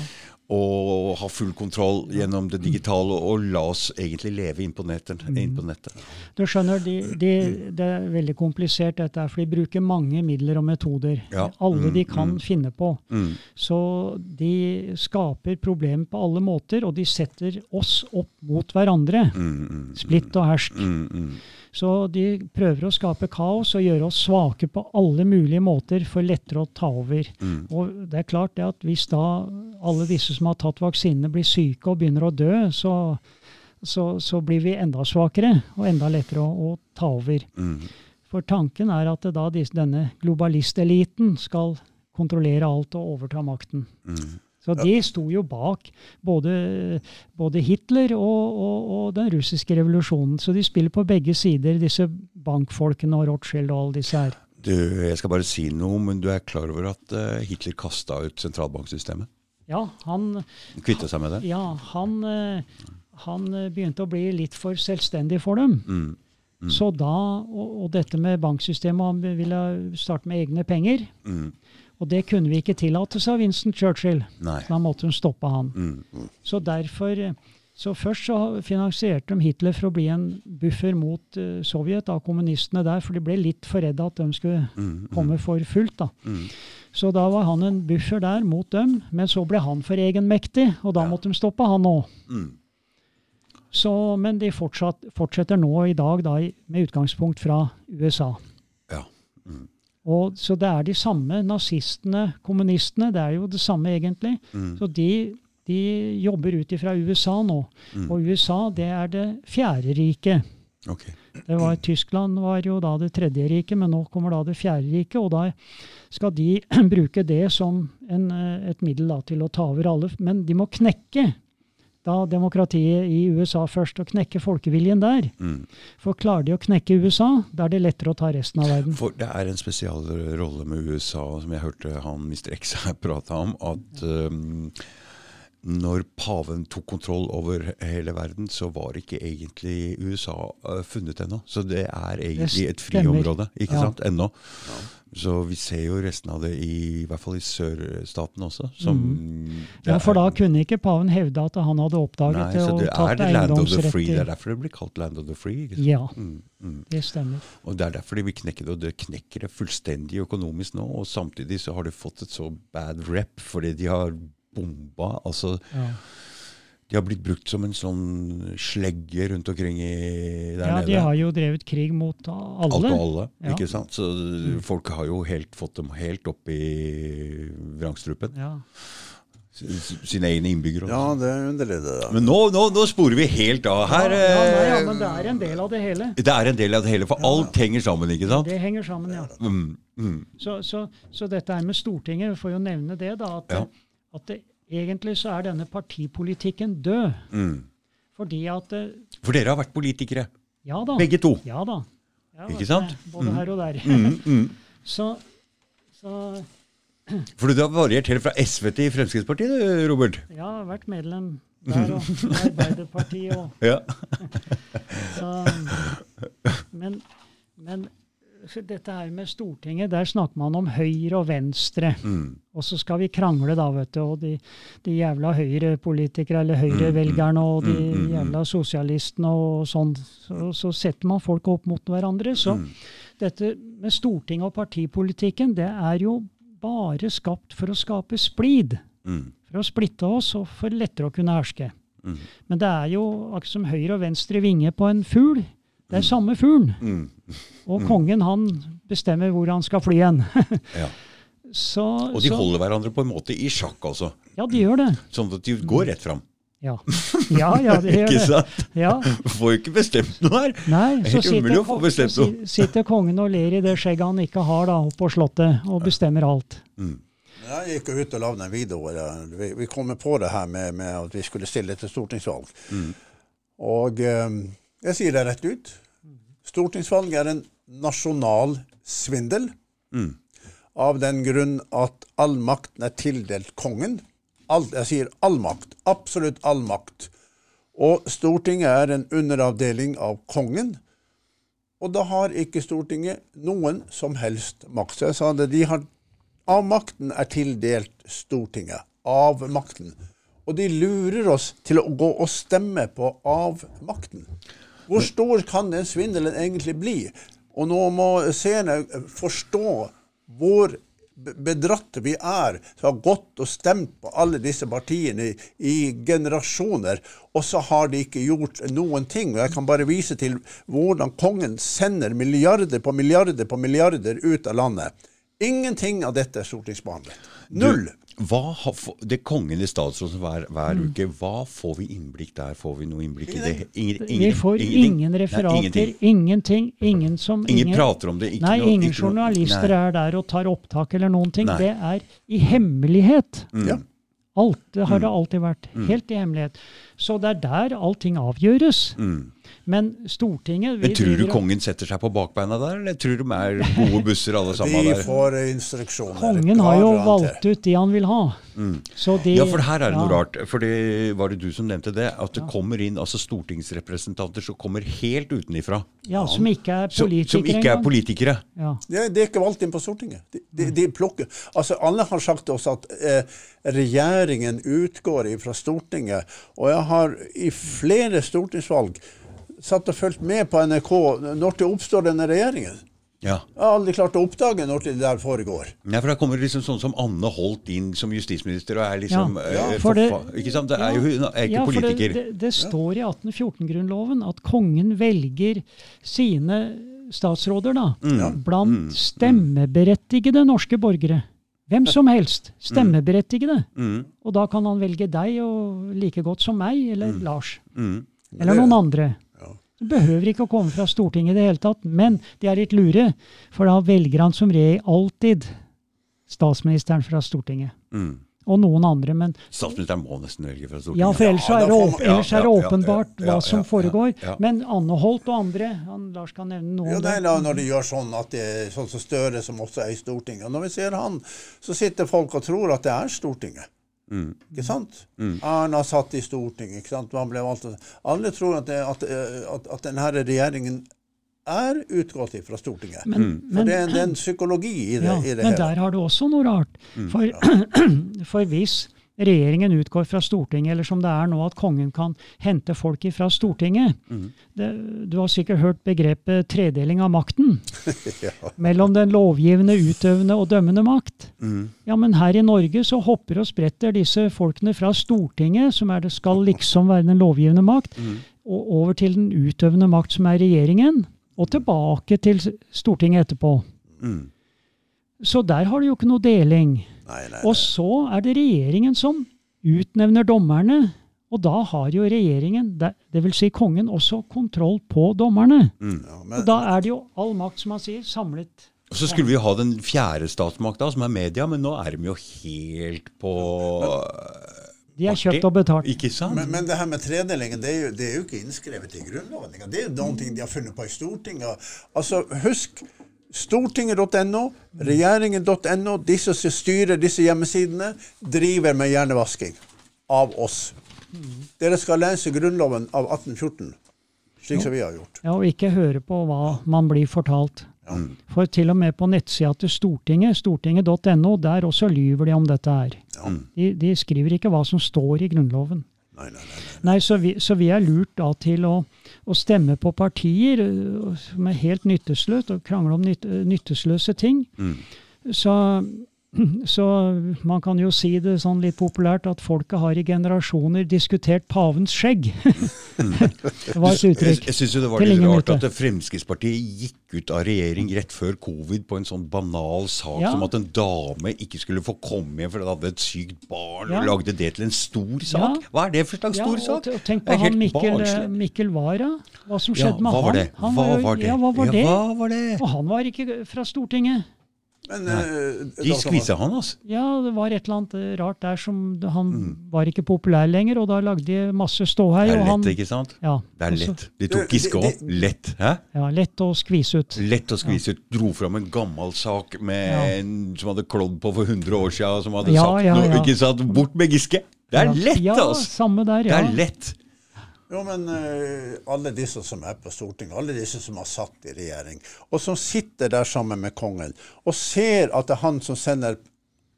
Og ha full kontroll gjennom det digitale, og la oss egentlig leve inn på nettet. Inn på nettet. Du skjønner, de, de, det er veldig komplisert dette, her, for de bruker mange midler og metoder. Ja. Alle de Mm, kan mm. finne på. Mm. Så de skaper problemer på alle måter, og de setter oss opp mot hverandre. Mm, mm, Splitt og hersk. mm, mm. Så de prøver å skape kaos og gjøre oss svake på alle mulige måter for lettere å ta over. Mm. Og det er klart det at hvis da alle disse som har tatt vaksinene blir syke og begynner å dø, så, så, så blir vi enda svakere og enda lettere å, å ta over. Mm. For tanken er at da disse, denne globalisteliten skal kontrollere alt og overta makten. Mm. Så de sto jo bak både, både Hitler og, og, og den russiske revolusjonen. Så de spiller på begge sider, disse bankfolkene og Rothschild og alle disse her. Du, jeg skal bare si noe, men du er klar over at eh, Hitler kasta ut sentralbanksystemet? Ja, han, Kvitte seg med det? ja, han, eh, han eh, begynte å bli litt for selvstendig for dem. Mm. Mm. Så da, og, og dette med banksystemet, han ville starte med egne penger. Mm. Og det kunne vi ikke tillate, sa Winston Churchill. Nei. Så da måtte hun stoppe han. Mm. Så derfor så først så finansierte de Hitler for å bli en buffer mot uh, Sovjet, av kommunistene der, for de ble litt for redde at de skulle Mm. komme for fullt. da. Mm. Så da var han en buffer der mot dem, men så ble han for egenmektig, og da Ja. måtte de stoppe han òg. Mm. Men de fortsatt, fortsetter nå i dag da, med utgangspunkt fra USA. Ja. Mm. Og, så det er de samme nazistene, kommunistene, det er jo det samme egentlig. Mm. Så de, de jobber ut ifra USA nå. Mm. Og USA det er det fjerde riket. Okay. Det var, Tyskland var jo da det tredje riket, men nå kommer da det fjerde riket. Og da skal de bruke det som en, eh, et middel da, til å ta over alle. Men de må knekke da demokratiet i USA først, og knekke folkeviljen der. Mm. For klarer de å knekke USA, da er det lettere å ta resten av verden. For det er en spesial rolle med USA, som jeg hørte han Mr. X her prata om, at um, når paven tok kontroll over hele verden, så var ikke egentlig USA uh, funnet ennå. Så det er egentlig et friområde, ikke Ja. sant, ennå. Så vi ser jo resten av det i, i hvert fall i sørstaten også. Som mm. Ja, for da kunne ikke paven hevde at han hadde oppdaget Nei, det og det tatt er the free. Det er derfor det blir kalt land of the free. Ikke sant? Ja, Mm, mm. det stemmer. Og det er derfor de vil knekke det, og det knekker det fullstendig økonomisk nå. Og samtidig så har det fått et så bad rep fordi de har bomba. Altså, Ja. de har blitt brukt som en sånn slegge rundt omkring i, der ja, nede. de har jo drevet krig mot alle. Alt og alle, Ja. ikke sant? Så folk har jo helt fått dem helt opp i vrangstrupen. Ja. Sine egne innbyggere. Ja, det er underlig, det Da. Men nå, nå, nå sporer vi helt av her. ja, nei, ja, eh, men det er en del av det hele. det er en del av det hele, for alt henger sammen, ikke sant? Det henger sammen, ja. Mm, mm, Så, så, så dette her med Stortinget, vi får jo nevne det, da. At, Ja. At det, egentlig så er denne partipolitikken død. mm. Fordi at eh, For dere har vært politikere, Ja da. begge to. Ja da. Ja, Ikke sant? du, Både her og der. Mm, mm. Så, så For du har variert helt fra SV til Fremskrittspartiet, du, Robert? jeg har vært medlem der og Arbeiderpartiet og Ja. så, men, men dette her med Stortinget, der snakker man om høyre og venstre. Mm. Og så skal vi krangle, da, vet du. Og de, de jævla høyrepolitikere, eller høyrevelgerne, og de mm, mm, mm. jævla sosialistene og sånn. Så, så setter man folk opp mot hverandre. Så Mm. dette med Stortinget og partipolitikken, det er jo bare skapt for å skape splid. Mm. For å splitte oss, og for lettere å kunne herske. Mm. Men det er jo akkurat som høyre og venstre vinge på en fugl. Det er samme fuglen. Mm. Og kongen han bestemmer hvor han skal fly hen. Ja. så, Og de så, holder hverandre på en måte i sjakk, altså. Ja, de gjør det. Sånn at de går rett fram. Ja, ja, ja det gjør Ikke sant? Ja. Får jo ikke bestemt noe her. Nei, så helt umulig sitter, å få bestemt noe. si- sitter kongen og ler i det skjegget han ikke har da, oppe på slottet, og bestemmer alt. Mm. Jeg gikk ut og lagde en video. hvor Vi, vi kom på det her med, med at vi skulle stille til stortingsvalg. Og eh, jeg sier det rett ut. Stortingsvalg er en nasjonal svindel. Mm. Av den grunn at all makten er tildelt kongen. All, jeg sier all makt. Absolutt all makt. Og Stortinget er en underavdeling av kongen. Og da har ikke Stortinget noen som helst makt. Så jeg sa det, de har av makten er tildelt Stortinget. Av makten. Og de lurer oss til å gå og stemme på av makten. Hvor stor kan den svindelen egentlig bli? Og nå må seerne forstå hvor be- bedratte vi er som har gått og stemt på alle disse partiene i, i generasjoner, og så har de ikke gjort noen ting. Og jeg kan bare vise til hvordan kongen sender milliarder på milliarder på milliarder ut av landet. Ingenting av dette er stortingsbehandlet. Null. Hva det kongen i statsråden hver, hver Mm. uke. Hva får vi innblikk der? Får vi noe innblikk i det? Ingen, Vi får ingen, ingen Nei, referater, ingenting. ingenting. Ingen som Ingen prater om det, ikke Nei, noe- ingen ikke noe- journalister nei. er der og tar opptak eller noen ting. Nei. Det er i hemmelighet. Mm. Ja. Alt, det har det alltid vært. Helt i hemmelighet. Så det er der allting avgjøres. Mm. Men Stortinget vi Men tror du kongen setter seg på bakbeina der, eller tror du de er gode busser alle sammen der? De får instruksjoner. Kongen har jo valgt ut de han vil ha. Så de, Mm. Ja, for her er det noe ja. rart. For det var det du som nevnte det. At det kommer inn altså stortingsrepresentanter som kommer helt utenifra. Ja, som ikke er politikere som ikke er politikere. Ja. ja. de er ikke valgt inn på Stortinget. De, de, de plukker Altså, Alle har sagt til oss at eh, regjeringen utgår fra Stortinget. Og jeg har i flere stortingsvalg satt og fulgt med på NRK når det oppstår denne regjeringen. Ja. Jeg har aldri klart å oppdage når det der foregår. Nei, for Da kommer liksom sånn som Anne Holt inn som justisminister og er liksom Ja. ja, For det- Ikke sant? Det er jo, hun er ikke Ja, politiker. Det, det, det står i 1814-grunnloven at kongen velger sine statsråder da, Mm. blant stemmeberettigede norske borgere. Hvem som helst. Stemmeberettigede. Mm. Og da kan han velge deg og like godt som meg, eller Lars. Mm. Eller noen andre. Det behøver ikke å komme fra Stortinget i det hele tatt, men de er litt lure. For da velger han som regel alltid statsministeren fra Stortinget. Mm. Og noen andre, men Statsministeren må nesten velge fra Stortinget. Ja, for ellers, er det, åp ellers er det ja, ja, åpenbart ja, hva som ja, foregår. ja. Men Anne Holt og andre han, Lars kan nevne noe Ja, det er da, når de gjør sånn at det er sånn som Støre, som også er i Stortinget. Og når vi ser han, så sitter folk og tror at det er Stortinget. Mm. Ikke sant? Erna satt i Stortinget. ikke sant? Man ble valgt. Alle tror at, det, at, eh, at, at denne regjeringen er utgått fra Stortinget. Men, For men, det, er, det er en psykologi i det, ja, i det men hele. der har du også noe rart. Mm. For, for hvis regjeringen utgår fra Stortinget, eller som det er nå, at kongen kan hente folk fra Stortinget Mm. det, Du har sikkert hørt begrepet tredeling av makten. Ja. mellom den lovgivende, utøvende og dømmende makt. Mm. Ja, men her i Norge så hopper og spretter disse folkene fra Stortinget, som er det skal liksom være den lovgivende makt, Mm. og over til den utøvende makt, som er regjeringen, og tilbake til Stortinget etterpå. Mm. Så der har du jo ikke noe deling. Nei, nei, Og så er det regjeringen som utnevner dommerne. Og da har jo regjeringen, dvs. Si kongen, også kontroll på dommerne. ja, men, Og da er det jo all makt, som man sier, samlet Og så skulle vi ha den fjerde statsmakta, som er media, men nå er de jo helt på De er kjøpt og betalt. Ikke sant? men, men det her med tredelingen, det er, jo, det er jo ikke innskrevet i Grunnloven. Det er jo noen ting de har funnet på i Stortinget. Altså, husk Stortinget.no, regjeringen.no, disse som styrer disse hjemmesidene, driver med hjernevasking av oss. Dere skal lese Grunnloven av 1814, slik som vi har gjort. Ja, Og ikke høre på hva man blir fortalt. For til og med på nettsida til Stortinget, stortinget.no, der også lyver de om dette her. De, de skriver ikke hva som står i Grunnloven. Nei, nei, nei. Nei, Så vi, så vi er lurt da til å, å stemme på partier øh, som er helt nytteløse, og krangle om nytt, øh, nyttesløse ting. Så, så man kan jo si det sånn litt populært at folket har i generasjoner diskutert pavens skjegg. det var et uttrykk. jeg syns det var litt rart at Fremskrittspartiet gikk ut av regjering rett før covid på en sånn banal sak Ja. som at en dame ikke skulle få komme hjem fordi hun hadde et sykt barn, Ja. og lagde det til en stor sak. Ja. Hva er det for slags stor sak? og tenk på han Mikkel, eh. Mikkel Wara. Hva som skjedde med hva var han. det? han Hva var det? Ja, hva var det? hva var det? Og han var ikke fra Stortinget. Men, uh, De skvisa han, altså. Ja, det var et eller annet eh, rart der som Han Mm. var ikke populær lenger, og da lagde de masse ståhei. Det er han, lett, ikke sant? Ja, Det er lett. De tok Giske de- òg. Lett. Hæ? Ja, lett å skvise ut. Lett å skvise ut. Dro fram en gammel sak med Ja. en som hadde klådd på for 100 år siden, som hadde Ja, sagt ja, noe. Ikke sant? Bort med Giske! Det er Ja. lett, ja, altså! Samme der, Det er lett. Jo, men uh, alle disse som er på Stortinget, alle disse som har satt i regjering, og som sitter der sammen med kongen, og ser at det er han som sender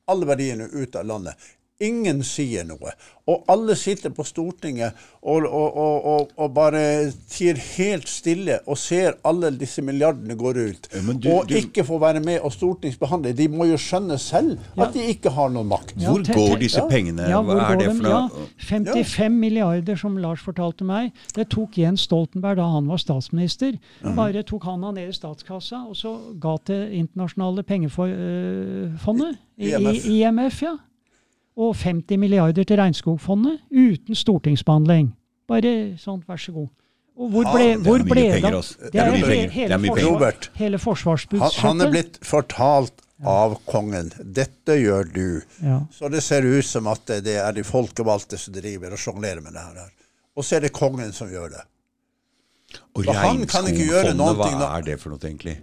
alle verdiene ut av landet. Ingen sier noe. Og alle sitter på Stortinget og, og, og, og, og bare tier helt stille og ser alle disse milliardene gå ut. Du- og du- ikke får være med og stortingsbehandle. De må jo skjønne selv at de ikke har noen makt. Ja, Hvor går disse pengene? Ja, hvor Hva er det for noe? Ja, noe? 55 milliarder, som Lars fortalte meg. Det tok Jens Stoltenberg da han var statsminister. Bare tok han han ned i statskassa, og så ga til internasjonale pengefondet, IMF. IMF, ja. Og 50 milliarder til Regnskogfondet, uten stortingsbehandling. Bare sånn, vær så god. Og hvor ble, Ja, det hvor ble det av Det Det er mye penger. Det hele, er mye penger. Robert, hele Han, forsvarsbudsjettet. han er blitt fortalt av kongen. Dette gjør du. ja. Så det ser ut som at det er de folkevalgte som driver og sjonglerer med det her. Og så er det kongen som gjør det. Og Regnskogfondet, hva er det for noe, egentlig?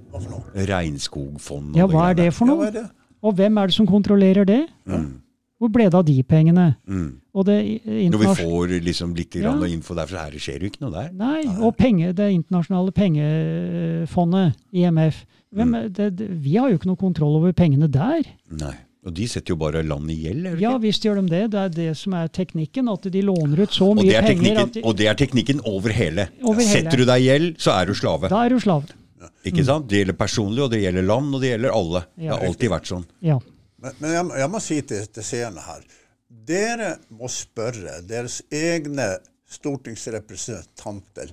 Regnskogfondet ja, hva er det for noe? Og hvem er det som kontrollerer det? Hvor ble det av de pengene? Mm. Og det Når vi får liksom litt Ja. info der, så her skjer jo ikke noe der. Nei, og penge, det internasjonale pengefondet, IMF hvem, Mm. det, det, Vi har jo ikke noe kontroll over pengene der. Nei. Og de setter jo bare land i gjeld, Ja visst gjør de det. Det er det som er teknikken. At de låner ut så mye er penger de, og det er teknikken over hele. Over hele. Setter du deg i gjeld, så er du slave. Da er du slave. Ikke sant? Det gjelder personlig, og det gjelder land, og det gjelder alle. Det har alltid vært sånn. Ja. Men, men jeg, jeg må si til, til seerne her Dere må spørre deres egne stortingsrepresentanter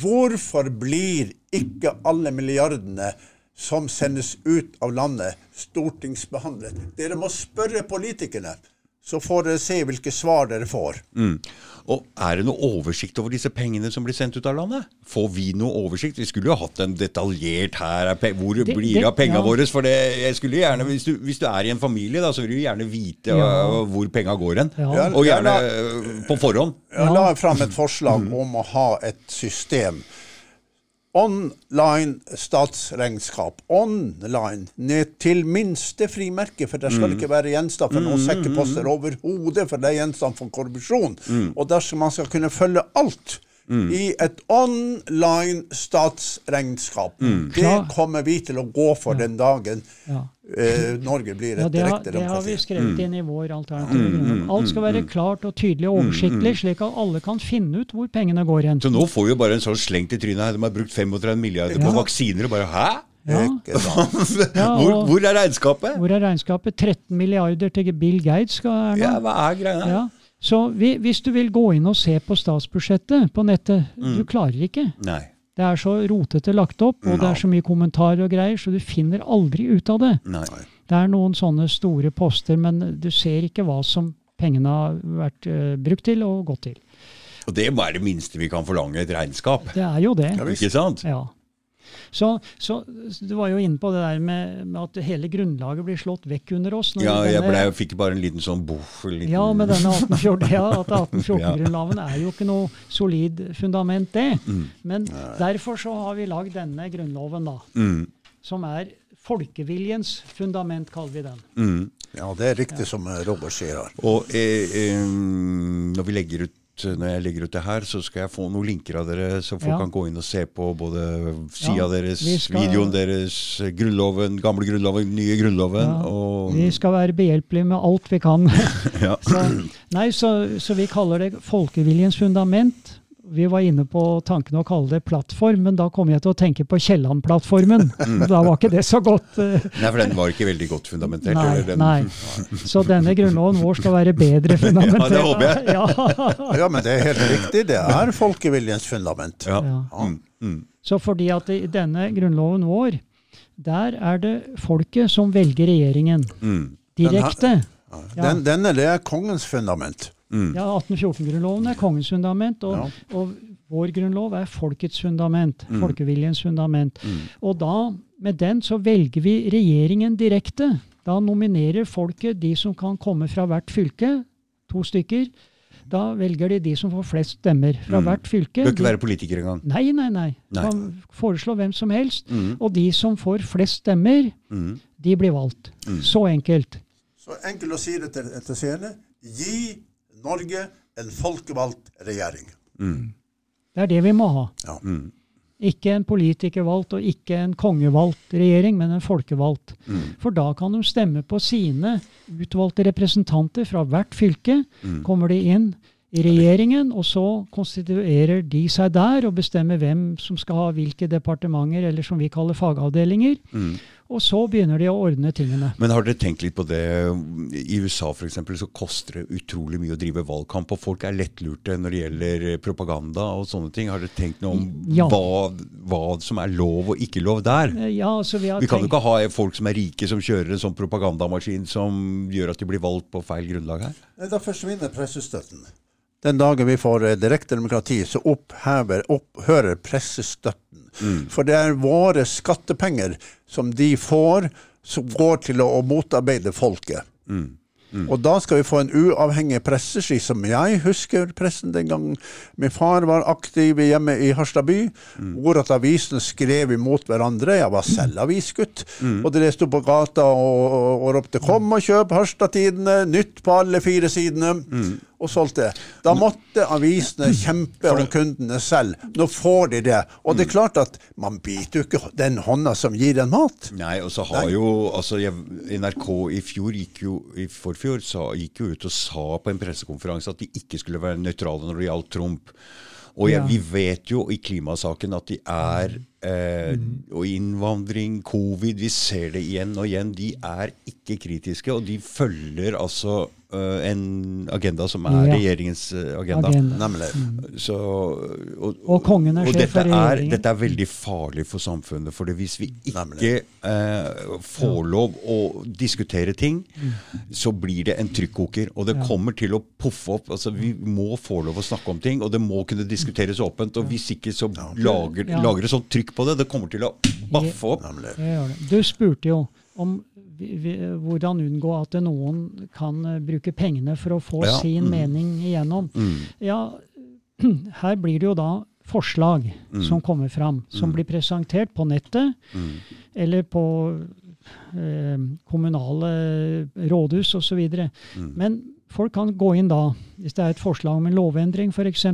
hvorfor blir ikke alle milliardene som sendes ut av landet, stortingsbehandlet? Dere må spørre politikerne, så får dere se hvilke svar dere får. Mm. Og er det noe oversikt over disse pengene som blir sendt ut av landet? Får vi noe oversikt? Vi skulle jo hatt en detaljert her er Hvor Det- blir det- av pengene ja. våre? For det, jeg skulle gjerne, hvis du, hvis du er i en familie, da, så vil du gjerne vite Ja. uh, hvor penga går hen. Ja. Og gjerne uh, på forhånd. Jeg la fram et forslag om å ha et system. Online statsregnskap. Online ned til minste frimerke, for det skal ikke være gjenstand for noen sekkeposter overhodet, for det er gjenstand for korrupsjon. Og dersom man skal kunne følge alt i et online statsregnskap. Mm. Det kommer vi til å gå for den dagen Ja. eh, Norge blir et ja, direkte demokrati. det har vi skrevet inn i vår alternative grunnlov. Alt skal være klart og tydelig og oversiktlig, slik at alle kan finne ut hvor pengene går hen. Så nå får vi jo bare en sånn slengt i trynet her. De har brukt 35 milliarder på vaksiner, og bare hæ? Ja. Ja, hvor, hvor er regnskapet? Hvor er regnskapet? 13 milliarder til Bill Gates skal Erna. Ja, hva er greia? Ja. Så vi, hvis du vil gå inn og se på statsbudsjettet på nettet, Mm. du klarer ikke. Nei. Det er så rotete lagt opp, og det er så mye kommentarer og greier, så du finner aldri ut av det. Nei. Det er noen sånne store poster, men du ser ikke hva som pengene har vært uh, brukt til og gått til. Og det er bare det minste vi kan forlange, et regnskap. Det er jo det. Ja. Ikke sant? Ja. Så, så du var jo inne på det der med, med at hele grunnlaget blir slått vekk under oss. når Ja, jeg denne- ble, fikk bare en liten sånn boff. Liten, Ja, men denne 1814, ja, at Ja. 1814-grunnloven er jo ikke noe solid fundament, det. Mm. Men derfor så har vi lagd denne grunnloven, da. Mm, Som er folkeviljens fundament, kaller vi den. mm. Ja, det er riktig som eh, Robert sier her. Og eh, eh, når, vi legger ut, når jeg legger ut det her, så skal jeg få noen linker av dere, så folk Ja. kan gå inn og se på både sida Ja, deres, skal- videoen deres, Grunnloven, gamle Grunnloven, nye Grunnloven. Ja, og, Vi skal være behjelpelige med alt vi kan. ja. Så, nei, så, så vi kaller det folkeviljens fundament. Vi var inne på tanken å kalle det plattform, men da kom jeg til å tenke på Kielland-plattformen. Da var ikke det så godt. eh, Nei, for den var ikke veldig godt fundamentert. Nei, den, nei. Så denne grunnloven vår skal være bedre fundamentert. Ja, det håper jeg. Ja. Ja, men det er helt riktig. Det er folkeviljens fundament. Ja. Ja. Mm, mm. Så fordi at i denne grunnloven vår, der er det folket som velger regjeringen. Mm, Direkte. Ja. Den, denne det er kongens fundament. Mm. Ja, 1814-grunnloven er kongens fundament, og, og vår grunnlov er folkets fundament. Mm. Folkeviljens fundament. Og da, med den, så velger vi regjeringen direkte. Da nominerer folket de som kan komme fra hvert fylke, to stykker. Da velger de de som får flest stemmer fra Mm. hvert fylke. Bør ikke De- være politiker engang. Nei, nei, nei. Nei. Kan foreslå hvem som helst. Mm. Og de som får flest stemmer, Mm. de blir valgt. Så enkelt. Så enkelt å si det til, til scene. Gi Norge en folkevalgt regjering. Det er det vi må ha. Ja. Mm. Ikke en politikervalgt og ikke en kongevalgt regjering, men en folkevalgt. Mm. For da kan de stemme på sine utvalgte representanter fra hvert fylke. Mm. Kommer de inn i regjeringen, og så konstituerer de seg der og bestemmer hvem som skal ha hvilke departementer, eller som vi kaller fagavdelinger. Og så begynner de å ordne tingene. Men har dere tenkt litt på det? I USA for eksempel, så koster det utrolig mye å drive valgkamp, og folk er lettlurte når det gjelder propaganda og sånne ting. Har dere tenkt noe om Ja. hva, hva som er lov og ikke lov der? Eh, Ja, altså vi har Vi kan jo tenkt- ikke ha folk som er rike som kjører en sånn propagandamaskin som gjør at de blir valgt på feil grunnlag her. Da forsvinner pressestøtten. Den dagen vi får direkte demokrati, så opphever, opphører pressestøtten. For det er våre skattepenger som de får, som går til å, motarbeide folket. Og da skal vi få en uavhengig presse, slik som jeg husker pressen den gangen. min far var aktiv hjemme i Harstad by, hvor at avisene skrev imot hverandre. Jeg var selv avisgutt, og dere sto på gata og, og, og ropte 'kom og kjøp Harstad-tidene', nytt på alle fire sidene, og solgte. Da måtte avisene kjempe om kundene selv. Nå får de det. Og det er klart at man biter jo ikke den hånda som gir en mat. Nei, og så har jo altså jeg, NRK i fjor gikk jo i forfjor sa, gikk jo ut og sa på en pressekonferanse at de ikke skulle være nøytrale når det gjaldt Trump. Og jeg, Ja. vi vet jo i klimasaken at de er eh, Og innvandring, covid, vi ser det igjen og igjen. De er ikke kritiske, og de følger altså eh, en agenda som er Ja. regjeringens eh, agenda. Agenda. Nemlig. Så, og, Og kongen er og sjef for for er, regjeringen. dette er veldig farlig for samfunnet. For hvis vi ikke eh, får lov å diskutere ting, så blir det en trykkoker. Og det Ja. kommer til å poffe opp. altså Vi må få lov å snakke om ting, og det må kunne diskuteres åpent. Og hvis ikke, så lager, Ja. lager det sånn trykk på det. Det kommer til å baffe opp. Nemlig. Gjør det. Du spurte jo om vi, vi, hvordan unngå at noen kan eh, bruke pengene for å få Ja, sin mm. mening igjennom. Mm. Ja, her blir det jo da forslag Mm. som kommer fram, som blir presentert på nettet Mm. eller på eh, kommunale rådhus osv. Mm. Men folk kan gå inn da hvis det er et forslag om en lovendring f.eks.,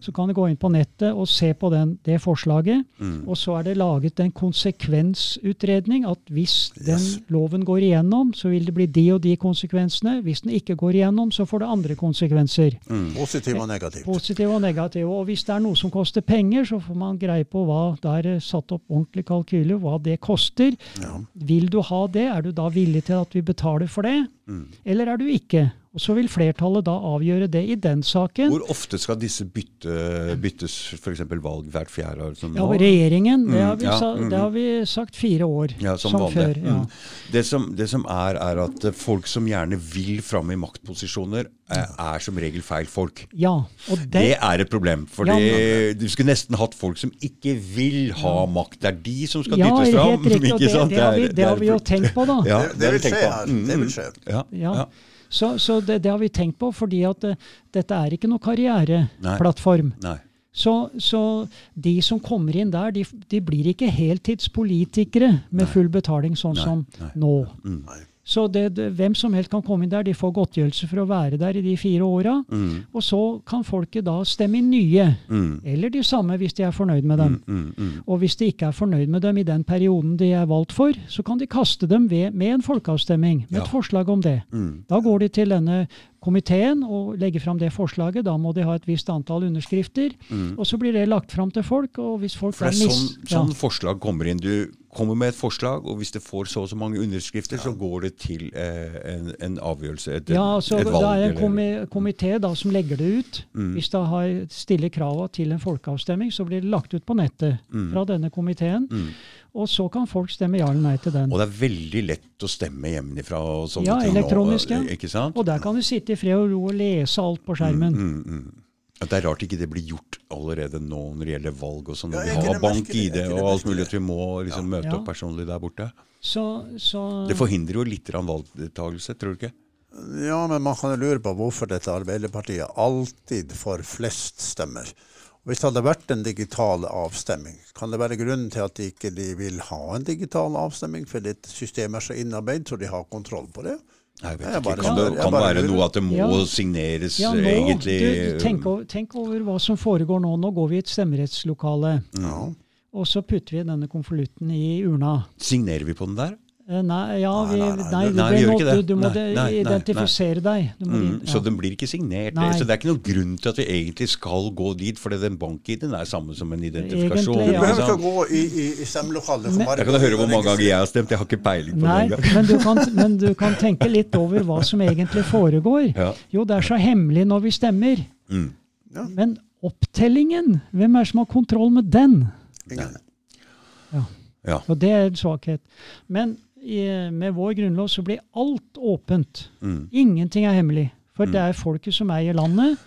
så kan du gå inn på nettet og se på den, det forslaget. Mm. Og så er det laget en konsekvensutredning at hvis den Yes. loven går igjennom, så vil det bli de og de konsekvensene. Hvis den ikke går igjennom, så får det andre konsekvenser. Mm. Positiv og negativt. Positiv og negativ. Og hvis det er noe som koster penger, så får man greie på hva det er satt opp ordentlig kalkyle, hva det koster. Ja. Vil du ha det? Er du da villig til at vi betaler for det? Mm. Eller er du ikke? Og så vil flertallet da avgjøre det i den saken. Hvor ofte skal disse bytte, byttes, f.eks. valg hvert fjerde år? Som Ja, regjeringen, det Mm, har, vi ja, sa, mm. det har vi sagt fire år. Ja, som, som før. Ja. Mm. Det, som, det som er, er at eh, folk som gjerne vil fram i maktposisjoner, er, er som regel feil folk. ja, og det, Det er et problem. For Ja, du skulle nesten hatt folk som ikke vil ha makt. Det er de som skal ja, dyttes fram. helt riktig. Og det, sant? det, har vi, det har vi jo tenkt på, da. Ja, Det, vil skje Mm, Det vil mm. skje. Ja, Ja. ja. Så, så det, det har vi tenkt på, fordi at eh, dette er ikke noe karriereplattform. Nei. Så, så de som kommer inn der, de, de blir ikke heltidspolitikere med full betaling sånn Nei, som nei. nå. Mm. Nei. Så det, det, hvem som helst kan komme inn der. De får godtgjørelse for å være der i de fire åra. Mm. Og så kan folket da stemme inn nye. Mm. Eller de samme hvis de er fornøyd med dem. Mm, mm. Og hvis de ikke er fornøyd med dem i den perioden de er valgt for, så kan de kaste dem ved, med en folkeavstemning, med Ja. et forslag om det. Mm. Da går de til denne komiteen og legger fram det forslaget. Da må de ha et visst antall underskrifter. Mm. Og så blir det lagt fram til folk. Og hvis folk For det da er mis... sånn, ja. forslag kommer inn. Du kommer med et forslag, og hvis det får så og så mange underskrifter, så går det til eh, en, en avgjørelse. Et, ja, så et det valg. er en eller- komité da som legger det ut. Mm. Hvis det har, stiller krava til en folkeavstemning, så blir det lagt ut på nettet Mm. fra denne komiteen. Mm. Og så kan folk stemme ja eller nei til den. Og det er veldig lett å stemme hjemmefra og sånne Ja, ting. Ja, elektronisk, ja. Ikke sant? Og der kan du sitte i fred og ro og lese alt på skjermen. Mm, mm. At det er rart ikke det blir gjort allerede nå når det gjelder valg og sånn. Ja, vi har bank-ID det og alt mulig at vi må liksom møte Ja. opp personlig der borte. Så, så Det forhindrer jo litt valgdeltakelse, tror du ikke? Ja, men man kan jo lure på hvorfor dette Arbeiderpartiet alltid får flest stemmer. Hvis det hadde vært en digital avstemning, kan det være grunnen til at de ikke de vil ha en digital avstemning, fordi systemet er så innarbeidet så de har kontroll på det? Jeg vet Jeg ikke. Kan det kan bare være noe at det må Ja. signeres ja, nå, egentlig du, du, tenk, over, tenk over hva som foregår nå. Nå går vi i et stemmerettslokale. Ja. Og så putter vi denne konvolutten i urna. Signerer vi på den der? Eh, Nei, ja, vi, nei, nei, nei, du, nei, vi gjør må, ikke det. du, du må Nei, nei, nei, identifisere deg. Du må, Mm, ja. Så den blir ikke signert. Nei. Så det er ikke noen grunn til at vi egentlig skal gå dit, for den bank-ID-en er samme som en identifikasjon. Egentlig, Du behøver ikke å gå i, i, i stemmelokalet. Men- Jeg kan høre hvor mange ganger jeg har stemt. Jeg har ikke peiling på Nei, det engang. men du, kan, men du kan tenke litt over hva som egentlig foregår. Ja. Jo, det er så hemmelig når vi stemmer. Mm. Ja. Men opptellingen, hvem er det som har kontroll med den? Ingen. Ja. Og det er en svakhet. Men i, med vår grunnlov så blir alt åpent. Mm. Ingenting er hemmelig. For det er folket som eier landet.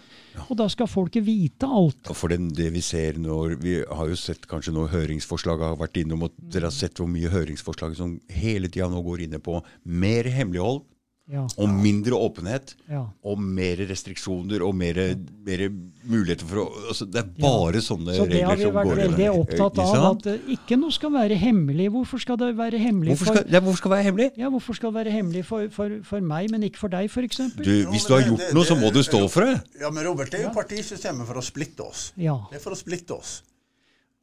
Og da skal folket vite alt. Og For det, det vi ser når Vi har jo sett kanskje noe høringsforslag har vært innom, og dere har sett hvor mye høringsforslag som hele tida nå går inne på mer hemmelighold Ja, og mindre åpenhet. ja. Og mer restriksjoner og mer, mer muligheter for å altså Det er bare sånne regler Så det har vi vært går veldig opptatt av. At ikke noe skal være hemmelig. Hvorfor skal det være hemmelig Hvorfor for skal, ja, hvorfor skal det være hemmelig? ja, hvorfor skal det være hemmelig for, for, for meg, men ikke for deg, f.eks.? Du, hvis du har gjort det- noe, så må du stå for det. Ja, men Robert, det er jo partisystemet for å splitte oss. Ja. Det er for å splitte oss.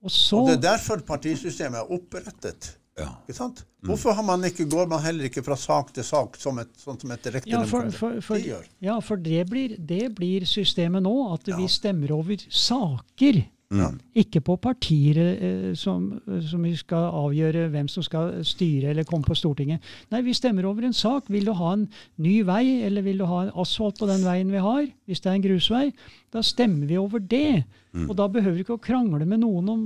Og så Og det er derfor partisystemet er opprettet. Ja. Ikke sant? Hvorfor har man ikke, går man heller ikke fra sak til sak, som et, sånn som et direkte ja, for, for, for, de gjør? ja, for det blir, det blir systemet nå, at vi stemmer over saker. Ja. Ikke på partier eh, som, som vi skal avgjøre hvem som skal styre eller komme på Stortinget. Nei, vi stemmer over en sak. Vil du ha en ny vei, eller vil du ha en asfalt på den veien vi har? Hvis det er en grusvei, da stemmer vi over det. Og da behøver vi ikke å krangle med noen om,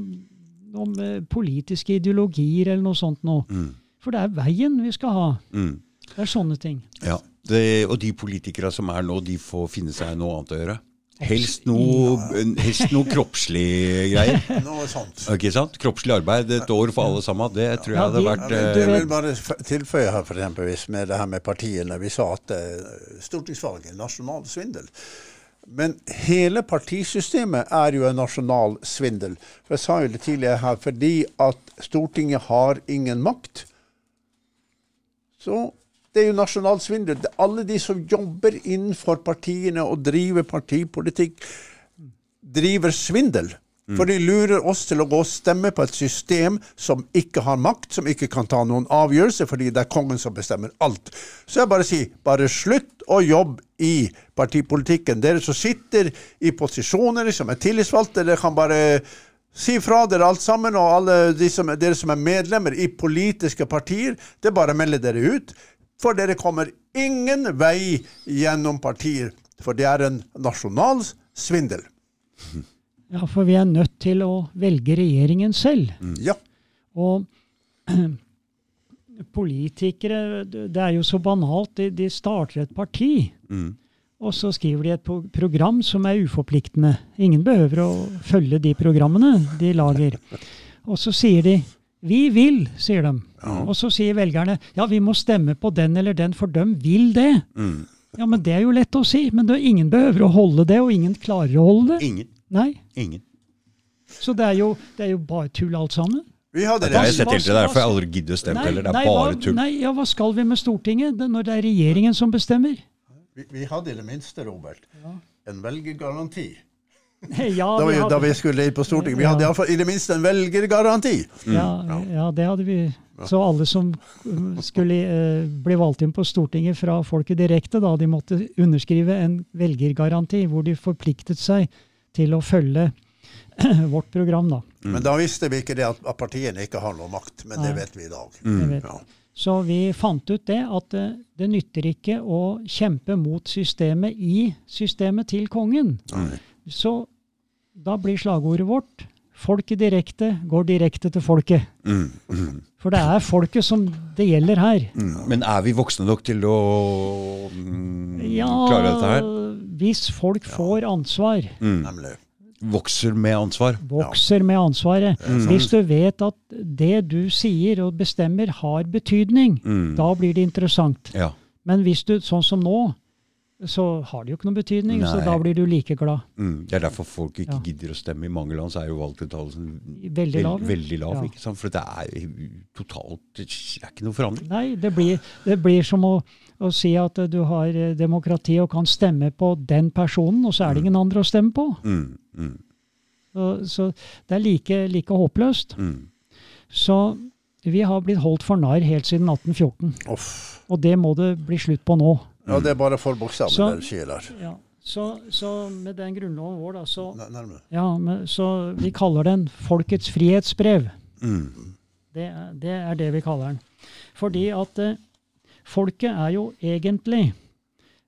om eh, politiske ideologier eller noe sånt noe. Mm. For det er veien vi skal ha. Mm. Det er sånne ting. Ja, det, Og de politikere som er nå, de får finne seg noe annet å gjøre. Helst noe, helst noe kroppslig greier. Noe sånt. Ikke sant? Kroppslig arbeid et år for alle sammen. Det tror jeg Ja, hadde de- vært Jeg vil, Du jeg vil bare tilføye her for eksempelvis med det her med partiene. Vi sa at eh, stortingsvalget er nasjonal svindel. Men hele partisystemet er jo en nasjonal svindel. For Jeg sa jo det tidligere her, fordi at Stortinget har ingen makt, så Det er jo nasjonal svindel. Alle de som jobber innenfor partiene og driver partipolitikk, driver svindel. For de lurer oss til å gå og stemme på et system som ikke har makt, som ikke kan ta noen avgjørelse, fordi det er kongen som bestemmer alt. Så jeg bare sier, bare slutt å jobbe i partipolitikken. Dere som sitter i posisjoner, som er tillitsvalgte, dere kan bare si fra dere alt sammen, og alle de som, dere som er medlemmer i politiske partier, det er bare å melde dere ut. For dere kommer ingen vei gjennom partier, for det er en nasjonal svindel. Ja, for vi er nødt til å velge regjeringen selv. Ja. Og politikere, det er jo så banalt. De, de starter et parti, Mm. og så skriver de et program som er uforpliktende. Ingen behøver å følge de programmene de lager. Og så sier de 'vi vil', sier de. Og så sier velgerne 'ja, vi må stemme på den eller den, for de vil det'. Mm. Ja, men det er jo lett å si. Men det, ingen behøver å holde det, og ingen klarer å holde det. Ingen. Nei. Ingen. Så det er jo, det er jo bare tull alt sammen. Vi hadde Det har jeg sett til. Det er hva- jeg aldri gidder å stemme heller. Det er nei, bare hva, tull. Nei, ja, hva skal vi med Stortinget det, når det er regjeringen som bestemmer? Vi, vi hadde i det minste, Robert, en velgergaranti. Ja, Da vi, vi da vi skulle inn på Stortinget. Vi Ja. hadde iallfall i det minste en velgergaranti. ja, ja, det hadde vi. Så alle som uh, skulle uh, bli valgt inn på Stortinget fra folket direkte, da, de måtte underskrive en velgergaranti hvor de forpliktet seg til å følge vårt program. da. Men da visste vi ikke det at, partiene ikke har noe makt. Men det vet vi i dag. Mm. Ja. Så vi fant ut det at det, det nytter ikke å kjempe mot systemet i systemet til kongen. Så da blir slagordet vårt 'Folket direkte går direkte til folket'. Mm. Mm. For det er folket som det gjelder her. Mm. Men er vi voksne nok til å mm, Ja, klare dette her? hvis folk får ansvar, Mm. Nemlig. Vokser med ansvar. vokser med ansvaret. Hvis du vet at det du sier og bestemmer har betydning, Mm. da blir det interessant. Ja. Men hvis du, sånn som nå, så har det jo ikke noen betydning, så da blir du like glad. Mm. Det er derfor folk ikke Ja. gidder å stemme. I mange land så er jo valgdeltakelsen Veldig lav. Veld, veldig lav. Ja. ikke sant? For det er totalt Det er ikke noe forandring. Nei, det blir, det blir som å, å si at du har eh, demokrati og kan stemme på den personen, og så er det ingen andre å stemme på. Mm. Mm. Så, så det er like, like håpløst. Mm. Så vi har blitt holdt for narr helt siden 1814, Off. og det må det bli slutt på nå. Ja, det er bare for bokstavene Så- dere sier der. Ja. Så, så med den grunnloven vår, da, så, ja, men, så vi kaller den Folkets frihetsbrev. Mm. Det, er- det er det vi kaller den. Fordi at eh, folket er jo egentlig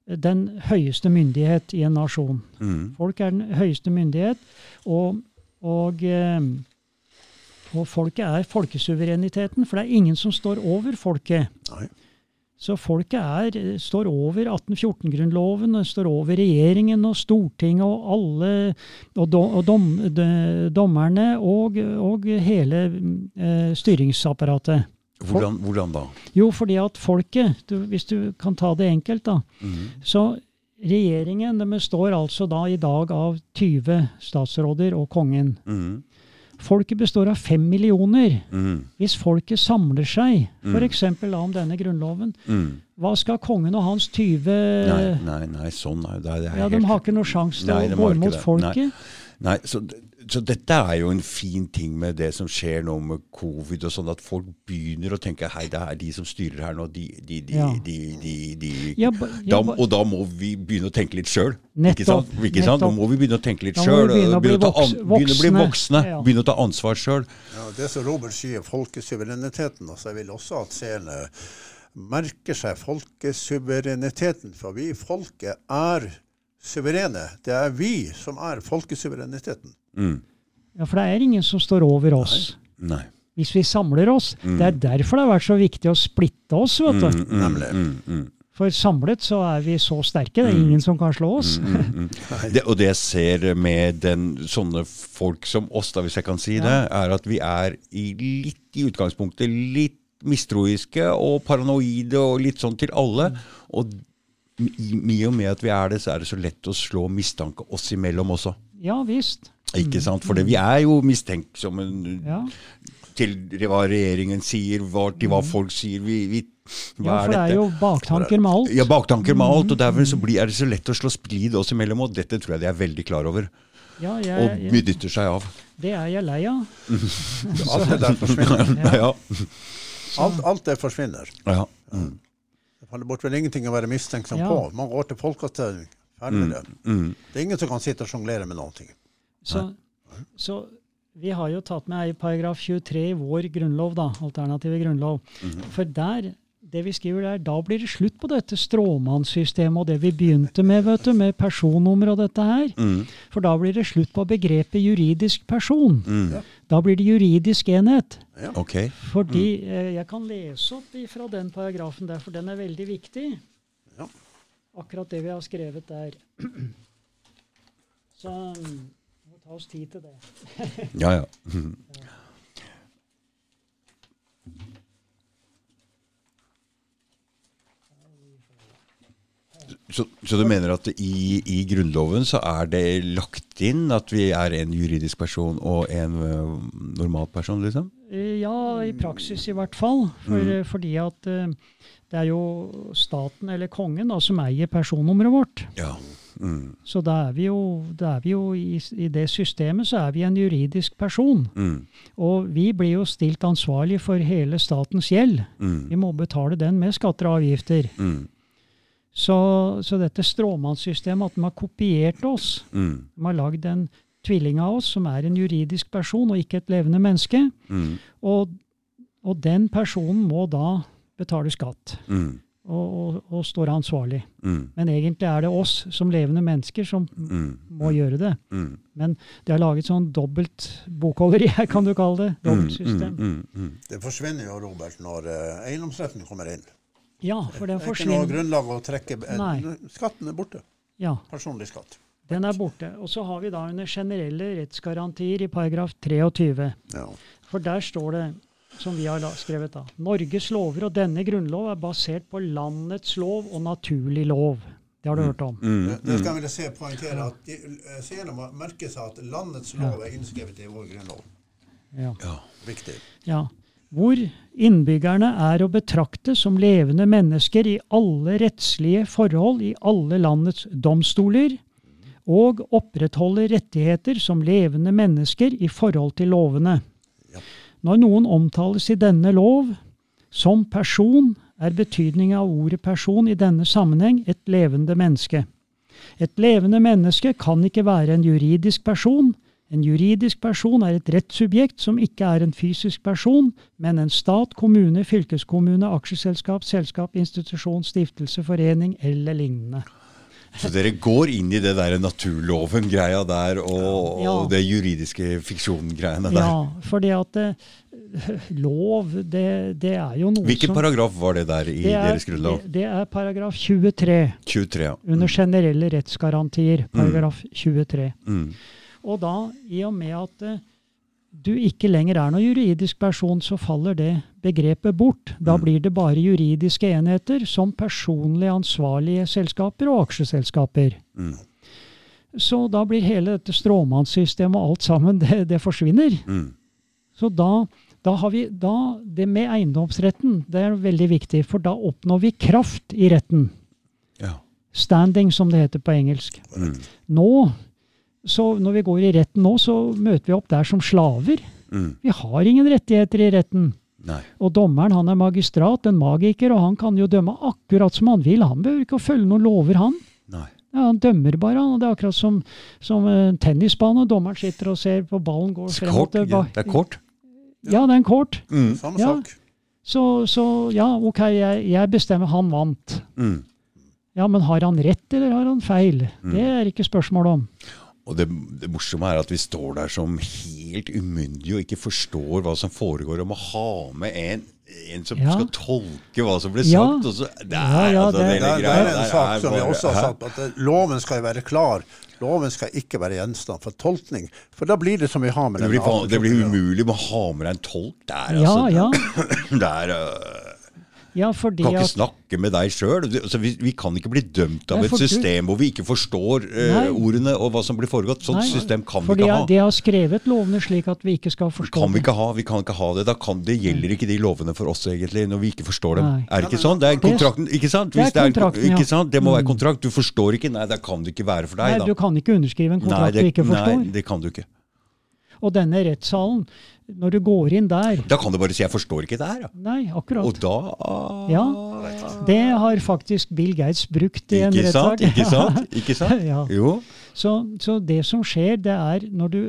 den høyeste myndighet i en nasjon. Mm. Folk er den høyeste myndighet, og, og, eh, og folket er folkesuvereniteten, for det er ingen som står over folket. Nei. Så folket er, eh, står over 1814-grunnloven, og står over regjeringen og Stortinget og alle og, do, og dom, de, dommerne og, og hele eh, styringsapparatet. Hvordan, hvordan da? Jo, fordi at folket, du, hvis du kan ta det enkelt, da, Mm. så regjeringen består altså da i dag av 20 statsråder og kongen. Mm. Folket består av fem millioner. Mm. Hvis folket samler seg, Mm. f.eks. om denne grunnloven, Mm. hva skal kongen og hans 20 Nei, nei, nei, sånn er det. er Ja, De har ikke noe sjanse til Nei, å gå imot folket. Nei, så, så dette er jo en fin ting med det som skjer nå med covid og sånn, at folk begynner å tenke hei, det er de som styrer her nå, de, de, de, Ja. de, de, de Ja, ba- da, ja, ba- Og da må vi begynne å tenke litt sjøl. Ikke Nettopp, sant? Ikke sant? Da nettopp. må vi begynne å tenke litt Da sjøl. begynne å bli Begynne, begynne å voksne. voksne. Begynne å ta ansvar sjøl. Ja, det som Robert sier, folkesuvereniteten. Altså, jeg vil også at seerne merker seg folkesuvereniteten. For vi folket er suverene. Det er vi som er folkesuvereniteten. Mm. Ja, For det er ingen som står over oss. Nei. Hvis vi samler oss. Det er derfor det har vært så viktig å splitte oss. vet du. Mm, mm, Nemlig. mm, mm. For samlet så er vi så sterke. Det er ingen som kan slå oss. Det, og det jeg ser med den, sånne folk som oss, da, hvis jeg kan si det, er at vi er i litt i utgangspunktet litt mistroiske og paranoide og litt sånn til alle. Og i og med at vi er det, så er det så lett å slå mistanke oss imellom også. Ja visst. Ikke sant? For det, vi er jo mistenksomme Ja. til hva regjeringen sier, hva, til hva folk sier. Vi, vi, hva Mm. Ja, for er det er jo baktanker med alt. Ja, baktanker med alt, og derfor så blir, er det så lett å slå splid oss imellom, og dette tror jeg de er veldig klar over, Ja, jeg, og benytter seg av. det er jeg lei av. Alt det der forsvinner. Ja. Alt, alt det forsvinner. ja. Mm. Det faller bort vel ingenting å være mistenksom Ja. på. Man går til folkeavstemning. Ferdig med det. Mm. Det er ingen som kan sitte og sjonglere med noen ting. Så, så vi har jo tatt med ei paragraf 23 i vår grunnlov, da, alternative grunnlov. For der, det vi skriver der, da blir det slutt på dette stråmannssystemet og det vi begynte med, vet du, med personnummer og dette her. Mm. For da blir det slutt på begrepet juridisk person. Mm. Da blir det juridisk enhet. Ok. Fordi eh, Jeg kan lese opp fra den paragrafen der, for den er veldig viktig. Ja. Akkurat det vi har skrevet der. Så mm, vi må ta oss tid til det. Ja, ja. Så, så du mener at i, i Grunnloven så er det lagt inn at vi er en juridisk person og en uh, normal person, liksom? Eh, Ja, i praksis i hvert fall. For, mm. Fordi at uh, det er jo staten eller kongen da, som eier personnummeret vårt. Ja. Mm. Så da er vi jo, da er vi jo i, i det systemet så er vi en juridisk person. Mm. Og vi blir jo stilt ansvarlig for hele statens gjeld. Mm. Vi må betale den med skatter og avgifter. Mm. Så, så dette stråmannssystemet, at de har kopiert oss, Mm. de har lagd en tvilling av oss som er en juridisk person og ikke et levende menneske, Mm. og, og den personen må da betale skatt Mm. Og, og, og står ansvarlig. Mm. Men egentlig er det oss som levende mennesker som Mm. må gjøre det. Mm. Men det er laget sånn dobbelt bokholderi her, kan du kalle det. Mm. Mm. Mm. Det forsvinner jo, Robert, når eh, eiendomsretten kommer inn. Ja, for den forsvinner. Det er ikke noe grunnlag å trekke eh, Nei. Skatten er borte. Ja, Personlig skatt. den er borte. Og så har vi da under generelle rettsgarantier i paragraf 23. Ja. For der står det, som vi har skrevet da, Norges lover og denne grunnlov er basert på landets lov og naturlig lov. Det har du hørt om. Mm. Det, det skal vi se poengtere at de, eh, seerne må merke seg at landets lov er innskrevet i vår grunnlov. Ja. Ja. Viktig. ja. Hvor innbyggerne er å betrakte som levende mennesker i alle rettslige forhold i alle landets domstoler, og opprettholde rettigheter som levende mennesker i forhold til lovene. Når noen omtales i denne lov som person, er betydningen av ordet person i denne sammenheng et levende menneske. Et levende menneske kan ikke være en juridisk person. En juridisk person er et rettssubjekt som ikke er en fysisk person, men en stat, kommune, fylkeskommune, aksjeselskap, selskap, institusjon, stiftelse, forening eller lignende. Så dere går inn i det der naturloven-greia der, og, Ja. og det juridiske fiksjon-greiene der. Ja, fordi at det, lov, det, det er jo noe Hvilken som paragraf var det der i det er, deres grunnlov? Det, er paragraf 23 23, ja. under generelle rettsgarantier. Paragraf 23. Mm. Og da, i og med at eh, du ikke lenger er noen juridisk person, så faller det begrepet bort. Da Mm. blir det bare juridiske enheter som personlig ansvarlige selskaper og aksjeselskaper. Mm. Så da blir hele dette stråmannssystemet og alt sammen, det, det forsvinner. Mm. Så da, da har vi da, Det med eiendomsretten det er veldig viktig, for da oppnår vi kraft i retten. Ja. Standing, som det heter på engelsk. Mm. Nå, så når vi går i retten nå, så møter vi opp der som slaver. Mm. Vi har ingen rettigheter i retten. Nei. Og dommeren han er magistrat, en magiker, og han kan jo dømme akkurat som han vil. Han behøver ikke å følge noen lover, han. Nei. Ja, han dømmer bare. han. og Det er akkurat som, som en tennisbane. og Dommeren sitter og ser på ballen går frem og tilbake. Ja, det er kort. Ja, det er en kort. Mm. Samme Ja. sak. Så, så ja, ok, jeg, jeg bestemmer han vant. Mm. Ja, men har han rett, eller har han feil? Det er ikke spørsmål om. Og det, det morsomme er at vi står der som helt umyndige og ikke forstår hva som foregår, og må ha med en, en som Ja. skal tolke hva som ble Ja. sagt. Og så, det er, Ja, ja, altså, det- det, Der, det, er en sak er som vi også har sagt, at eh, loven skal være klar. Loven skal ikke være gjenstand for tolkning. For da blir det som vi har med Det blir, det blir umulig med å ha med deg en tolk der. Altså. ja. Det er, øh, Ja, fordi Kan ikke at snakke med deg sjøl. Altså, vi, vi kan ikke bli dømt av Nei, et system du- hvor vi ikke forstår uh, ordene og hva som blir foregått. Sånt Nei, system kan vi ikke ha. De har skrevet lovene slik at vi ikke skal forstå Kan vi ikke ha, vi kan ikke ha det. Da kan, det gjelder ikke de lovene for oss egentlig, når vi ikke forstår dem. Nei. Er det ikke sånn? Det er kontrakten, ikke sant? Hvis det er, kontrakten, ja. ikke sant? Det må være Mm. kontrakt. Du forstår ikke, nei, det kan det ikke være for Nei, deg, da. Du kan ikke underskrive en kontrakt det, du ikke forstår. nei, det kan du ikke. Og denne rettssalen, når du går inn der Da kan du bare si 'jeg forstår ikke det her', ja. Nei, akkurat. Og da ah, Ja. Det har faktisk Bill Gates brukt i en rettssak. Ikke sant? Ikke sant? Ja. Jo. Så, så det som skjer, det er når, du,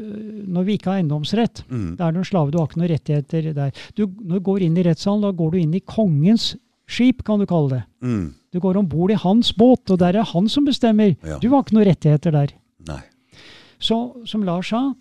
når vi ikke har eiendomsrett. Mm. Det er noen slave, du har ikke noen rettigheter der. Du, når du går inn i rettssalen, da går du inn i kongens skip, kan du kalle det. Mm. Du går om bord i hans båt, og der er han som bestemmer. Ja. Du har ikke noen rettigheter der. Nei. Så som Lars sa,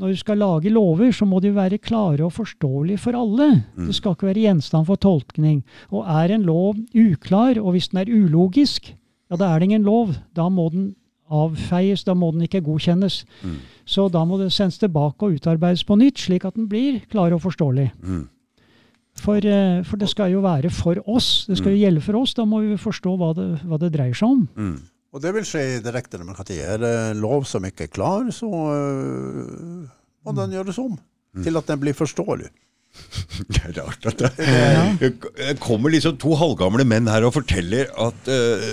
når du skal lage lover, så må de være klare og forståelige for alle. Mm. Det skal ikke være gjenstand for tolkning. Og er en lov uklar, og hvis den er ulogisk, ja, da er det ingen lov. Da må den avfeies, da må den ikke godkjennes. Mm. Så da må det sendes tilbake og utarbeides på nytt, slik at den blir klar og forståelig. Mm. For, eh, for det skal jo være for oss. Det skal jo gjelde for oss. Da må vi forstå hva det, hva det dreier seg om. Mm. Og det vil skje i direkte demokrati. Er det en lov som ikke er klar, så øh, må den gjøres om. Til at den blir forståelig. Det er rart at det det kommer liksom to halvgamle menn her og forteller at uh,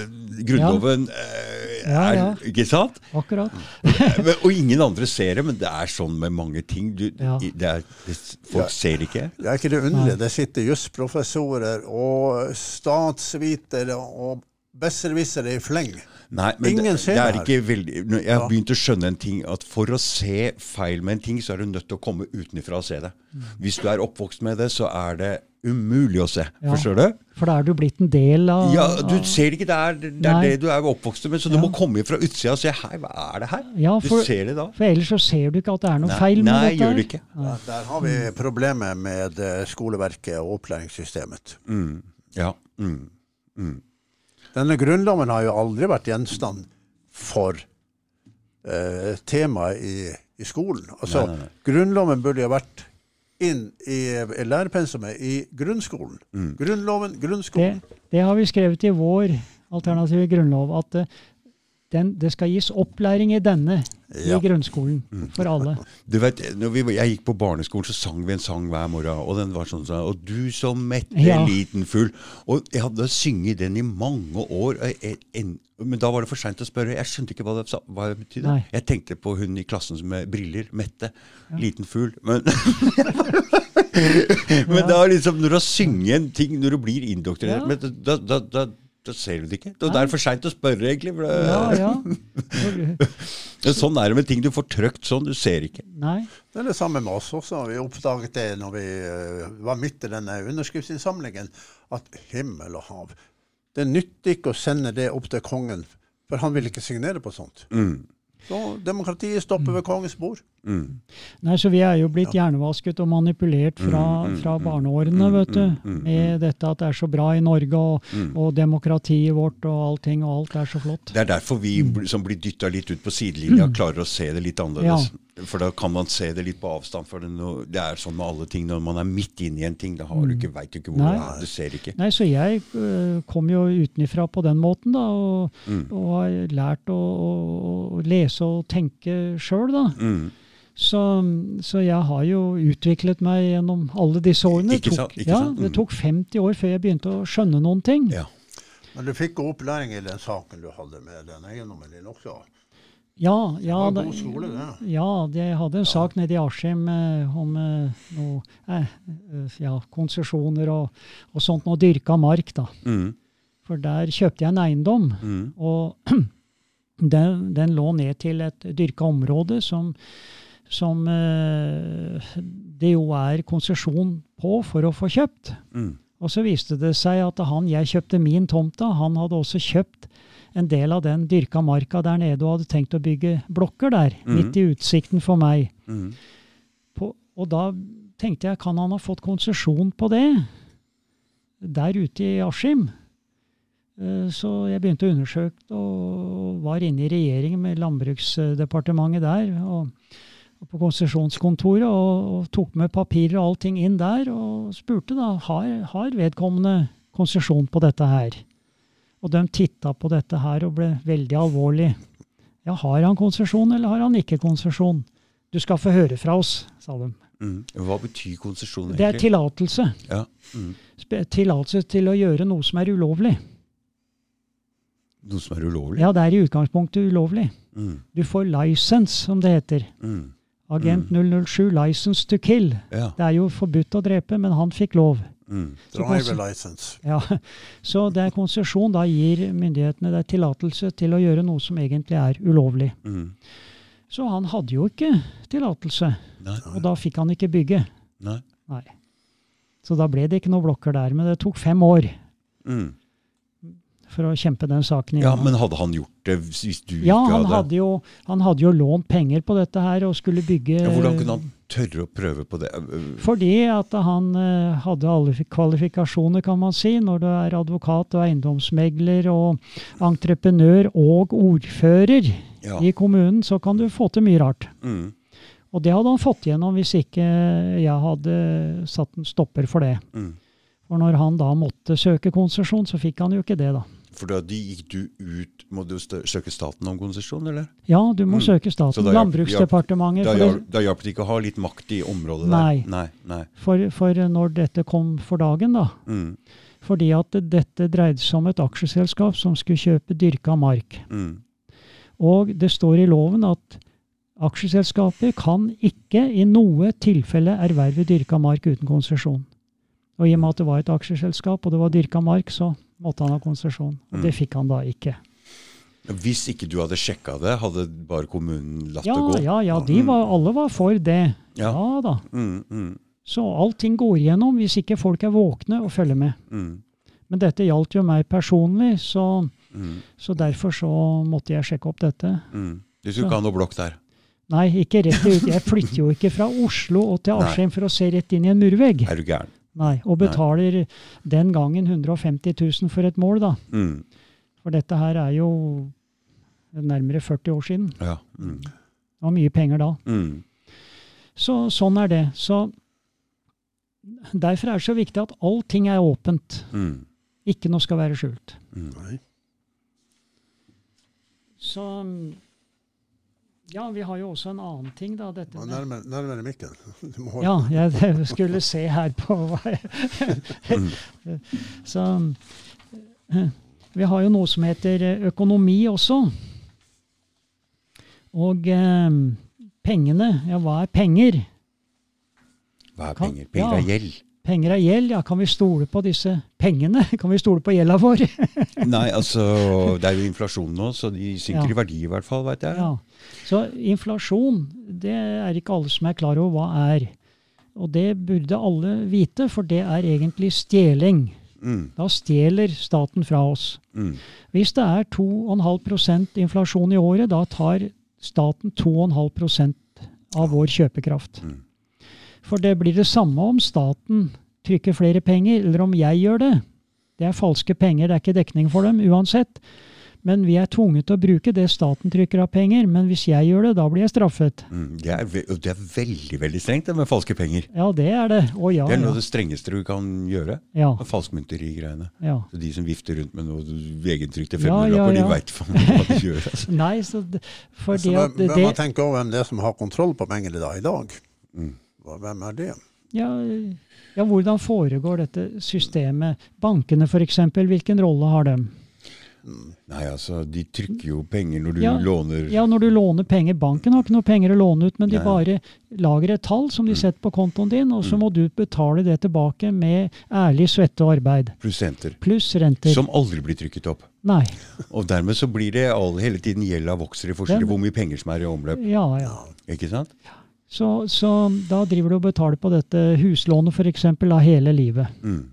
Grunnloven uh, Ja, er ja. Ikke sant? Akkurat. Men, og ingen andre ser det, men det er sånn med mange ting. Du, Ja. det er, det, folk ser det ikke. Det er ikke det underlige. Det sitter jusprofessorer og statsvitere og besserwissere i fleng. Nei, men Ingen ser det det er ikke veldig Jeg har Ja. begynt å skjønne en ting, at for å se feil med en ting, så er du nødt til å komme utenfra og se det. Hvis du er oppvokst med det, så er det umulig å se. Ja. Forstår du? For da er du blitt en del av Ja, du ser ikke det er det, er det du er oppvokst med, så du Ja. må komme fra utsida og se Hei, hva er det her? Ja, for- du ser det da. For ellers så ser du ikke at det er noe Nei, feil med nei, dette. gjør det ikke. Ja, der har vi problemet med eh, skoleverket og opplæringssystemet. Mm. Ja. Mm. Mm. Denne grunnloven har jo aldri vært gjenstand for eh, tema i, i skolen. Altså, Nei, nei, nei. Grunnloven burde jo vært inn i, i lærepensumet i grunnskolen. Mm. Grunnloven, Det, grunnskolen. det har vi skrevet i vår alternative grunnlov, at eh, den, det skal gis opplæring i denne Ja. i grunnskolen for alle. Du vet, når vi, Jeg gikk på barneskolen, så sang vi en sang hver morgen. Og den var sånn sånn Og du som mette Ja. liten fugl. Og jeg hadde sunget den i mange år. og jeg- en- Men da var det for seint å spørre. Jeg skjønte ikke hva det, hva det betydde. Nei. Jeg tenkte på hun i klassen med briller. Mette. Liten fugl. Men Men da liksom, når du har synget en ting, når du blir indoktrinert, Ja. da, da, da, da ser du det ikke. Det er for seint å spørre, egentlig. For det, Ja, ja. Sånn er det med ting du får trøkt sånn. Du ser ikke. Nei. Det er det samme med oss også. Vi oppdaget det når vi eh, var midt i denne underskriftsinnsamlingen, at himmel og hav Det nytter ikke å sende det opp til kongen, for han vil ikke signere på sånt. Mm. Så demokratiet stopper ved kongens bord. Mm. Nei, så vi er jo blitt hjernevasket og manipulert fra, Mm, mm, fra mm, barneårene, vet du. Med dette at det er så bra i Norge, og, og demokratiet vårt og allting, og alt er så flott. Det er derfor vi som blir dytta litt ut på sidelinja, klarer å se det litt annerledes. For da kan man se det litt på avstand. For det, det er sånn med alle ting. Når man er midt inne i en ting, da har du ikke, veit du ikke hvor Nei. det er. Du ser ikke. Nei, så jeg øh, kom jo utenifra på den måten, da, og, Mm. og har lært å, å, å lese og tenke sjøl, da. Mm. Så, så jeg har jo utviklet meg gjennom alle disse årene. Ikke Det sant, ikke sant? Mm. det tok 50 år før jeg begynte å skjønne noen ting. Ja. Men du fikk god opplæring i den saken du hadde med den eiendommen din også. Ja, Det var det- god skole, det. ja, de hadde en sak nede i Askim eh, om eh, noe eh, eh, ja, konsesjoner og, og sånt, noe dyrka mark. da. Mm. For der kjøpte jeg en eiendom, Mm. og den, den lå ned til et dyrka område som, som eh, det jo er konsesjon på for å få kjøpt. Mm. Og så viste det seg at han jeg kjøpte min tomt av, han hadde også kjøpt en del av den dyrka marka der nede og hadde tenkt å bygge blokker der, mm. midt i utsikten for meg. Mm. På, og da tenkte jeg, kan han ha fått konsesjon på det? Der ute i Askim. Eh, Så jeg begynte å undersøke og var inne i regjeringen med Landbruksdepartementet der. Og, og på konsesjonskontoret og, og tok med papirer og allting inn der og spurte da har, har vedkommende konsesjon på dette her. Og de titta på dette her og ble veldig alvorlig. Ja, har han konsesjon, eller har han ikke konsesjon? Du skal få høre fra oss, sa de. Mm. Hva betyr konsesjon Det er egentlig? tillatelse. Ja. Mm. Tillatelse til å gjøre noe som er ulovlig. Noe som er ulovlig? Ja, det er i utgangspunktet ulovlig. Mm. Du får license, som det heter. Mm. Agent 007, license to kill. Ja. Det er jo forbudt å drepe, men han fikk lov. Mm. Driver license. Ja, Så det er konsesjon. Da gir myndighetene deg tillatelse til å gjøre noe som egentlig er ulovlig. Mm. Så han hadde jo ikke tillatelse, og da fikk han ikke bygge. Nei. Nei. Så da ble det ikke noen blokker der. Men det tok fem år Mm. For å kjempe den saken Ja, men hadde han gjort det hvis du Ja, ikke han hadde hadde, jo, han hadde jo lånt penger på dette her og skulle bygge ja, Hvordan kunne han tørre å prøve på det? Fordi at han eh, hadde alle kvalifikasjoner, kan man si. Når du er advokat og eiendomsmegler og entreprenør og ordfører Ja. i kommunen, så kan du få til mye rart. Mm. Og det hadde han fått gjennom hvis ikke jeg hadde satt en stopper for det. Mm. For når han da måtte søke konsesjon, så fikk han jo ikke det, da. For da gikk du ut Må du søke staten om konsesjon, eller? Ja, du må Mm. søke staten. da Landbruksdepartementet. Da, hjalp det ikke å ha litt makt i området Nei. der? Nei. Nei. For, for når dette kom for dagen, da. Mm. Fordi at dette dreide seg om et aksjeselskap som skulle kjøpe dyrka mark. Mm. Og det står i loven at aksjeselskaper kan ikke i noe tilfelle erverve dyrka mark uten konsesjon. Og i og med at det var et aksjeselskap og det var dyrka mark, så måtte han ha konsesjon. Og det Mm. fikk han da ikke. Hvis ikke du hadde sjekka det, hadde bare kommunen latt Ja, det gå? ja, ja, de var, alle var for det. Ja. Ja da. Mm, mm, Så allting går igjennom hvis ikke folk er våkne og følger med. mm, Men dette gjaldt jo meg personlig, så, mm, så derfor så måtte jeg sjekke opp dette. mm. Du skulle ikke ha noe blokk der? Nei, ikke rett ut. Jeg flytter jo ikke fra Oslo og til. Askim for å se rett inn i en murvegg. Er du gæren? Nei, Og betaler den gangen 150 000 for et mål, da. Mm. For dette her er jo nærmere 40 år siden. Ja. Mm. Det var mye penger da. Mm. Så sånn er det. Så derfor er det så viktig at allting er åpent. Mm. Ikke noe skal være skjult. Mm. Nei. Så ja, vi har jo også en annen ting, da. Dette Nærmere, nærmere mikken. Du må holde- Ja, jeg skulle se her på hva jeg Så eh, vi har jo noe som heter eh, økonomi også. Og eh, pengene, ja hva er penger? Hva er penger? Penger ja. er gjeld. Penger er gjeld, ja kan vi stole på disse pengene? Kan vi stole på gjelda vår? Nei, altså Det er jo inflasjon nå, så de synker Ja. i verdi i hvert fall, veit jeg. Ja. Så inflasjon, det er ikke alle som er klar over hva er. Og det burde alle vite, for det er egentlig stjeling. Mm. Da stjeler staten fra oss. Mm. Hvis det er 2,5% inflasjon i året, da tar staten 2,5 av vår kjøpekraft. Mm. For det blir det samme om staten trykker flere penger, eller om jeg gjør det. Det er falske penger, det er ikke dekning for dem uansett. Men vi er tvunget til å bruke det staten trykker av penger. Men hvis jeg gjør det, da blir jeg straffet. Mm. Det, er det er veldig veldig strengt, det med falske penger. Ja, det er det. Å ja, Det er noe ja. av det strengeste du kan gjøre. ja, med Falskmynterigreiene. ja. Så De som vifter rundt med noe egentrykte til ja, 500-lapper, ja. de veit hva de gjør. Altså. Nei, så fordi Så men, at det, man tenker over hvem det er som har kontroll på pengene da i dag? Mm. Hvem er det? Ja, ja, hvordan foregår dette systemet? Bankene f.eks., hvilken rolle har dem? Nei, altså, de trykker jo penger når du Ja, låner Ja, når du låner penger, Banken har ikke noe penger å låne ut, men de Nei. bare lager et tall som de Mm. setter på kontoen din, og så Mm. må du betale det tilbake med ærlig svette og arbeid. pluss renter. Pluss renter. Som aldri blir trykket opp. Nei. Og dermed så blir det all, hele tiden gjelda vokser i forskjell hvor mye penger som er i omløp. Ja, ja. Ikke sant? Så, så da driver du og betaler på dette huslånet f.eks. av hele livet. Mm.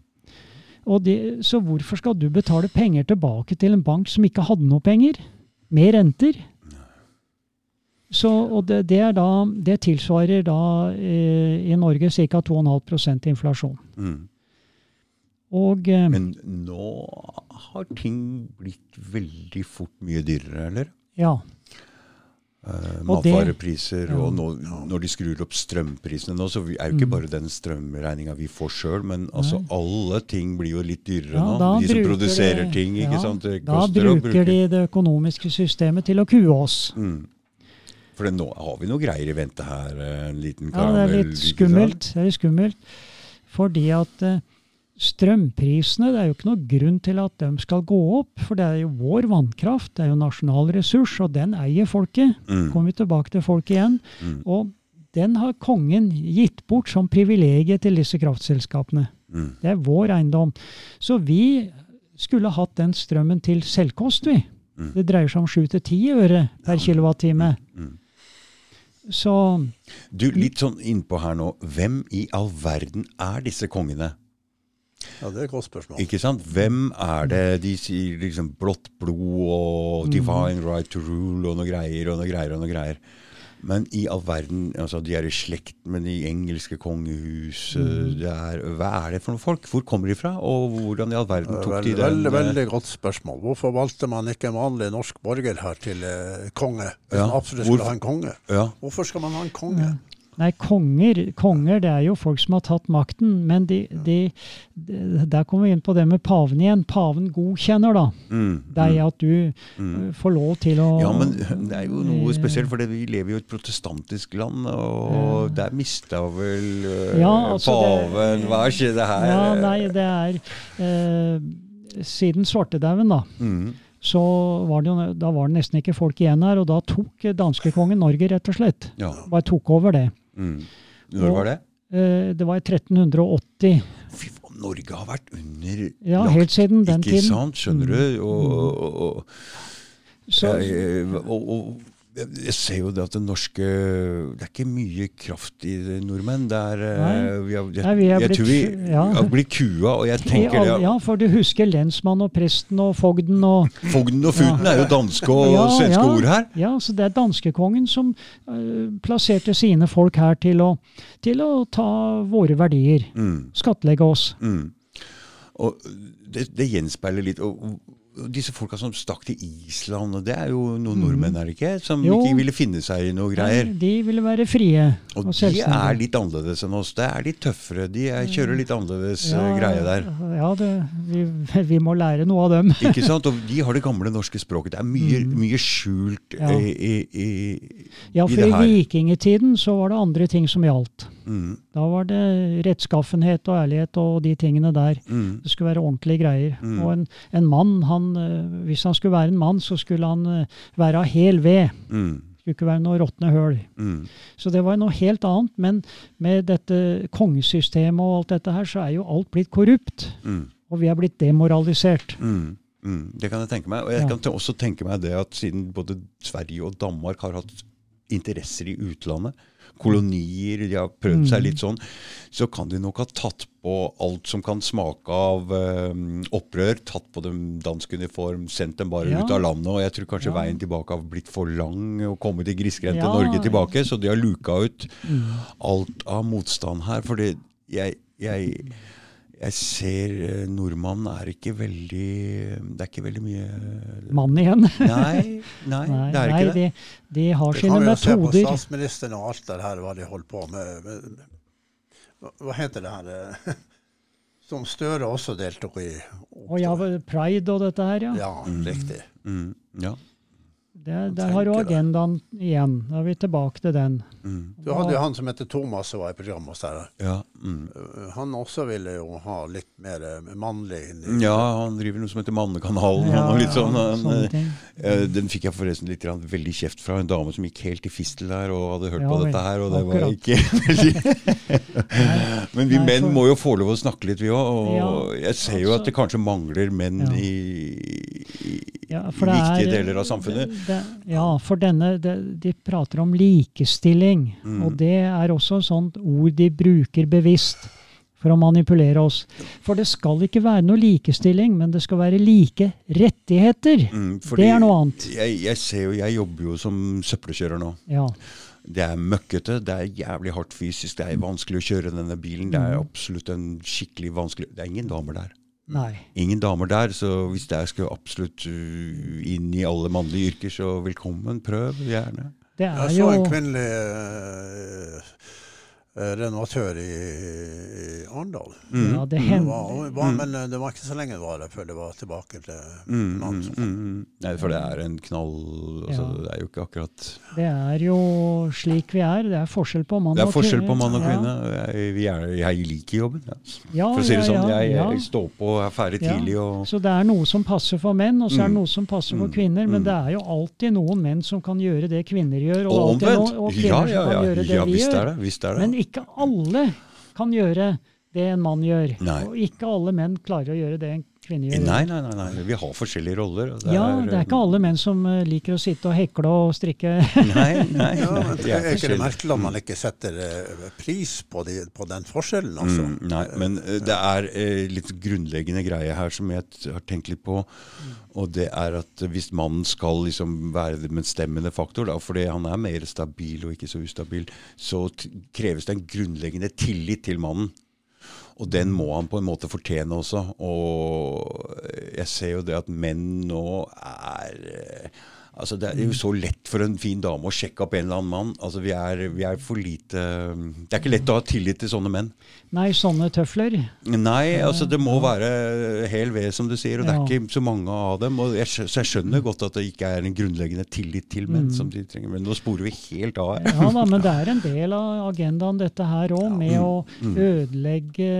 Og det, så hvorfor skal du betale penger tilbake til en bank som ikke hadde noe penger? Med renter? Så, og det, det, er da, det tilsvarer da eh, i Norge ca. 2,5 inflasjon. Mm. Og eh, Men nå har ting blitt veldig fort mye dyrere, eller? ja. Det- matvarepriser. ja. Og nå, når de skrur opp strømprisene nå, så er jo Mm. ikke bare den strømregninga vi får sjøl, men altså alle ting blir jo litt dyrere Ja, nå. De som produserer de- ting, ikke ja, sant. Da bruker bruke. de det økonomiske systemet til å kue oss. Mm. For nå har vi noe greier i vente her. eh, En liten Ja, det er karamell. litt skummelt. Det er litt skummelt. Fordi at eh, strømprisene, det er jo ikke noe grunn til at de skal gå opp. For det er jo vår vannkraft, det er jo nasjonal ressurs, og den eier folket. Mm. Kommer vi tilbake til folket igjen. Mm. Og den har kongen gitt bort som privilegium til disse kraftselskapene. Mm. Det er vår eiendom. Så vi skulle hatt den strømmen til selvkost, vi. Mm. Det dreier seg om 7-10 øre per kilowattime. Mm. Så Du, litt sånn innpå her nå. Hvem i all verden er disse kongene? Ja, det er et godt spørsmål. Ikke sant? Hvem er det de sier liksom blått blod og divine right to rule og noe greier og noe greier og noe greier. Men i all verden, altså de er i slekt med de engelske kongehuset Det er, hva er det for noen folk? Hvor kommer de fra? Og hvordan i all verden tok de Veldig, den veldig, eh, veldig godt spørsmål. Hvorfor valgte man ikke en vanlig norsk borger her til eh, konge? Hvis Ja, man absolutt hvor- skulle ha en konge. Ja. Hvorfor skal man ha en konge? Nei, konger, konger det er jo folk som har tatt makten. Men de, de, de, der kommer vi inn på det med paven igjen. Paven godkjenner da Mm, deg mm, at du mm. eh, får lov til å Ja, men det er jo noe spesielt, for vi lever jo i et protestantisk land, og der mista vel eh, Ja, altså det- Hva skjedde her? Ja, nei, det er eh, Siden svartedauden, da. Mm, så var det jo, da var det nesten ikke folk igjen her, og da tok danskekongen Norge, rett og slett. ja. Bare tok over det. Mm. Når var det? Eh, Det var i 1380. Fy faen, Norge har vært under Ja, helt siden den Ikke tiden. sant, skjønner du? Og, og, og, og, og jeg ser jo det at det norske Det er ikke mye kraft i det, nordmenn. Det er eh, vi har, jeg, Nei, vi jeg blitt- tror vi ja. har blitt kua, og jeg tenker det ja, for du husker lensmann og presten og fogden og Fogden og futen er jo danske og Ja, svenske ja. ord her. Ja, så det er danskekongen som uh, plasserte sine folk her til å, til å ta våre verdier. Mm, Skattlegge oss. mm. Og det, det gjenspeiler litt og disse folka som stakk til Island, og det er jo noen nordmenn, er det ikke? Som Mm. Jo. ikke ville finne seg i noe greier. De ville være frie Og og de er litt annerledes enn oss. Det er litt tøffere. De er, kjører litt annerledes eh, Ja, greie der. Ja, det, vi, vi må lære noe av dem. Ikke sant? Og de har det gamle norske språket. Det er mye, mye skjult Mm. Ja. i, i, i, Ja, i for det i vikingetiden så var det andre ting som gjaldt. Mm, Da var det rettskaffenhet og ærlighet og de tingene der. mm, Det skulle være ordentlige greier. Mm. Og en, en mann, han, eh, hvis han skulle være en mann, så skulle han eh, være av hel ved. mm, skulle ikke være noe råtne høl. mm. Så det var noe helt annet. Men med dette kongesystemet og alt dette her, så er jo alt blitt korrupt. Mm, Og vi er blitt demoralisert. mm, mm. Det kan jeg tenke meg. Og jeg Ja. kan også tenke meg det at siden både Sverige og Danmark har hatt interesser i utlandet, kolonier, de har prøvd seg Mm. litt sånn, så kan de nok ha tatt på alt som kan smake av eh, opprør, tatt på dem dansk uniform, sendt dem bare Ja. ut av landet. Og jeg tror kanskje Ja. veien tilbake har blitt for lang å komme til grisgrendte Ja. Norge tilbake, så de har luka ut Mm. alt av motstand her. Fordi jeg, jeg, jeg ser eh, nordmannen er ikke veldig Det er ikke veldig mye Mann igjen. Nei, nei, Nei, det er nei ikke det. de, de har Det sine kan vi jo se på statsministeren og alt det her, hva de holder på med. med hva, hva heter det her eh, Som Støre også deltok i. Og ja, pride og dette her, ja. Ja, riktig. Mm, ja. Det, der har du agendaen det. igjen. Da er vi tilbake til den. Mm, Du hadde jo han som heter Thomas som var i programmet hos deg. ja, mm. Uh, Han også ville jo ha litt mer eh, mannlig inni. ja, han driver noe som heter Mannekanalen. Ja, og litt sånn, han, eh, den fikk jeg forresten litt grann, veldig kjeft fra en dame som gikk helt i fistel der og hadde hørt Ja, på vel, dette her, og det var ikke veldig Men vi Nei, menn for- må jo få lov å snakke litt, vi òg. Og Ja, jeg ser jo altså- at det kanskje mangler menn Ja. i, i, Ja, i viktige er- deler av samfunnet. Det, det, ja, for denne de, De prater om likestilling, Mm. og det er også et sånt ord de bruker bevisst for å manipulere oss. For det skal ikke være noe likestilling, men det skal være like rettigheter. Mm, det er noe annet. Jeg, jeg ser jo, jeg jobber jo som søppelkjører nå. Ja. Det er møkkete, det er jævlig hardt fysisk, det er vanskelig å kjøre denne bilen. Det Mm. er absolutt en skikkelig vanskelig Det er ingen damer der. Nei. Ingen damer der, så hvis jeg skulle absolutt uh, inn i alle mannlige yrker, så velkommen, prøv gjerne. Det er Jeg jo så en kvinnelig uh, renovatør i, i Arendal. Mm. Ja, det Det var, var, Men eh, det var ikke så lenge det var der før det var tilbake til Mm, mm, mm, mm. Nei, for det er en knall altså, Ja. Det er jo ikke akkurat Det er jo slik vi er. Det er forskjell på mann Det er forskjell på mann og Ja. kvinne. Jeg, vi er, jeg liker jobben. Ja. Ja, For å si det ja, sånn, jeg, ja. jeg står på og er ferdig Ja. tidlig. Og, Så det er noe som passer for menn, og så er det Mm. noe som passer for Mm. kvinner. Men Mm. det er jo alltid noen menn som kan gjøre det kvinner gjør, og, og alltid omvendt. noen, og Ja, kvinner ja, som kan ja. gjøre det ja vi visst er gjør. det. Visst er det. Men ikke alle kan gjøre det en mann gjør. Nei. Og ikke alle menn klarer å gjøre det en kvinne gjør. Nei, nei, nei, nei. Vi har forskjellige roller. Det ja, det er ikke alle menn som eh, liker å sitte og hekle og strikke. Nei, nei. Ja, men vi Er ikke det merkelig at man ikke setter eh, pris på, de, på den forskjellen, altså? Mm, nei, men eh, det er litt grunnleggende greie her som jeg har tenkt litt på. Og det er at hvis mannen skal liksom være den bestemmende faktor, da, fordi han er mer stabil og ikke så ustabil, så t kreves det en grunnleggende tillit til mannen. Og den må han på en måte fortjene også. Og jeg ser jo det at menn nå er eh, Altså Det er jo så lett for en fin dame å sjekke opp en eller annen mann. Altså Vi er, vi er for lite Det er ikke lett å ha tillit til sånne menn. Nei, sånne tøfler. Nei, altså det må være hel ved, som du sier. Og det er ikke så mange av dem. Og jeg, så jeg skjønner godt at det ikke er en grunnleggende tillit til menn som de trenger. Men nå sporer vi helt av her. Ja da, men det er en del av agendaen dette her òg, med å ødelegge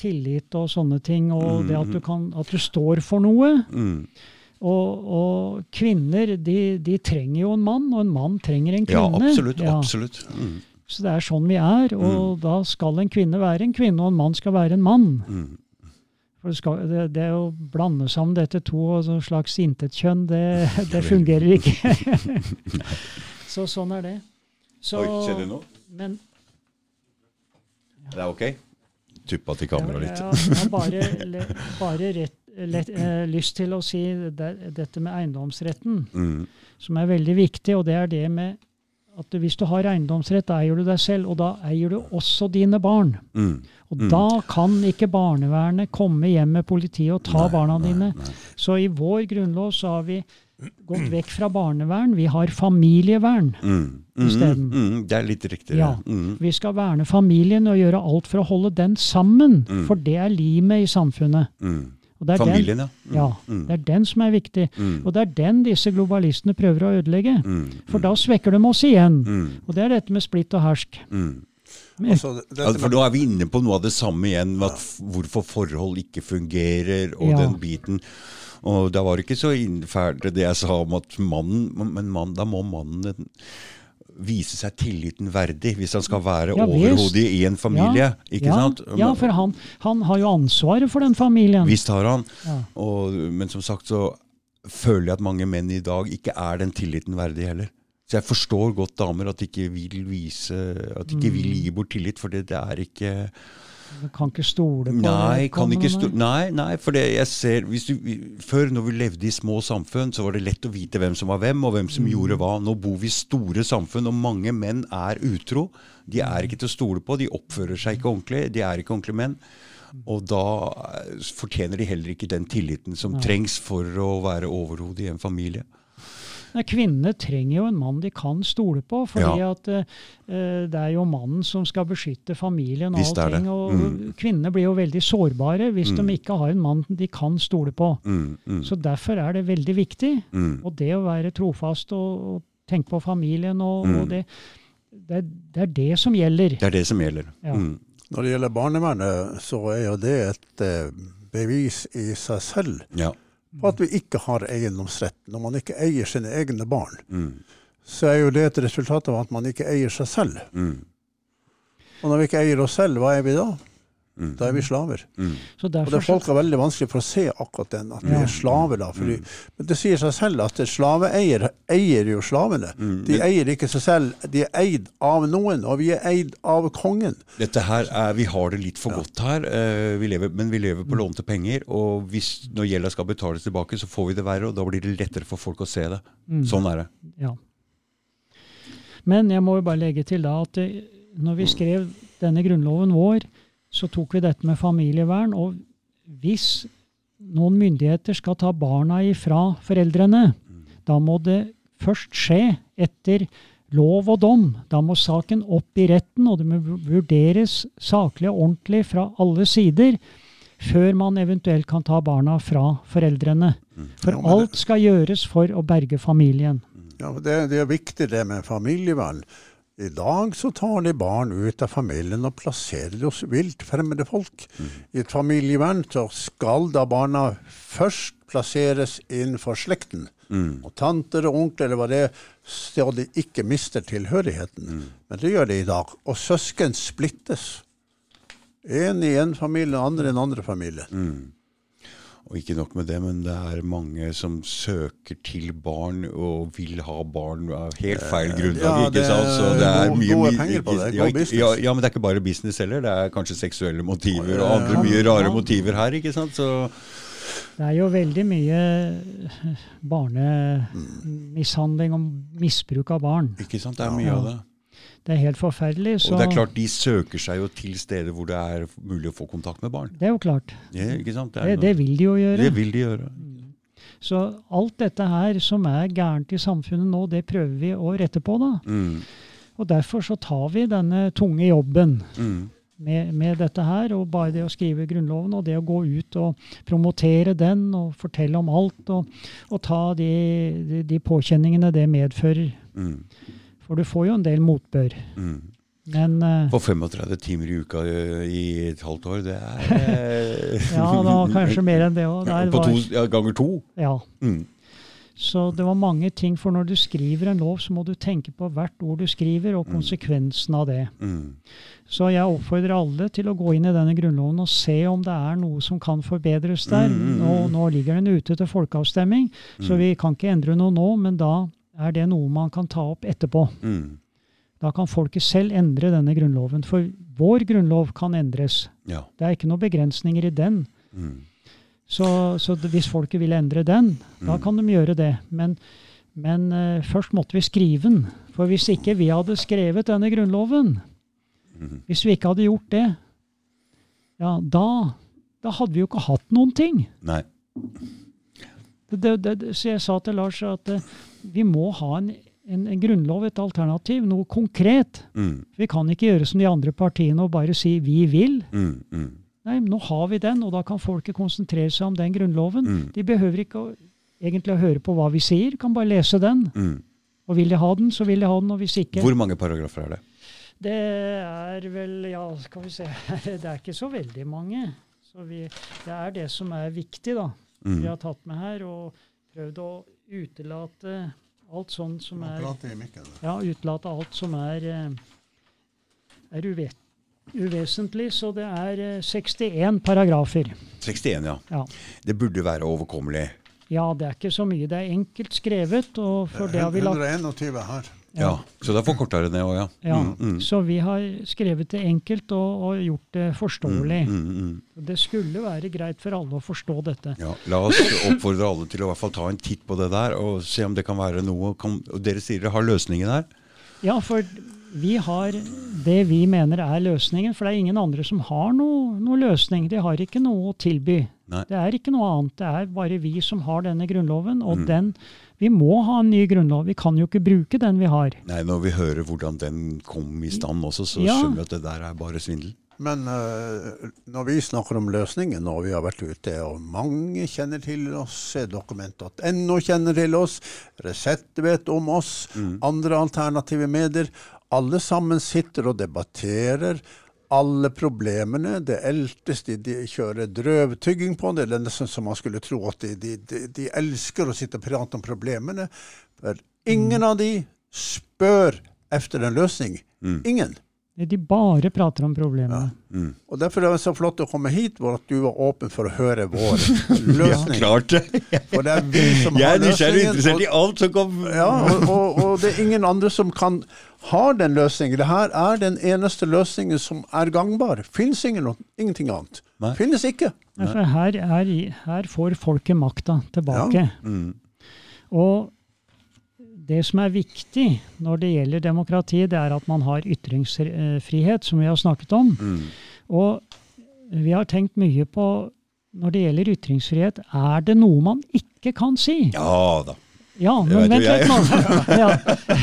tillit og sånne ting. Og det at du, kan, at du står for noe. Mm. Og, og kvinner, de, de trenger jo en mann, og en mann trenger en Ja, kvinne. absolutt. Ja, absolutt. Mm. Så det er sånn vi er. Og da skal en kvinne være en kvinne, og en mann skal være en mann. Mm. For det, skal, det, det å blande sammen dette to og sånn slags intetkjønn, det, det fungerer ikke. så sånn er det. Så, Oi, ser du noe? Men Det er ok? Tuppa til kameraet litt. Ja, ja, bare, bare rett, lett, eh, lyst til å si det, dette med eiendomsretten, Mm. som er veldig viktig. Og det er det med at hvis du har eiendomsrett, da eier du deg selv, og da eier du også dine barn. Mm. Og da kan ikke barnevernet komme hjem med politiet og ta Nei, barna nei, dine. nei. Så i vår grunnlov så har vi gått vekk fra barnevern. Vi har familievern. Mm. Mm. Isteden. Mm. Det er litt riktig. Ja. Mm. Vi skal verne familien og gjøre alt for å holde den sammen. Mm. For det er limet i samfunnet. Mm. Og det er den, ja. Mm. ja. Mm. Det er den som er viktig. Mm. Og det er den disse globalistene prøver å ødelegge. Mm. For da svekker de oss igjen. Mm. Og det er dette med splitt og hersk. Mm. Altså, Ja, for nå er vi inne på noe av det samme igjen, med at hvorfor forhold ikke fungerer, og Ja. den biten. Og da var det ikke så innferdig det jeg sa om at mannen Men mann, da må mannen vise seg tilliten verdig, hvis han skal være Ja, overhodet i en familie. ja, ikke ja, sant? Ja, for han, han har jo ansvaret for den familien. Visst har han. Og, men som sagt så føler jeg at mange menn i dag ikke er den tilliten verdig heller. Så jeg forstår godt damer at de ikke vil vise At de ikke Mm. vil gi bort tillit, for det, det er ikke kan ikke stole på Nei, kan ikke vedkommende, sto nei, nei, for det jeg ser hvis du, Før, når vi levde i små samfunn, så var det lett å vite hvem som var hvem, og hvem som Mm. gjorde hva. Nå bor vi i store samfunn, og mange menn er utro. De er ikke til å stole på, de oppfører seg ikke ordentlig, de er ikke ordentlige menn. Og da eh, fortjener de heller ikke den tilliten som Nei. trengs for å være overhodet i en familie. Nei, Kvinnene trenger jo en mann de kan stole på, fordi Ja. at uh, det er jo mannen som skal beskytte familien. og allting, og Mm. Kvinnene blir jo veldig sårbare hvis de ikke har en mann de kan stole på. Mm, mm, Så Derfor er det veldig viktig. mm. Og det å være trofast og, og tenke på familien, og, Mm. og det, det, det er det som gjelder. Det er det som gjelder. Ja. Mm. Når det gjelder barnevernet, så er jo det et eh, bevis i seg selv Ja. På at vi ikke har eiendomsrett. Når man ikke eier sine egne barn, Mm, så er jo det et resultat av at man ikke eier seg selv. mm, Og når vi ikke eier oss selv, hva er vi da? Mm, Da er vi slaver. mm. Så Og det folk er veldig vanskelig for å se akkurat den, at vi er slaver da. Fordi, men det sier seg selv at slaveeier eier jo slavene. Mm. De eier ikke seg selv, de er eid av noen, og vi er eid av kongen. Dette her er, Vi har det litt for godt her, eh, vi lever, men vi lever på lånte penger. Og hvis, når gjelda skal betales tilbake, så får vi det verre, og da blir det lettere for folk å se det. Mm. Sånn er det. Ja. Men jeg må jo bare legge til da at når vi skrev denne grunnloven vår, så tok vi dette med familievern. Og hvis noen myndigheter skal ta barna ifra foreldrene, da må det først skje etter lov og dom. Da må saken opp i retten, og det må vurderes saklig og ordentlig fra alle sider før man eventuelt kan ta barna fra foreldrene. For Ja, alt skal gjøres for å berge familien. Ja, det, det er viktig det med familievern. I dag så tar de barn ut av familien og plasserer de hos vilt fremmede folk. I et familievern så skal da barna først plasseres innenfor slekten. Og tanter og onkler eller hva det så de ikke mister tilhørigheten. Men det gjør de i dag. Og søsken splittes. En i en familie, andre i en andre familie. Og ikke nok med det, men det er mange som søker til barn og vil ha barn av helt feil grunnlag. ja, ikke sant? Så det er gode- mye, gode penger på det, god business. Ja, ja, men det er ikke bare business heller. Det er kanskje seksuelle motiver og andre mye rare motiver her. ikke sant? Så Det er jo veldig mye barnemishandling og misbruk av barn. ikke sant? Det er mye Ja. av det. Det er helt forferdelig. Så Og det er klart, de søker seg jo til steder hvor det er mulig å få kontakt med barn. det er jo klart. Ja, ikke sant? er Det, det vil de jo gjøre. det vil de gjøre. Så alt dette her som er gærent i samfunnet nå, det prøver vi å rette på, da. Mm, Og derfor så tar vi denne tunge jobben mm, med, med dette her. Og bare det å skrive Grunnloven og det å gå ut og promotere den og fortelle om alt og, og ta de, de, de påkjenningene det medfører. mm, For du får jo en del motbør. mm. Men uh, For 35 timer i uka i et halvt år, det er eh, ja, da kanskje mer enn det òg. På to, ja, ganger to. Ja. Mm. Så det var mange ting. For når du skriver en lov, så må du tenke på hvert ord du skriver, og konsekvensen av det. Mm. Så jeg oppfordrer alle til å gå inn i denne grunnloven og se om det er noe som kan forbedres der. Mm, mm, mm. Nå, nå ligger den ute til folkeavstemning, så vi kan ikke endre noe nå, men da er det noe man kan ta opp etterpå. Mm. Da kan folket selv endre denne grunnloven. For vår grunnlov kan endres. Ja. Det er ikke noen begrensninger i den. Mm. Så, så hvis folket vil endre den, da Mm. kan de gjøre det. Men, men uh, først måtte vi skrive den. For hvis ikke vi hadde skrevet denne grunnloven, Mhm. hvis vi ikke hadde gjort det, ja, da, da hadde vi jo ikke hatt noen ting. Nei. Det, det, det, så jeg sa til Lars at eh, vi må ha en, en, en grunnlov, et alternativ, noe konkret. Mm. Vi kan ikke gjøre som de andre partiene og bare si 'vi vil'. Mm. Mm. Nei, nå har vi den, og da kan folket konsentrere seg om den grunnloven. Mm. De behøver ikke å, egentlig å høre på hva vi sier, kan bare lese den. Mm. Og vil de ha den, så vil de ha den, og hvis ikke Hvor mange paragrafer er det? Det er vel, ja, skal vi se Det er ikke så veldig mange. Så vi, det er det som er viktig, da. Mm. Vi har tatt med her og prøvd å utelate alt sånn som er. Ja, utelate alt som er, eh, er uve, uvesentlig. Så det er eh, 61 paragrafer. 61, ja. Ja. Det burde være overkommelig. ja, det er ikke så mye. Det er enkelt skrevet, og for det har vi lagt 121 her. Ja. Så det er for kortere ned òg, ja. ja. Mm, mm. Så vi har skrevet det enkelt og, og gjort det forståelig. Mm, mm, mm. Det skulle være greit for alle å forstå dette. Ja, La oss oppfordre alle til å i hvert fall ta en titt på det der og se om det kan være noe. Kan, og dere sier dere har løsningen her? Ja, for vi har det vi mener er løsningen. For det er ingen andre som har noe, noe løsning. De har ikke noe å tilby. Nei. Det er ikke noe annet. Det er bare vi som har denne grunnloven. Og Mm. den Vi må ha en ny grunnlov. Vi kan jo ikke bruke den vi har. Nei, Når vi hører hvordan den kom i stand også, så Ja. skjønner vi at det der er bare svindel. Men uh, når vi snakker om løsningen, og vi har vært ute, og mange kjenner til oss, dokument.no kjenner til oss, Resett vet om oss, andre alternative medier, alle sammen sitter og debatterer alle problemene. Det eltes, de, de kjører drøvtygging på det. Det er nesten som man skulle tro at de, de, de, elsker å sitte og prate om problemene. For ingen av de spør efter en løsning. Ingen. De bare prater om problemene. Mm. Og Derfor er det så flott å komme hit, hvor at du var åpen for å høre vår løsning. Klart det! For det er vi som Jeg har er nysgjerrig interessert i alt som kan ja, og, og, og det er ingen andre som kan ha den løsningen. Det her er den eneste løsningen som er gangbar. Fins ingen, ingenting annet. Nei. Finnes ikke. Nei, For her, er, her får folket makta tilbake. Mm. Og det som er viktig når det gjelder demokrati, det er at man har ytringsfrihet, som vi har snakket om. Mm. Og vi har tenkt mye på når det gjelder ytringsfrihet, er det noe man ikke kan si? Ja da. Ja, men vent litt nå. Ja.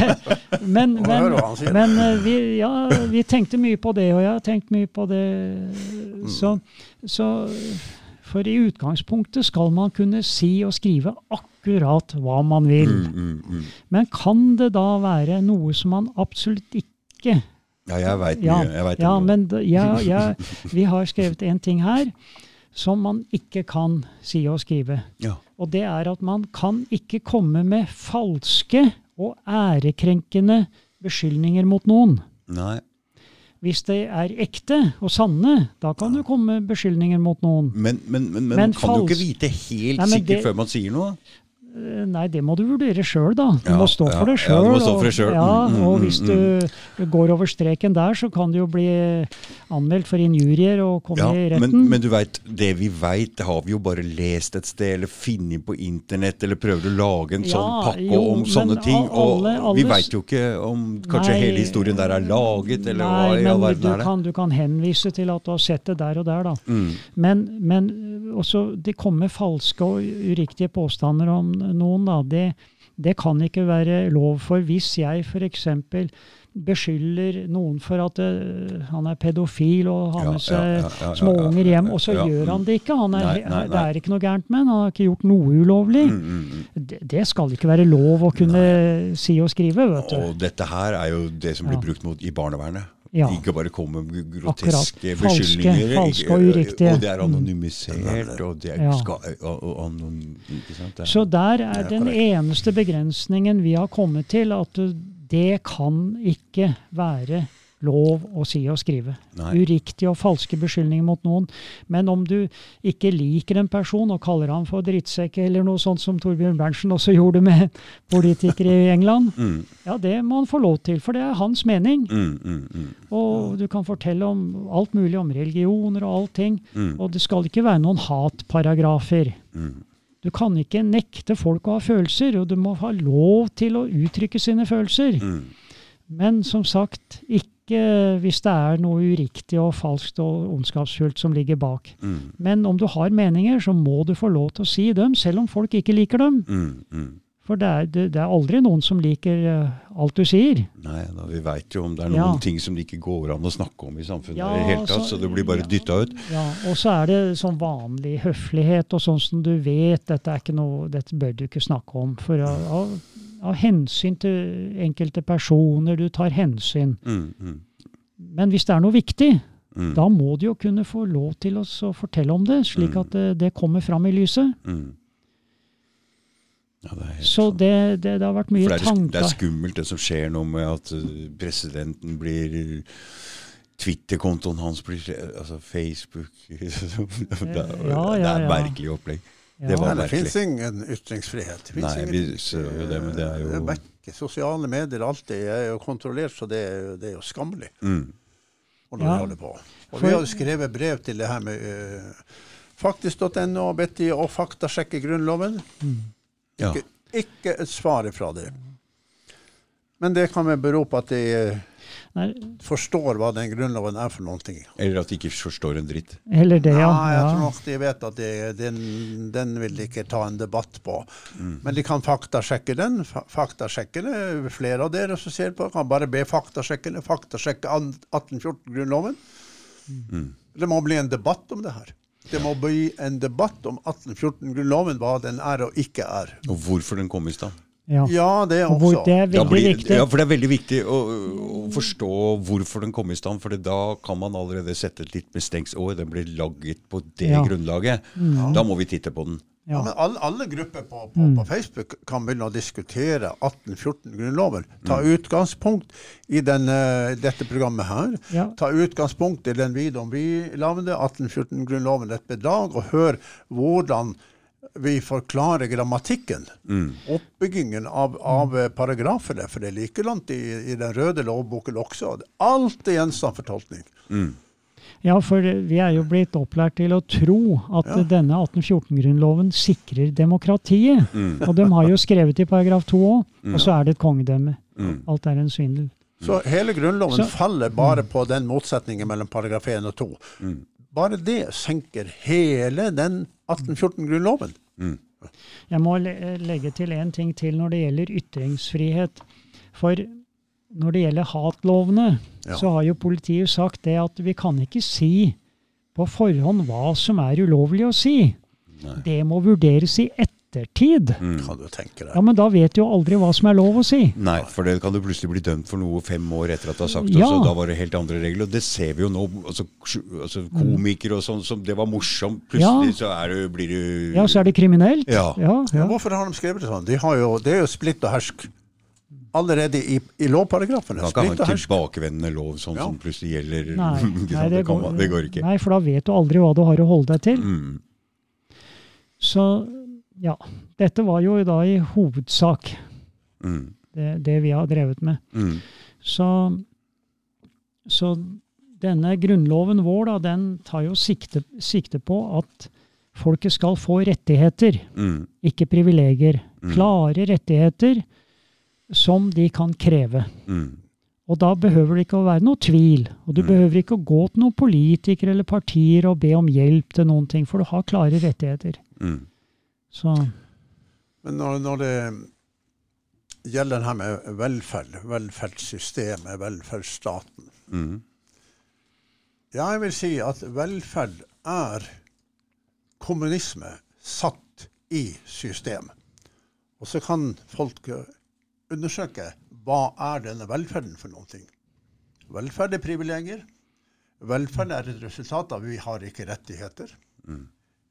Men, men, men eh, vi, ja, vi tenkte mye på det, og jeg har tenkt mye på det. Så, så For i utgangspunktet skal man kunne si og skrive akkurat hva man vil. Mm, mm, mm. Men kan det da være noe som man absolutt ikke Ja, jeg veit Ja, mye. Jeg vet ja mye. men ja, jeg, vi har skrevet en ting her som man ikke kan si og skrive. Ja. Og det er at man kan ikke komme med falske og ærekrenkende beskyldninger mot noen. Nei. Hvis det er ekte og sanne, da kan du komme beskyldninger mot noen. Men, men, men, men, Men kan du ikke vite helt sikkert det- før man sier noe? Eh, Nei, det må du vurdere sjøl, da. Du Ja, må stå for det sjøl. Ja, for det selv. Ja, Mm, mm, og mm, hvis du går over streken der, så kan du jo bli anmeldt for injurier og komme Ja, i retten. men du vet, det vi veit, det har vi jo bare lest et sted, eller funnet på internett, eller prøver å lage en sånn pakke jo, om sånne men ting. Og alle- alle vi veit jo ikke om kanskje Nei, hele historien der er laget, eller hva Nei, i all men verden du er det? kan, du kan henvise til at du har sett det der og der, da. Mm. Men, men også det kommer falske og uriktige påstander om noen, da. Det, det kan ikke være lov for hvis jeg f.eks. beskylder noen for at øh, han er pedofil og har med seg ja, ja, ja, småunger hjem, og så gjør han det ikke. Han er, Nei, nei, nei, Det er ikke noe gærent med han, han har ikke gjort noe ulovlig. Mm, mm, mm. Det, det skal ikke være lov å kunne si og skrive, vet du. Og dette her er jo det som blir brukt mot i barnevernet. Ja. Ikke bare komme med groteske Akkurat. beskyldninger. falske falske og uriktige. Og det er anonymisert, og det er Ja. skal, og, og anonym? Det er- Så der er Ja, den eneste begrensningen vi har kommet til, at det kan ikke være lov å si og skrive. Nei. Uriktige og falske beskyldninger mot noen. Men om du ikke liker en person og kaller ham for drittsekk eller noe sånt som Torbjørn Berntsen også gjorde med politikere i England, Mm, ja, det må han få lov til, for det er hans mening. mm, mm, mm, Og du kan fortelle om alt mulig om religioner og allting. mm, Og det skal ikke være noen hatparagrafer. mm. Du kan ikke nekte folk å ha følelser, og du må ha lov til å uttrykke sine følelser. Mm. Men som sagt, ikke hvis det er noe uriktig og falskt og ondskapsfullt som ligger bak. Mm, Men om du har meninger, så må du få lov til å si dem, selv om folk ikke liker dem. mm, mm. For det er, det, det er aldri noen som liker eh, alt du sier. Nei, da, vi veit jo om det er noen Ja. ting som det ikke går an å snakke om i samfunnet Ja, i det hele tatt, så- så det blir bare ja. dytta ut. Ja, Og så er det sånn vanlig høflighet og sånn som du vet, dette er ikke noe, dette bør du ikke snakke om. For av, av, hensyn til enkelte personer, du tar hensyn. Mm, mm, Men hvis det er noe viktig, mm, da må du jo kunne få lov til å fortelle om det, slik Mm. at det, det kommer fram i lyset. mm. Ja, det er helt Så sånn. det, det, det har vært mye For det er, det er skummelt det som skjer nå med at uh, presidenten blir Twitter-kontoen hans blir altså Facebook det, er, ja, det er merkelig opplegg. Ja. det var- Nei, det merkelig. fins ingen ytringsfrihet. Nei, vi ser jo det, men det er jo- Det vekker Sosiale medier, alt det er jo kontrollert, så det er, jo- det er jo skammelig. Mm. hvordan Ja. Og vi har jo skrevet brev til det her med uh, faktisk.no og bedt de å faktasjekke Grunnloven. Ja. Ikke, ikke et svar fra det. Men det kan vel bero på at de Nei, forstår hva den Grunnloven er for noen ting. Eller at de ikke forstår en dritt. Eller det, ja. Nei, jeg tror nok de vet at de, den, den vil de ikke ta en debatt på. Mm. Men de kan faktasjekke den. Faktasjekkene, Faktasjekke det. Flere av dere som ser på, kan bare be faktasjekkene faktasjekke 1814-grunnloven. Mm. Det må bli en debatt om det her. Det må bli en debatt om 1814-grunnloven, hva den er og ikke er. Og hvorfor den kom i stand. Ja. Ja, det hvor, også. det er veldig blir- viktig. Ja, for det er veldig viktig å, å forstå hvorfor den kom i stand. For da kan man allerede sette et litt mistenks den ble laget på det Ja. grunnlaget. Da må vi titte på den. Ja, Ja. men alle, alle grupper på, på, på Facebook kan begynne å diskutere 1814-grunnloven. Ta utgangspunkt i den, eh, dette programmet her. Ja. Ta utgangspunkt i den videoen vi lagde, 1814-grunnloven et bedrag, og hør hvordan vi forklarer grammatikken. Oppbyggingen av, av eh, paragrafene, for det er likelant i, i den røde lovboken også. Alt er gjenstand for tolkning. Ja, for vi er jo blitt opplært til å tro at Ja. denne 1814-grunnloven sikrer demokratiet. Og de har jo skrevet i paragraf 2 òg, og så er det et kongedømme. Alt er en svindel. Så hele Grunnloven Så- faller bare på den motsetningen mellom paragraf 1 og 2. Bare det senker hele den 1814-grunnloven. Jeg må legge til en ting til når det gjelder ytringsfrihet. For når det gjelder hatlovene, Ja. så har jo politiet sagt det at vi kan ikke si på forhånd hva som er ulovlig å si. Nei. Det må vurderes i ettertid. Mm. Kan du tenke deg. Ja, Men da vet du jo aldri hva som er lov å si. Nei, for det kan du plutselig bli dømt for noe fem år etter at du har sagt det. Ja. Så da var det helt andre regler. Og det ser vi jo nå. Altså, altså Komikere og sånn som det var morsomt. Plutselig så er du, blir du Ja, så er det kriminelt. Ja. ja, Ja, ja. hvorfor har de skrevet det sånn? De har jo, det er jo splitt og hersk. Allerede i, i lovparagrafene. Man kan ikke Splitt ha en tilbakevendende lov sånn Ja. som plutselig gjelder. Nei, nei, det, går, det går ikke. Nei, for da vet du aldri hva du har å holde deg til. Mm. Så ja, dette var jo da i hovedsak Mm. det, det vi har drevet med. Mm. Så, så denne grunnloven vår, da, den tar jo sikte, sikte på at folket skal få rettigheter, Mm. ikke privilegier. Mm. Klare rettigheter som de kan kreve. Mm. Og da behøver det ikke å være noe tvil. Og du Mm. behøver ikke å gå til noen politikere eller partier og be om hjelp til noen ting, for du har klare rettigheter. Mm. Så Men når, når det gjelder det her med velferd, velferdssystemet, velferdsstaten Mm. Ja, jeg vil si at velferd er kommunisme satt i system. Og så kan folk undersøke hva er denne velferden for noen ting. Velferd er privilegier. Velferd er et resultat av vi har ikke rettigheter.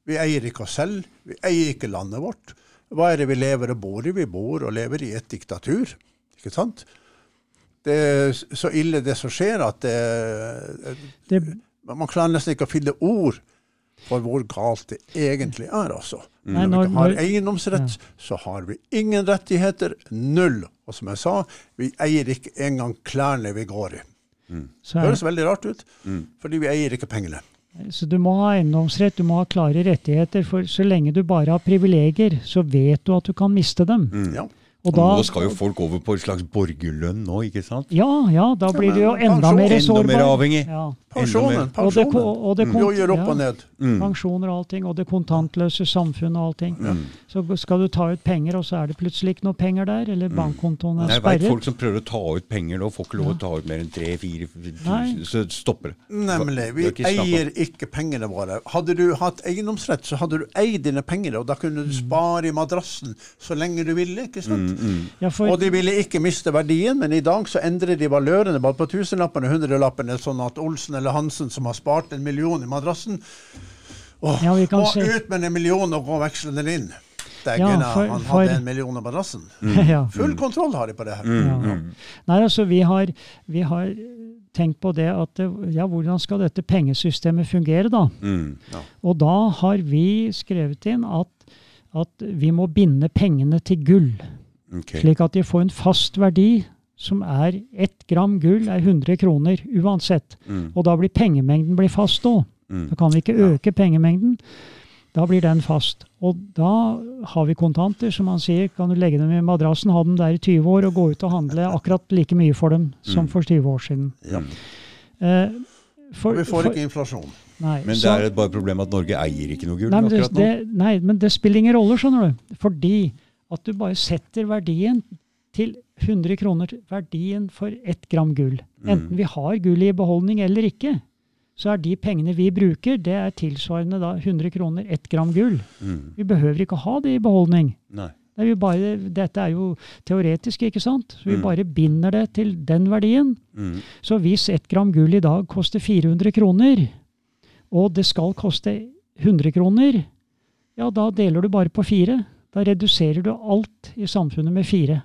Vi eier ikke oss selv. Vi eier ikke landet vårt. Hva er det vi lever og bor i? Vi bor og lever i et diktatur. Ikke sant? Det er så ille det som skjer, at det, det, man klarer nesten ikke å finne ord for hvor galt det egentlig er, altså. Når vi ikke har eiendomsrett, så har vi ingen rettigheter. Null. Og som jeg sa, vi eier ikke engang klærne vi går i. så Det er, høres veldig rart ut, fordi vi eier ikke pengene. Så du må ha eiendomsrett, du må ha klare rettigheter. For så lenge du bare har privilegier, så vet du at du kan miste dem. Ja. Og Og da, nå skal jo folk over på en slags borgerlønn nå, ikke sant? ja, ja, da blir du jo enda mer sårbar. Enda mer avhengig. Ja. Pensjonen, Enda Og det, pensjonen. og det kont- opp og ned. Mm. Pensjoner og allting, og det kontantløse samfunnet og allting. Så skal du ta ut penger, og så er det plutselig ikke noe penger der, eller bankkontoen er sperret. Jeg veit folk som prøver å ta ut penger nå, får ikke lov å ta ut mer enn tre-fire Nei. Så stopper det. Nemlig. Vi ikke eier ikke pengene våre. Hadde du hatt eiendomsrett, så hadde du eid dine penger, og da kunne du spare i madrassen så lenge du ville. ikke sant? Ja, for, Og de ville ikke miste verdien, men i dag så endrer de valørene bare på tusenlappene og hundrelappene, sånn at Olsen eller Hansen, som har spart en million i madrassen, åh, Ja, vi kan må se- ut med en million og gå og veksle den inn. Ja, for- han hadde en million i madrassen. ja. Full kontroll har de på det her. Ja. Nei, altså vi har, vi har tenkt på det at ja, hvordan skal dette pengesystemet fungere, da? Mm. Og da har vi skrevet inn at, at vi må binde pengene til gull, Ok. slik at de får en fast verdi som er ett gram gull er 100 kroner uansett. Mm. Og da blir pengemengden blir fast òg. Mm. Da kan vi ikke øke pengemengden. Da blir den fast. Og da har vi kontanter, som han sier. Kan du legge dem i madrassen, ha dem der i 20 år og gå ut og handle akkurat like mye for dem som Mm. for 20 år siden. Ja. Eh, for, vi får for- ikke inflasjon. nei, Men det så- er et bare problem at Norge eier ikke noe gull nei, men det, akkurat nå. det, nei, men det spiller ingen rolle, skjønner du. Fordi at du bare setter verdien til 100 kroner, verdien for ett gram gull. Mm. Enten vi har gull i beholdning eller ikke, så er de pengene vi bruker, det er tilsvarende da 100 kroner, ett gram gull. Mm. Vi behøver ikke ha det i beholdning. Nei. Det er bare, dette er jo teoretisk, ikke sant? Så vi Mm. bare binder det til den verdien. Mm. Så hvis ett gram gull i dag koster 400 kroner, og det skal koste 100 kroner, ja, da deler du bare på fire. Da reduserer du alt i samfunnet med fire.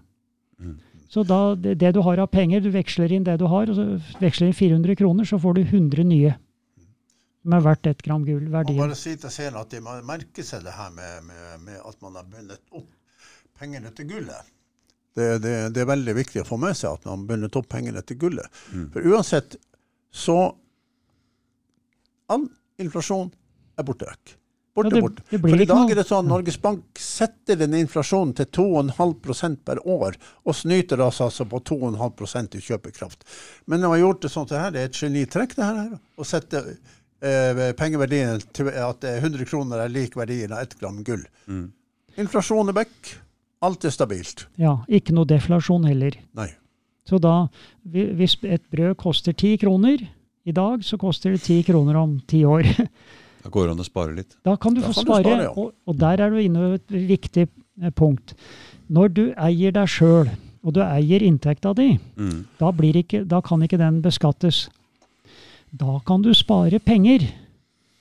Mm. Så da, det, det du har av penger, du veksler inn det du har, og så veksler inn 400 kroner, så får du 100 nye. Som er verdt ett gram gull. Verdien. Man bare si til seerne at de må merke seg det her med, med, med at man har bundet opp pengene til gullet. Det, det, det er veldig viktig å få med seg at man har bundet opp pengene til gullet. For uansett så All inflasjon er borte vekk. Borte, Ja, det- borte. det For i dag er det sånn Norges Bank setter den inflasjonen til 2,5 per år, og snyter oss altså på 2,5% i kjøpekraft. Men de har gjort det sånn at det her er et genitrekk, det her, å sette eh, pengeverdien til at eh, 100 kroner er lik verdien av ett gram gull. Inflasjon er vekk. Alt er stabilt. Ja, Ikke noe deflasjon heller. Nei. Så da, hvis et brød koster ti kroner i dag, så koster det ti kroner om ti år. Da går det an å spare litt. Da kan du Da få kan du spare, spare, ja. og, og der er du inne på et viktig eh, punkt. Når du eier deg sjøl, og du eier inntekta di, Mm. da, blir ikke, da kan ikke den beskattes. Da kan du spare penger,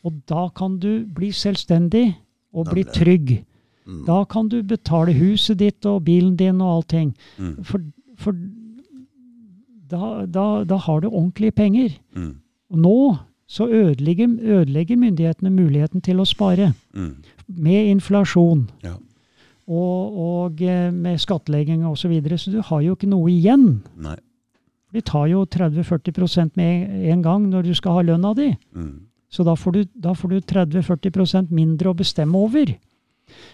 og da kan du bli selvstendig og bli trygg. Mm. Da kan du betale huset ditt og bilen din og allting. Mm. For, for da, da, da har du ordentlige penger. Mm. Nå så ødelegger, ødelegger myndighetene muligheten til å spare. Mm. Med inflasjon Ja. og, og eh, med skattlegging osv. Så, videre, så du har jo ikke noe igjen. Nei. De tar jo 30-40% med en gang når du skal ha lønna di. Mm. Så da får du, da får du 30-40% mindre å bestemme over.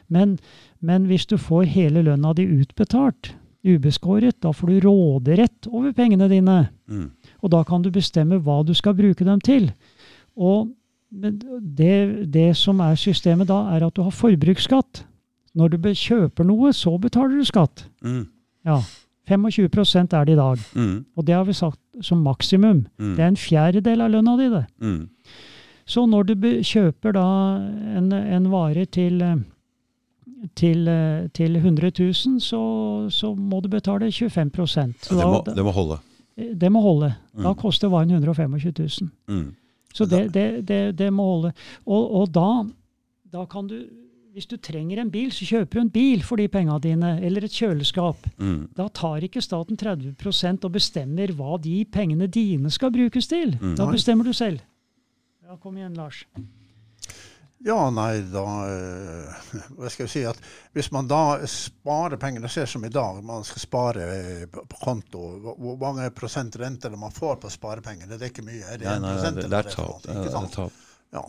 Men, men hvis du får hele lønna di utbetalt, ubeskåret, da får du råderett over pengene dine. Mm. Og da kan du bestemme hva du skal bruke dem til. Og det, det som er systemet da, er at du har forbruksskatt. Når du kjøper noe, så betaler du skatt. Mm. Ja. 25 er det i dag. Mm. Og det har vi sagt som maksimum. Mm. Det er en fjerdedel av lønna di, det. Mm. Så når du kjøper da en, en vare til, til, til 100 000, så, så må du betale 25 så Ja, det, må, det må holde. Det må holde. Da Mm. koster varen 125 000. Mm. Så det, det, det, det må holde. Og, og da, da kan du Hvis du trenger en bil, så kjøper du en bil for de penga dine, eller et kjøleskap. Mm. Da tar ikke staten 30% og bestemmer hva de pengene dine skal brukes til. Mm. Da bestemmer du selv. Ja, Kom igjen, Lars. Ja, nei, da eh, Hva skal jeg si? at Hvis man da sparer penger Det ser som i dag, man skal spare eh, på konto. Hvor- mange prosent rente er man får på sparepengene? Det er ikke mye. Er det Nei, nei, det, det er sant? tap. Ja.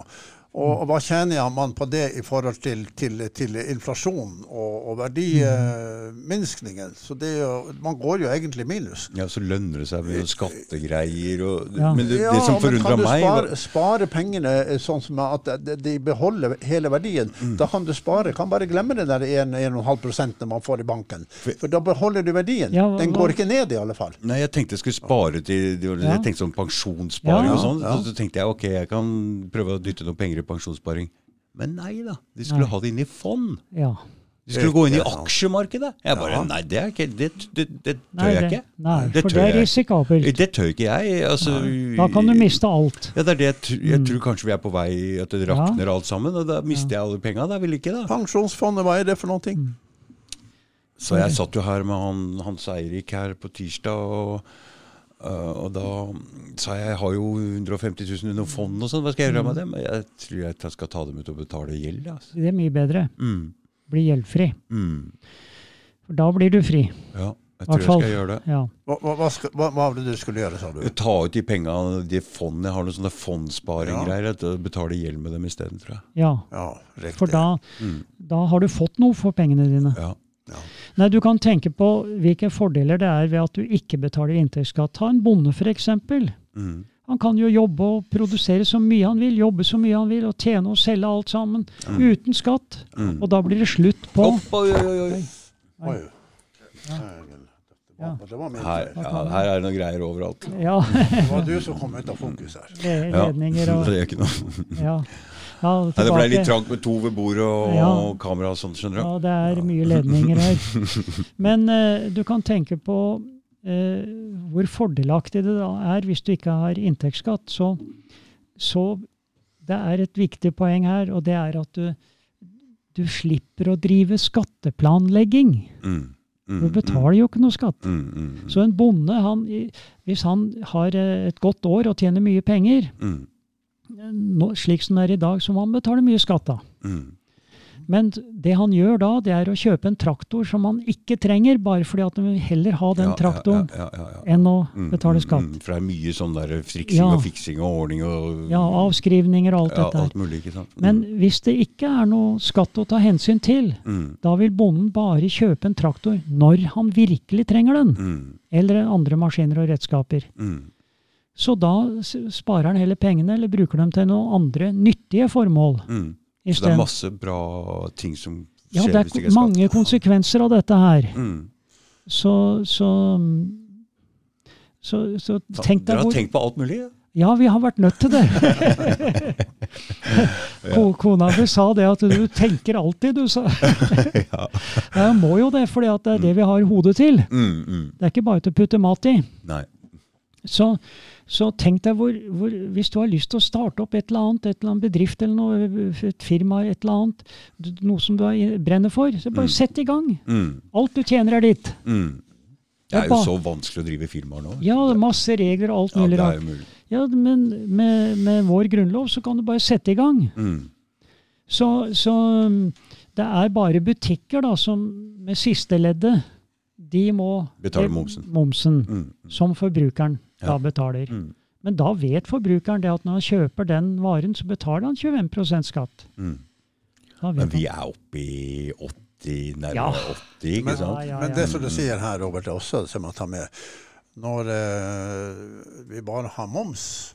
Og, og hva tjener man på det i forhold til, til, til inflasjon og, og verdiminskningen? Så det er jo, man går jo egentlig minus. Ja, så lønner det seg med skattegreier og Ja. Men det, Ja, det som men meg kan du meg spare, spare pengene eh, sånn som at de- de beholder hele verdien? Mm. Da kan du spare. Kan bare glemme det der 1-1,5 prosentene man får i banken. For da beholder du verdien. Ja, Den går ikke ned, i alle fall. Nei, jeg tenkte jeg skulle spare til Jeg tenkte sånn pensjonssparing Ja, og sånn. ja. Så, så tenkte jeg ok, jeg kan prøve å dytte noen penger i pensjonssparing. Men nei da. De skulle Nei. ha det inn i fond. Ja. De skulle gå inn i aksjemarkedet. Jeg bare Ja. Nei, det er ikke Det, det, det tør Nei, jeg ikke. nei det for det er jeg. risikabelt. Det tør ikke jeg. Altså, Da kan du miste alt. Ja, det er det jeg, jeg Mm. tror kanskje vi er på vei at det rakner alt sammen. Og da mister jeg alle penga. Da vil ikke, da. Pensjonsfondet, hva er det for noe? Mm. Så jeg satt jo her med han, Hans Eirik her på tirsdag, og, øh, og da sa jeg jeg har jo 150 000 under fond og sånn, hva skal jeg gjøre med dem? Jeg tror jeg skal ta dem ut og betale gjeld. Altså. Det er mye bedre. Mm, Bli gjeldfri. mm, For da blir du fri. ja, jeg tror jeg skal gjøre det. Ja. Hva, hva, hva, hva, hva var det du skulle gjøre, sa du? Ta ut de penga, de fondene. Jeg har noen sånne fondssparinggreier. Ja. Betale gjeld med dem isteden, tror jeg. ja. Ja, riktig. For da, Mm, da har du fått noe for pengene dine. ja. Nei, Du kan tenke på hvilke fordeler det er ved at du ikke betaler inntektsskatt. Ta en bonde, f.eks. Mm, Han kan jo jobbe og produsere så mye han vil, jobbe så mye han vil, og tjene og selge alt sammen uten skatt. mm. Og da blir det slutt på Opp, oi, oi, oi. Oi. Ja. Det Her, ja, her er det noen greier overalt. ja, Det var du som kom ut av fokus her. le- Ja, ledninger og Det er ikke noe. Ja. ja Nei, det ble litt trangt med to ved bordet og, Ja. og kamera og sånt, skjønner du. Ja, det er mye ledninger her. Men eh, du kan tenke på eh, hvor fordelaktig det da er hvis du ikke har inntektsskatt. Så, så det er et viktig poeng her, og det er at du, du slipper å drive skatteplanlegging. Mm, mm, Du betaler jo ikke noe skatt. Mm, mm, mm, Så en bonde, han, hvis han har eh, et godt år og tjener mye penger, mm, nå, slik som det er i dag, så må han betale mye skatt da. mm. Men det han gjør da, det er å kjøpe en traktor som han ikke trenger, bare fordi at han vil heller ha den Ja, ja, traktoren ja, ja, ja, ja. enn å Mm, betale mm, skatt. mm, For det er mye sånn der friksing Ja. og fiksing og ordning og Ja, avskrivninger og alt ja, dette alt mulig, ikke sant. Mm, Men hvis det ikke er noe skatt å ta hensyn til, mm, da vil bonden bare kjøpe en traktor når han virkelig trenger den. Eller andre maskiner og redskaper. mm, Så da sparer han heller pengene, eller bruker dem til noen andre nyttige formål. mm. Så det er masse bra ting som Ja, skjer det hvis det er er mange konsekvenser av dette her. Mm. Så, så så, så tenk Dere har tenkt på alt mulig? ja? Ja, vi har vært nødt til det. Ko- Kona mi sa det at du tenker alltid, du, sa. ja. Jeg må jo det, for det er det vi har hodet til. Mm, mm. Det er ikke bare til å putte mat i. Nei. Så, så tenk deg hvor, hvor Hvis du har lyst til å starte opp et eller annet, et eller annet bedrift eller noe, et firma, et eller annet, noe som du er- brenner for, så bare sett i gang. Mm, Alt du tjener, er ditt. mm. Det er jo så vanskelig å drive firmaer nå. Ja, masse regler og alt Ja, mulig er rart. Ja, men med, med vår grunnlov så kan du bare sette i gang. Mm. Så, så um, det er bare butikker da, som med sisteleddet, de må Betale momsen. momsen Mm. som forbrukeren da betaler. Mm. Men da vet forbrukeren det at når han kjøper den varen, så betaler han 25 skatt. Mm. Men vi er oppe i 80, nærmere Ja. 80, ikke Men, sant? Ja, ja, men det som du sier her, Robert, er også som man tar med. Når eh, vi bare har moms,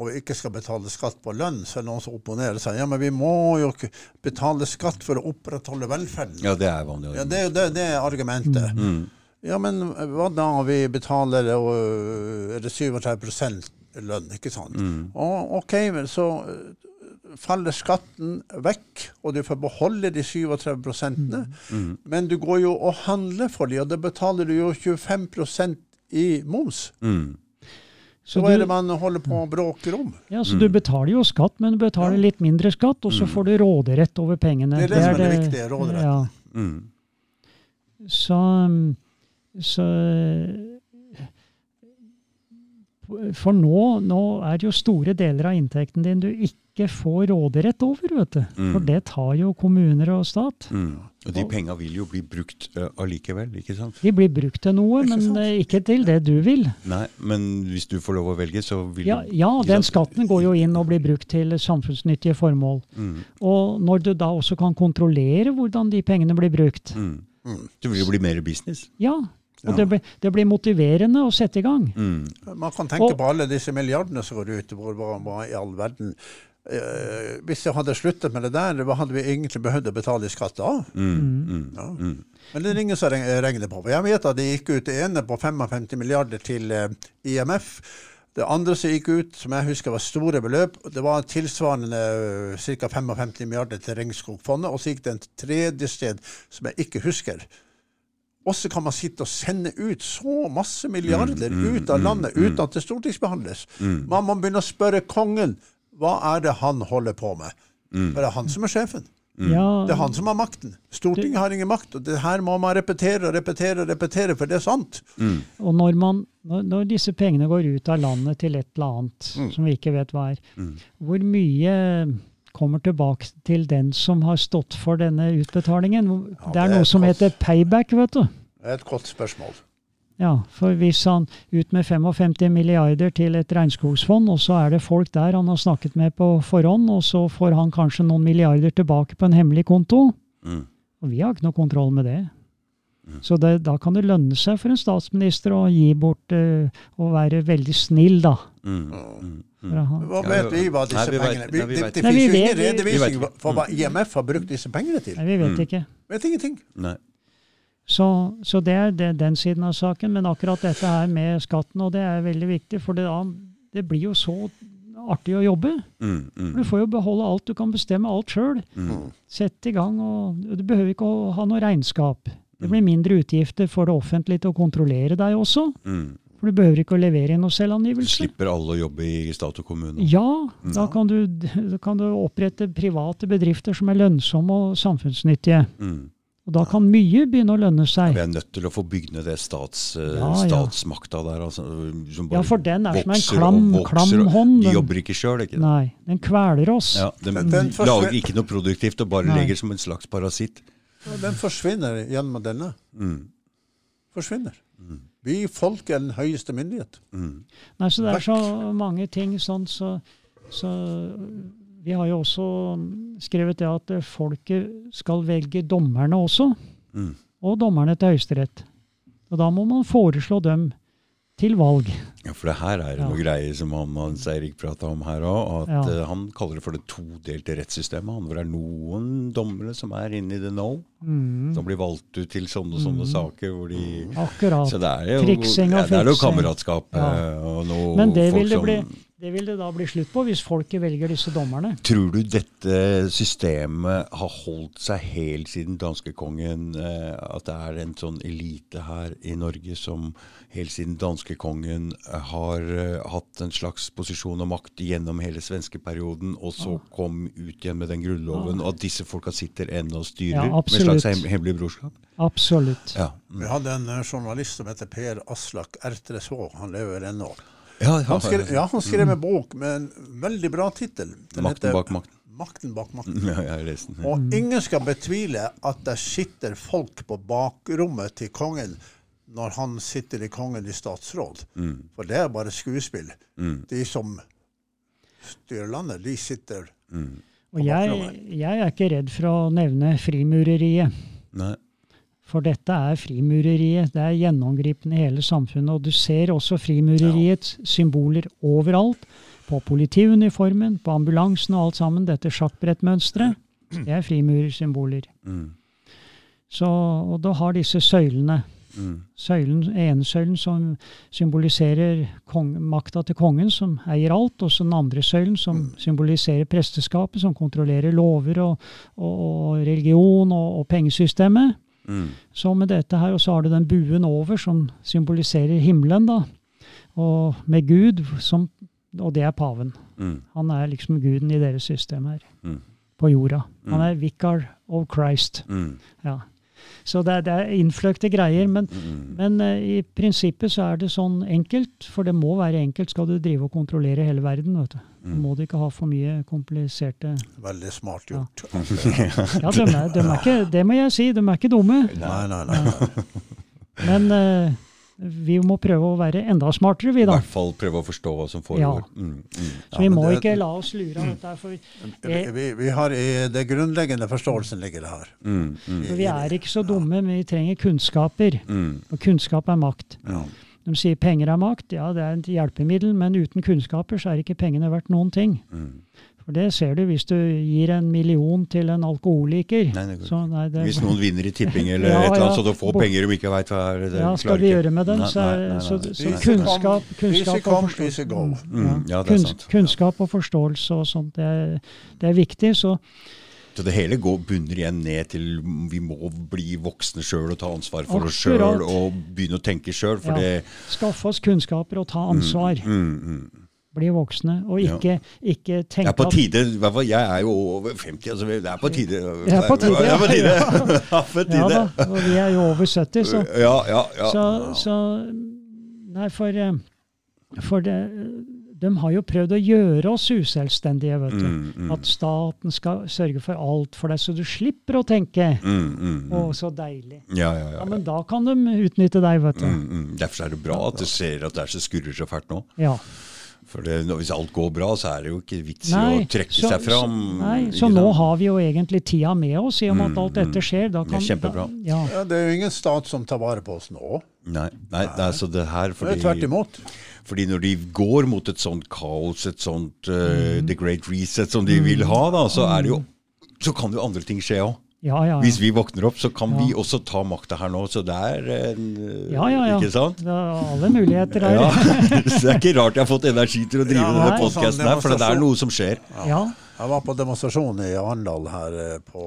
og vi ikke skal betale skatt på lønn, så er det noen som opponerer seg. Ja, men vi må jo ikke betale skatt for å opprettholde velferden. Ja, det er vanlig. Ja, det, er det, det er argumentet. Mm. Ja, men hva da? Vi betaler og er det 37 lønn, ikke sant? Mm. Og, OK, så faller skatten vekk, og du får beholde de 37 prosentene. Mm. Men du går jo og handler for de, og da betaler du jo 25% i moms. Mm. Så, Hva er det man holder på og bråker om? ja, så du betaler jo skatt, men du betaler Ja. litt mindre skatt, og så får du råderett over pengene. Det er det som er det viktige, råderetten. Ja. Mm. Så, så For nå, nå er det jo store deler av inntekten din du ikke får råderett over, vet du. Mm. For det tar jo kommuner og stat. Mm. Og de penga vil jo bli brukt uh, allikevel, ikke sant? De blir brukt til noe, Ikke men eh, ikke til det du vil. Nei, men hvis du får lov å velge, så vil Ja, ja, den skatten går jo inn og blir brukt til samfunnsnyttige formål. Mm. Og når du da også kan kontrollere hvordan de pengene blir brukt, Mm. Mm. Det vil jo bli mer business. ja, og Ja. det, blir, det blir motiverende å sette i gang. Mm. Man kan tenke Og- på alle disse milliardene som går ut. Hvor, hvor, hvor, i all verden eh, Hvis jeg hadde sluttet med det der, hva hadde vi egentlig behøvd å betale i skatt da? Mm. Mm. Ja. Mm. Men det er ingen som regner på. Jeg vet at det gikk ut det ene på 55 milliarder til eh, IMF. Det andre som gikk ut, som jeg husker var store beløp, det var tilsvarende ca. 55 milliarder til Regnskogfondet. Og så gikk det en tredje sted som jeg ikke husker. Og så kan man sitte og sende ut så masse milliarder Mm, mm, ut av mm, landet mm. uten at det stortingsbehandles. Mm. Man må begynne å spørre kongen hva er det han holder på med. Mm. For det er han som er sjefen. Ja, Det er han som har makten. Stortinget har ingen makt. og det her må man repetere og repetere, og repetere, for det er sant. Mm. Og når, man, når, når disse pengene går ut av landet til et eller annet Mm. som vi ikke vet hva er, Mm. hvor mye kommer tilbake til den som har stått for denne utbetalingen? Ja, det er det er noe som godt. heter payback, vet du. Det er et godt spørsmål. Ja, for hvis han ut med 55 milliarder til et regnskogsfond, og så er det folk der han har snakket med på forhånd, og så får han kanskje noen milliarder tilbake på en hemmelig konto, Mm. og vi har ikke noe kontroll med det. Så det, da kan det lønne seg for en statsminister å gi bort uh, og være veldig snill, da. Mm. Mm. Hva vet vi hva disse Nei, vi vet- pengene nei, vi Det, vet finnes jo ingen redevisning for hva IMF har brukt disse pengene til. nei, vi vet Mm. ikke. Vet ingenting. Nei. Så, så det er det, den siden av saken. Men akkurat dette her med skatten, og det er veldig viktig, for det, da- det blir jo så artig å jobbe. Mm. Mm. Du får jo beholde alt, du kan bestemme alt sjøl. Mm. Sett i gang, og du behøver ikke å ha noe regnskap. Det blir mindre utgifter for det offentlige til å kontrollere deg også. Mm. For du behøver ikke å levere inn noe Du selvangivelse. slipper alle å jobbe i stat og kommune. Ja, da kan du, da kan du opprette private bedrifter som er lønnsomme og samfunnsnyttige. Mm. Og da kan mye begynne å lønne seg. Vi er nødt til å få bygd ned det stats, eh, Ja, statsmakta der. Altså, som bare Ja, for den er som en klam, vokser, klam hånd. De jobber ikke sjøl, ikke det? nei, den kveler oss. Ja, de Den- den lager ikke noe produktivt og bare Nei. legger som en slags parasitt. Ja, Den forsvinner gjennom denne. Mm. Forsvinner. Vi folk er den høyeste myndighet. Mm. Nei, så det er så mange ting sånn, så, så Vi har jo også skrevet det at folket skal velge dommerne også. Mm. Og dommerne til Høyesterett. Og da må man foreslå dem til valg. Ja, For det her er det Ja. noe greier som han, Hans Eirik prata om her òg. At Ja. uh, han kaller det for det todelte rettssystemet. Han, hvor det er noen dommere som er inne i the know. Mm. Som blir valgt ut til sånne og sånne saker. hvor de... Akkurat. Så det er jo Triksing og ja, det er noe kameratskap Ja. eh, og noe Men det vil det, bli, det vil det da bli slutt på hvis folket velger disse dommerne. Tror du dette systemet har holdt seg helt siden danskekongen? Eh, at det er en sånn elite her i Norge som helt siden danskekongen eh, har eh, hatt en slags posisjon og makt gjennom hele svenskeperioden, og så kom ut igjen med den grunnloven, og at disse folka sitter ennå og styrer Ja, med et slags hemmelig brorskap? Absolutt. Ja. Vi hadde en journalist som heter Per Aslak Ertresvå. Han lever ennå. Ja, ja, Han skrev, ja, han skrev en bok med en veldig bra tittel. Makten heter bak makten. Makten bak makten. ja, jeg har lest den. Og ingen skal betvile at det sitter folk på bakrommet til kongen når han sitter i kongen i statsråd. For det er bare skuespill. De som styrer landet, de sitter Og jeg, jeg er ikke redd for å nevne frimureriet. Nei. For dette er frimureriet. Det er gjennomgripende i hele samfunnet. Og du ser også frimureriets symboler overalt. På politiuniformen, på ambulansen og alt sammen. Dette sjakkbrettmønsteret. Det er frimurersymboler. Mm. Så, og da har disse søylene. Mm. Søylen, enesøylen som symboliserer kong, makta til kongen, som eier alt. Og så den andre søylen som symboliserer presteskapet, som kontrollerer lover og, og, og religion og, og pengesystemet. Mm. Så med dette her, og så har du den buen over, som symboliserer himmelen, da. Og med Gud, som, og det er paven. Mm. Han er liksom guden i deres system her, Mm. på jorda. Han er vicar of Christ. Mm. Ja. Så det er, det er innfløkte greier, men, Mm. men uh, i prinsippet så er det sånn enkelt, for det må være enkelt skal du drive og kontrollere hele verden. vet du. Mm. Må de ikke ha for mye kompliserte veldig smart gjort. Ja, de er, de er ikke, det må jeg si, de er ikke dumme. Nei, nei, nei. Men uh, vi må prøve å være enda smartere, vi I hvert fall prøve å forstå hva som foregår. Mm. Mm. Så vi Ja, må det- ikke la oss lure av dette. For, Vi, vi, vi har i det grunnleggende forståelsen ligger det her. Mm. Mm. for vi er ikke så dumme, men vi trenger kunnskaper. Mm. Og kunnskap er makt. Ja. De sier penger er makt. Ja, det er et hjelpemiddel, men uten kunnskaper så er ikke pengene verdt noen ting. Mm. For det ser du hvis du gir en million til en alkoholiker. Nei, Så, nei, det, Hvis noen vinner i tipping eller Ja, et eller annet, så du får penger de ikke veit hva er. Det ja, skal vi gjøre med den, så, nei, så, så kunnskap, kunnskap og forståelse. Mm, ja. Kunnskap og forståelse og sånt, det er, det er viktig. Så Så det hele går, bunner igjen ned til vi må bli voksne sjøl og ta ansvar for oss Akkurat. sjøl og begynne å tenke sjøl. Ja. skaffe oss kunnskaper og ta ansvar. mm, mm. Bli voksne. Og Ja. ikke, ikke Det tenke på at- tide. Jeg er jo over 50, altså det er på tide. Det er på tide, Det på tide. ja. Ja, Ja da, og vi er jo over 70, så Ja, ja, ja. Så, så Nei, for, eh, for det, de har jo prøvd å gjøre oss uselvstendige, vet du. Mm, mm. At staten skal sørge for alt for deg, så du slipper å tenke. Mm, mm, mm. Å, så deilig. Ja, ja, ja. Ja, Men da kan de utnytte deg, vet du. Mm, mm. Derfor er det bra at du ser at det er så skurrer så fælt nå. Ja. For det, hvis alt går bra, så er det jo ikke vits i å trekke så- seg fram. Så, nei, så nå har vi jo egentlig tida med oss, i og med at alt dette skjer. Da Det er kan, kjempebra. Da, ja. Ja, det er jo ingen stat som tar vare på oss nå. Nei, nei, det er så det her Det fordi, er tvert imot. Fordi når de går mot et sånt kaos, et sånt uh, Mm. The Great Reset som de vil ha, da, så er det jo Så kan jo andre ting skje òg. Ja, ja, Hvis vi våkner opp, så kan Ja. vi også ta makta her nå. Så det er en, uh, ja, ja, ja. Ikke sant? Det er alle muligheter her. Ja. så det er ikke rart jeg har fått energi til å drive Ja, denne podkasten her, for det er noe som skjer. Ja. Jeg var på demonstrasjon i Arendal her eh, på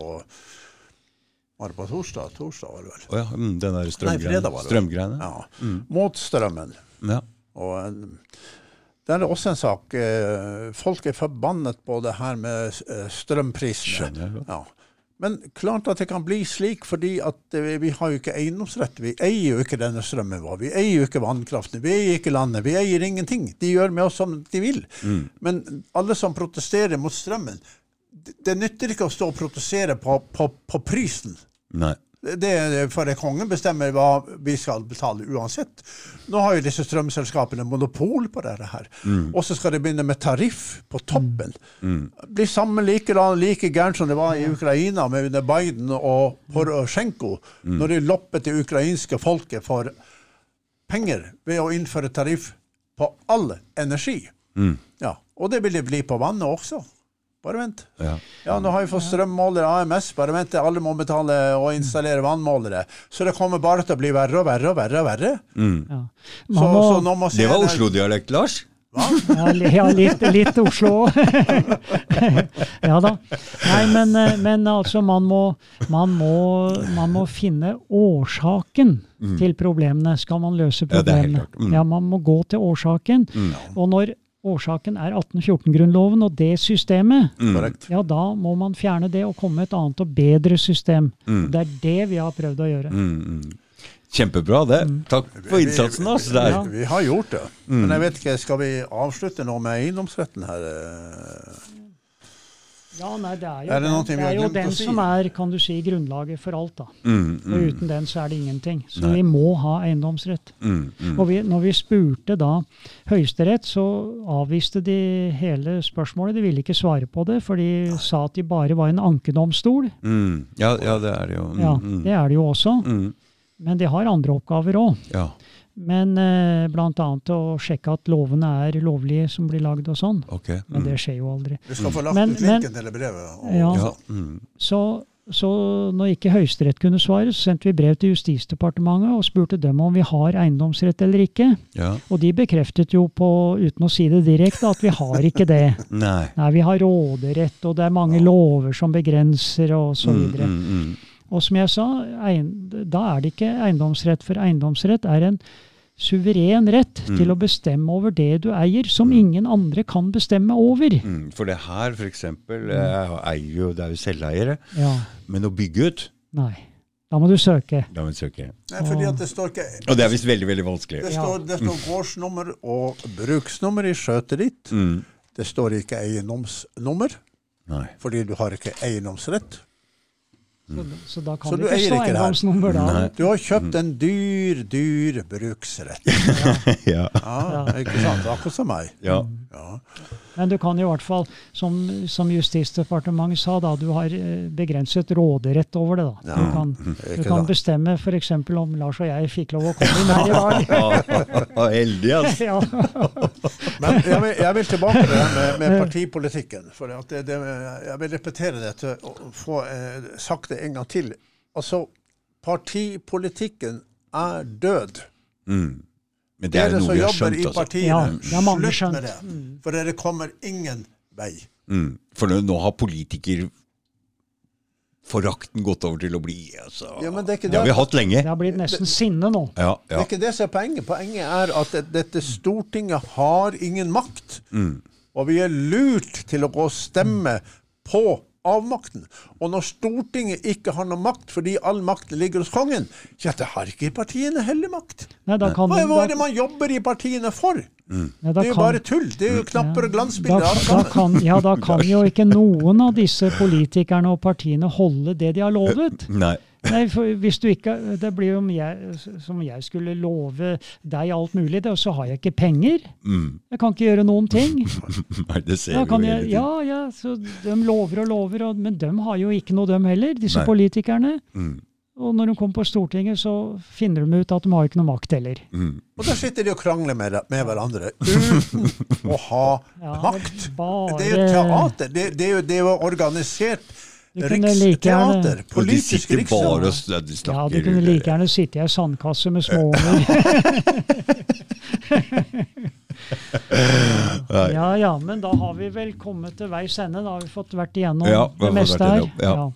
Var det på torsdag? Torsdag var det vel. Oh, ja, mm, den der Nei, strømgreiene. fredag var det. Strømgreiene. Ja. Mot strømmen. Ja. Og eh, det er også en sak. eh, Folk er forbannet på det her med eh, strømprisene. Ja. Men klart at det kan bli slik, fordi vi har jo ikke eiendomsrett. Vi eier jo ikke denne strømmen vår. Vi eier jo ikke vannkraften. Vi eier ikke landet. Vi eier ingenting. De gjør med oss som de vil. Mm. Men alle som protesterer mot strømmen, det, det nytter ikke å stå og protestere på, på, på prisen. Nei. Det for kongen bestemmer hva vi skal betale uansett. Nå har jo disse strømselskapene monopol på dette her. Og så skal de begynne med tariff på toppen. Blir sammen like, like gærent som det var i Ukraina med Biden og Porosjenko, når de loppet det ukrainske folket for penger ved å innføre tariff på all energi. Mm. Ja, Og det vil det bli på vannet også. Bare vent. Ja. Ja, nå har vi fått strømmålere, AMS. Bare vent alle må betale og installere vannmålere. Så det kommer bare til å bli verre og verre og verre. og verre. Ja. Så, må, så nå må Det var Oslo-dialekt, Lars. ja, ja, litt, litt Oslo òg. ja da. Nei, men, eh, men altså, man må, man må, man må finne årsaken til problemene. Skal man løse problemene. Ja? Mm. Ja, man må gå til årsaken. Og når årsaken er 1814-grunnloven og det systemet, Mm. Ja, da må man fjerne det og komme med et annet og bedre system. Det er det vi har prøvd å gjøre. Mm, mm. Kjempebra, det. Takk for innsatsen. Altså, der. vi, Vi har gjort det. Men jeg vet ikke, skal vi avslutte nå med eiendomsretten her? Ja, nei, det er jo, Er det den, det er jo den si? som er kan du si, grunnlaget for alt. da. Mm, Og mm, uten den så er det ingenting. Så Nei. vi må ha eiendomsrett. mm, mm. Og vi, når vi spurte da Høyesterett, så avviste de hele spørsmålet. De ville ikke svare på det, for de sa at de bare var en ankedomstol. Mm. Ja, ja, det er det jo. Mm, Ja, Det er det jo også. mm. Men de har andre oppgaver òg. Ja. Men eh, bl.a. å sjekke at lovene er lovlige som blir lagd og sånn. Ok. Men Mm. det skjer jo aldri. Du skal få lagt Men- ut linken til det brevet. og- Ja. Ja. Mm. Så, så når ikke Høyesterett kunne svare, så sendte vi brev til Justisdepartementet og spurte dem om vi har eiendomsrett eller ikke. ja. Og de bekreftet jo på, uten å si det direkte, at vi har ikke det. Nei. Nei, vi har råderett, og det er mange lover som begrenser, og så Mm, videre. mm, mm. Og som jeg sa, da er det ikke eiendomsrett, for eiendomsrett er en suveren rett Mm. til å bestemme over det du eier, som ingen andre kan bestemme over. Mm. For det her, for eksempel, jeg eier jo, det er jo selveiere, Ja, men å bygge ut, nei. Da må du søke. da må du søke. Nei, fordi at det står ikke Og det er visst veldig, veldig vanskelig. Det står, det står gårdsnummer og bruksnummer i skjøtet ditt. Mm. Det står ikke eiendomsnummer, Nei. fordi du har ikke eiendomsrett. Så, så da kan Så ikke stå eiendomsnummer da. Nei. Du har kjøpt en dyr, dyr bruksrett. ja. Ja, ikke sant? Akkurat som meg. ja. Ja. Men du kan i hvert fall, som, som Justisdepartementet sa, da, du har eh, begrenset råderett over det. da. Ja, Du kan, ikke du kan bestemme f.eks. om Lars og jeg fikk lov å komme inn her i dag. Ja, Heldig, altså. Ja. Men jeg vil, jeg vil tilbake til det med, med partipolitikken. For at det, det, jeg vil repetere det til å få eh, sagt det en gang til. Altså, partipolitikken er død. Mm. Men det er som noe vi har jobber skjønt, i altså. partiene, Ja, det slutt med det. For dere kommer ingen vei. Mm. For nå, har politiker forakten gått over til å bli altså. Ja, men det er ikke Det har vi hatt lenge. Det har blitt nesten sinne nå. Ja, Det er ikke det som er poenget. Poenget er at dette Stortinget har ingen makt. Mm. Og vi er lurt til å gå og stemme på avmakten. Og når Stortinget ikke har noe makt fordi all makt ligger hos kongen, ja, da har ikke partiene heller makt. Nei, da kan, Hva er, hva er det man jobber i partiene for? nei, Det er jo kan, bare tull. Det er jo knapper og glansbilder Da, da kan, ja, da kan jo ikke noen av disse politikerne og partiene holde det de har lovet. Nei. Nei, for hvis du ikke, Det blir jo om jeg, som jeg skulle love deg alt mulig, det, og så har jeg ikke penger. Mm. Jeg kan ikke gjøre noen ting. Nei, det ser Da vi jo jeg, tiden. ja, ja, så De lover og lover, og, men de har jo ikke noe, dem heller, disse Nei. politikerne. Mm. Og når de kommer på Stortinget, så finner de ut at de har ikke noe makt heller. Mm. Og da sitter de og krangler med, med hverandre uten å ha Ja, makt. bare- Det er jo teater. Det, det, er, jo, det er jo organisert Du like riksteater. gjerne, de Politisk bare riksteater. de ja, du kunne like gjerne sitte i ei sandkasse med småunger. ja ja, men da har vi vel kommet til veis ende. Da har vi fått vært igjennom Ja, det meste her. igjennom, ja.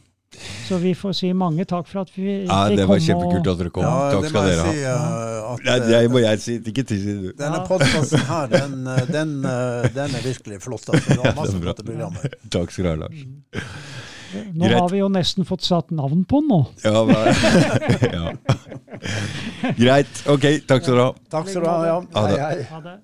Så vi får si mange takk for at vi Ja, det var kjempekult at dere kom. Ja, Takk skal dere dere si. ha. uh, at, Nei, det må jeg si. Ikke til Denne Ja. podkasten her, den, den, den er virkelig flott. Altså. Du har masse flotte programmer. Takk skal du ha, Lars. Nå Greit. har vi jo nesten fått satt navn på den nå. Ja, ja. Greit. Ok, takk skal du ha. Takk skal du ha. Ja. Ha det. Hei, hei. Ha det.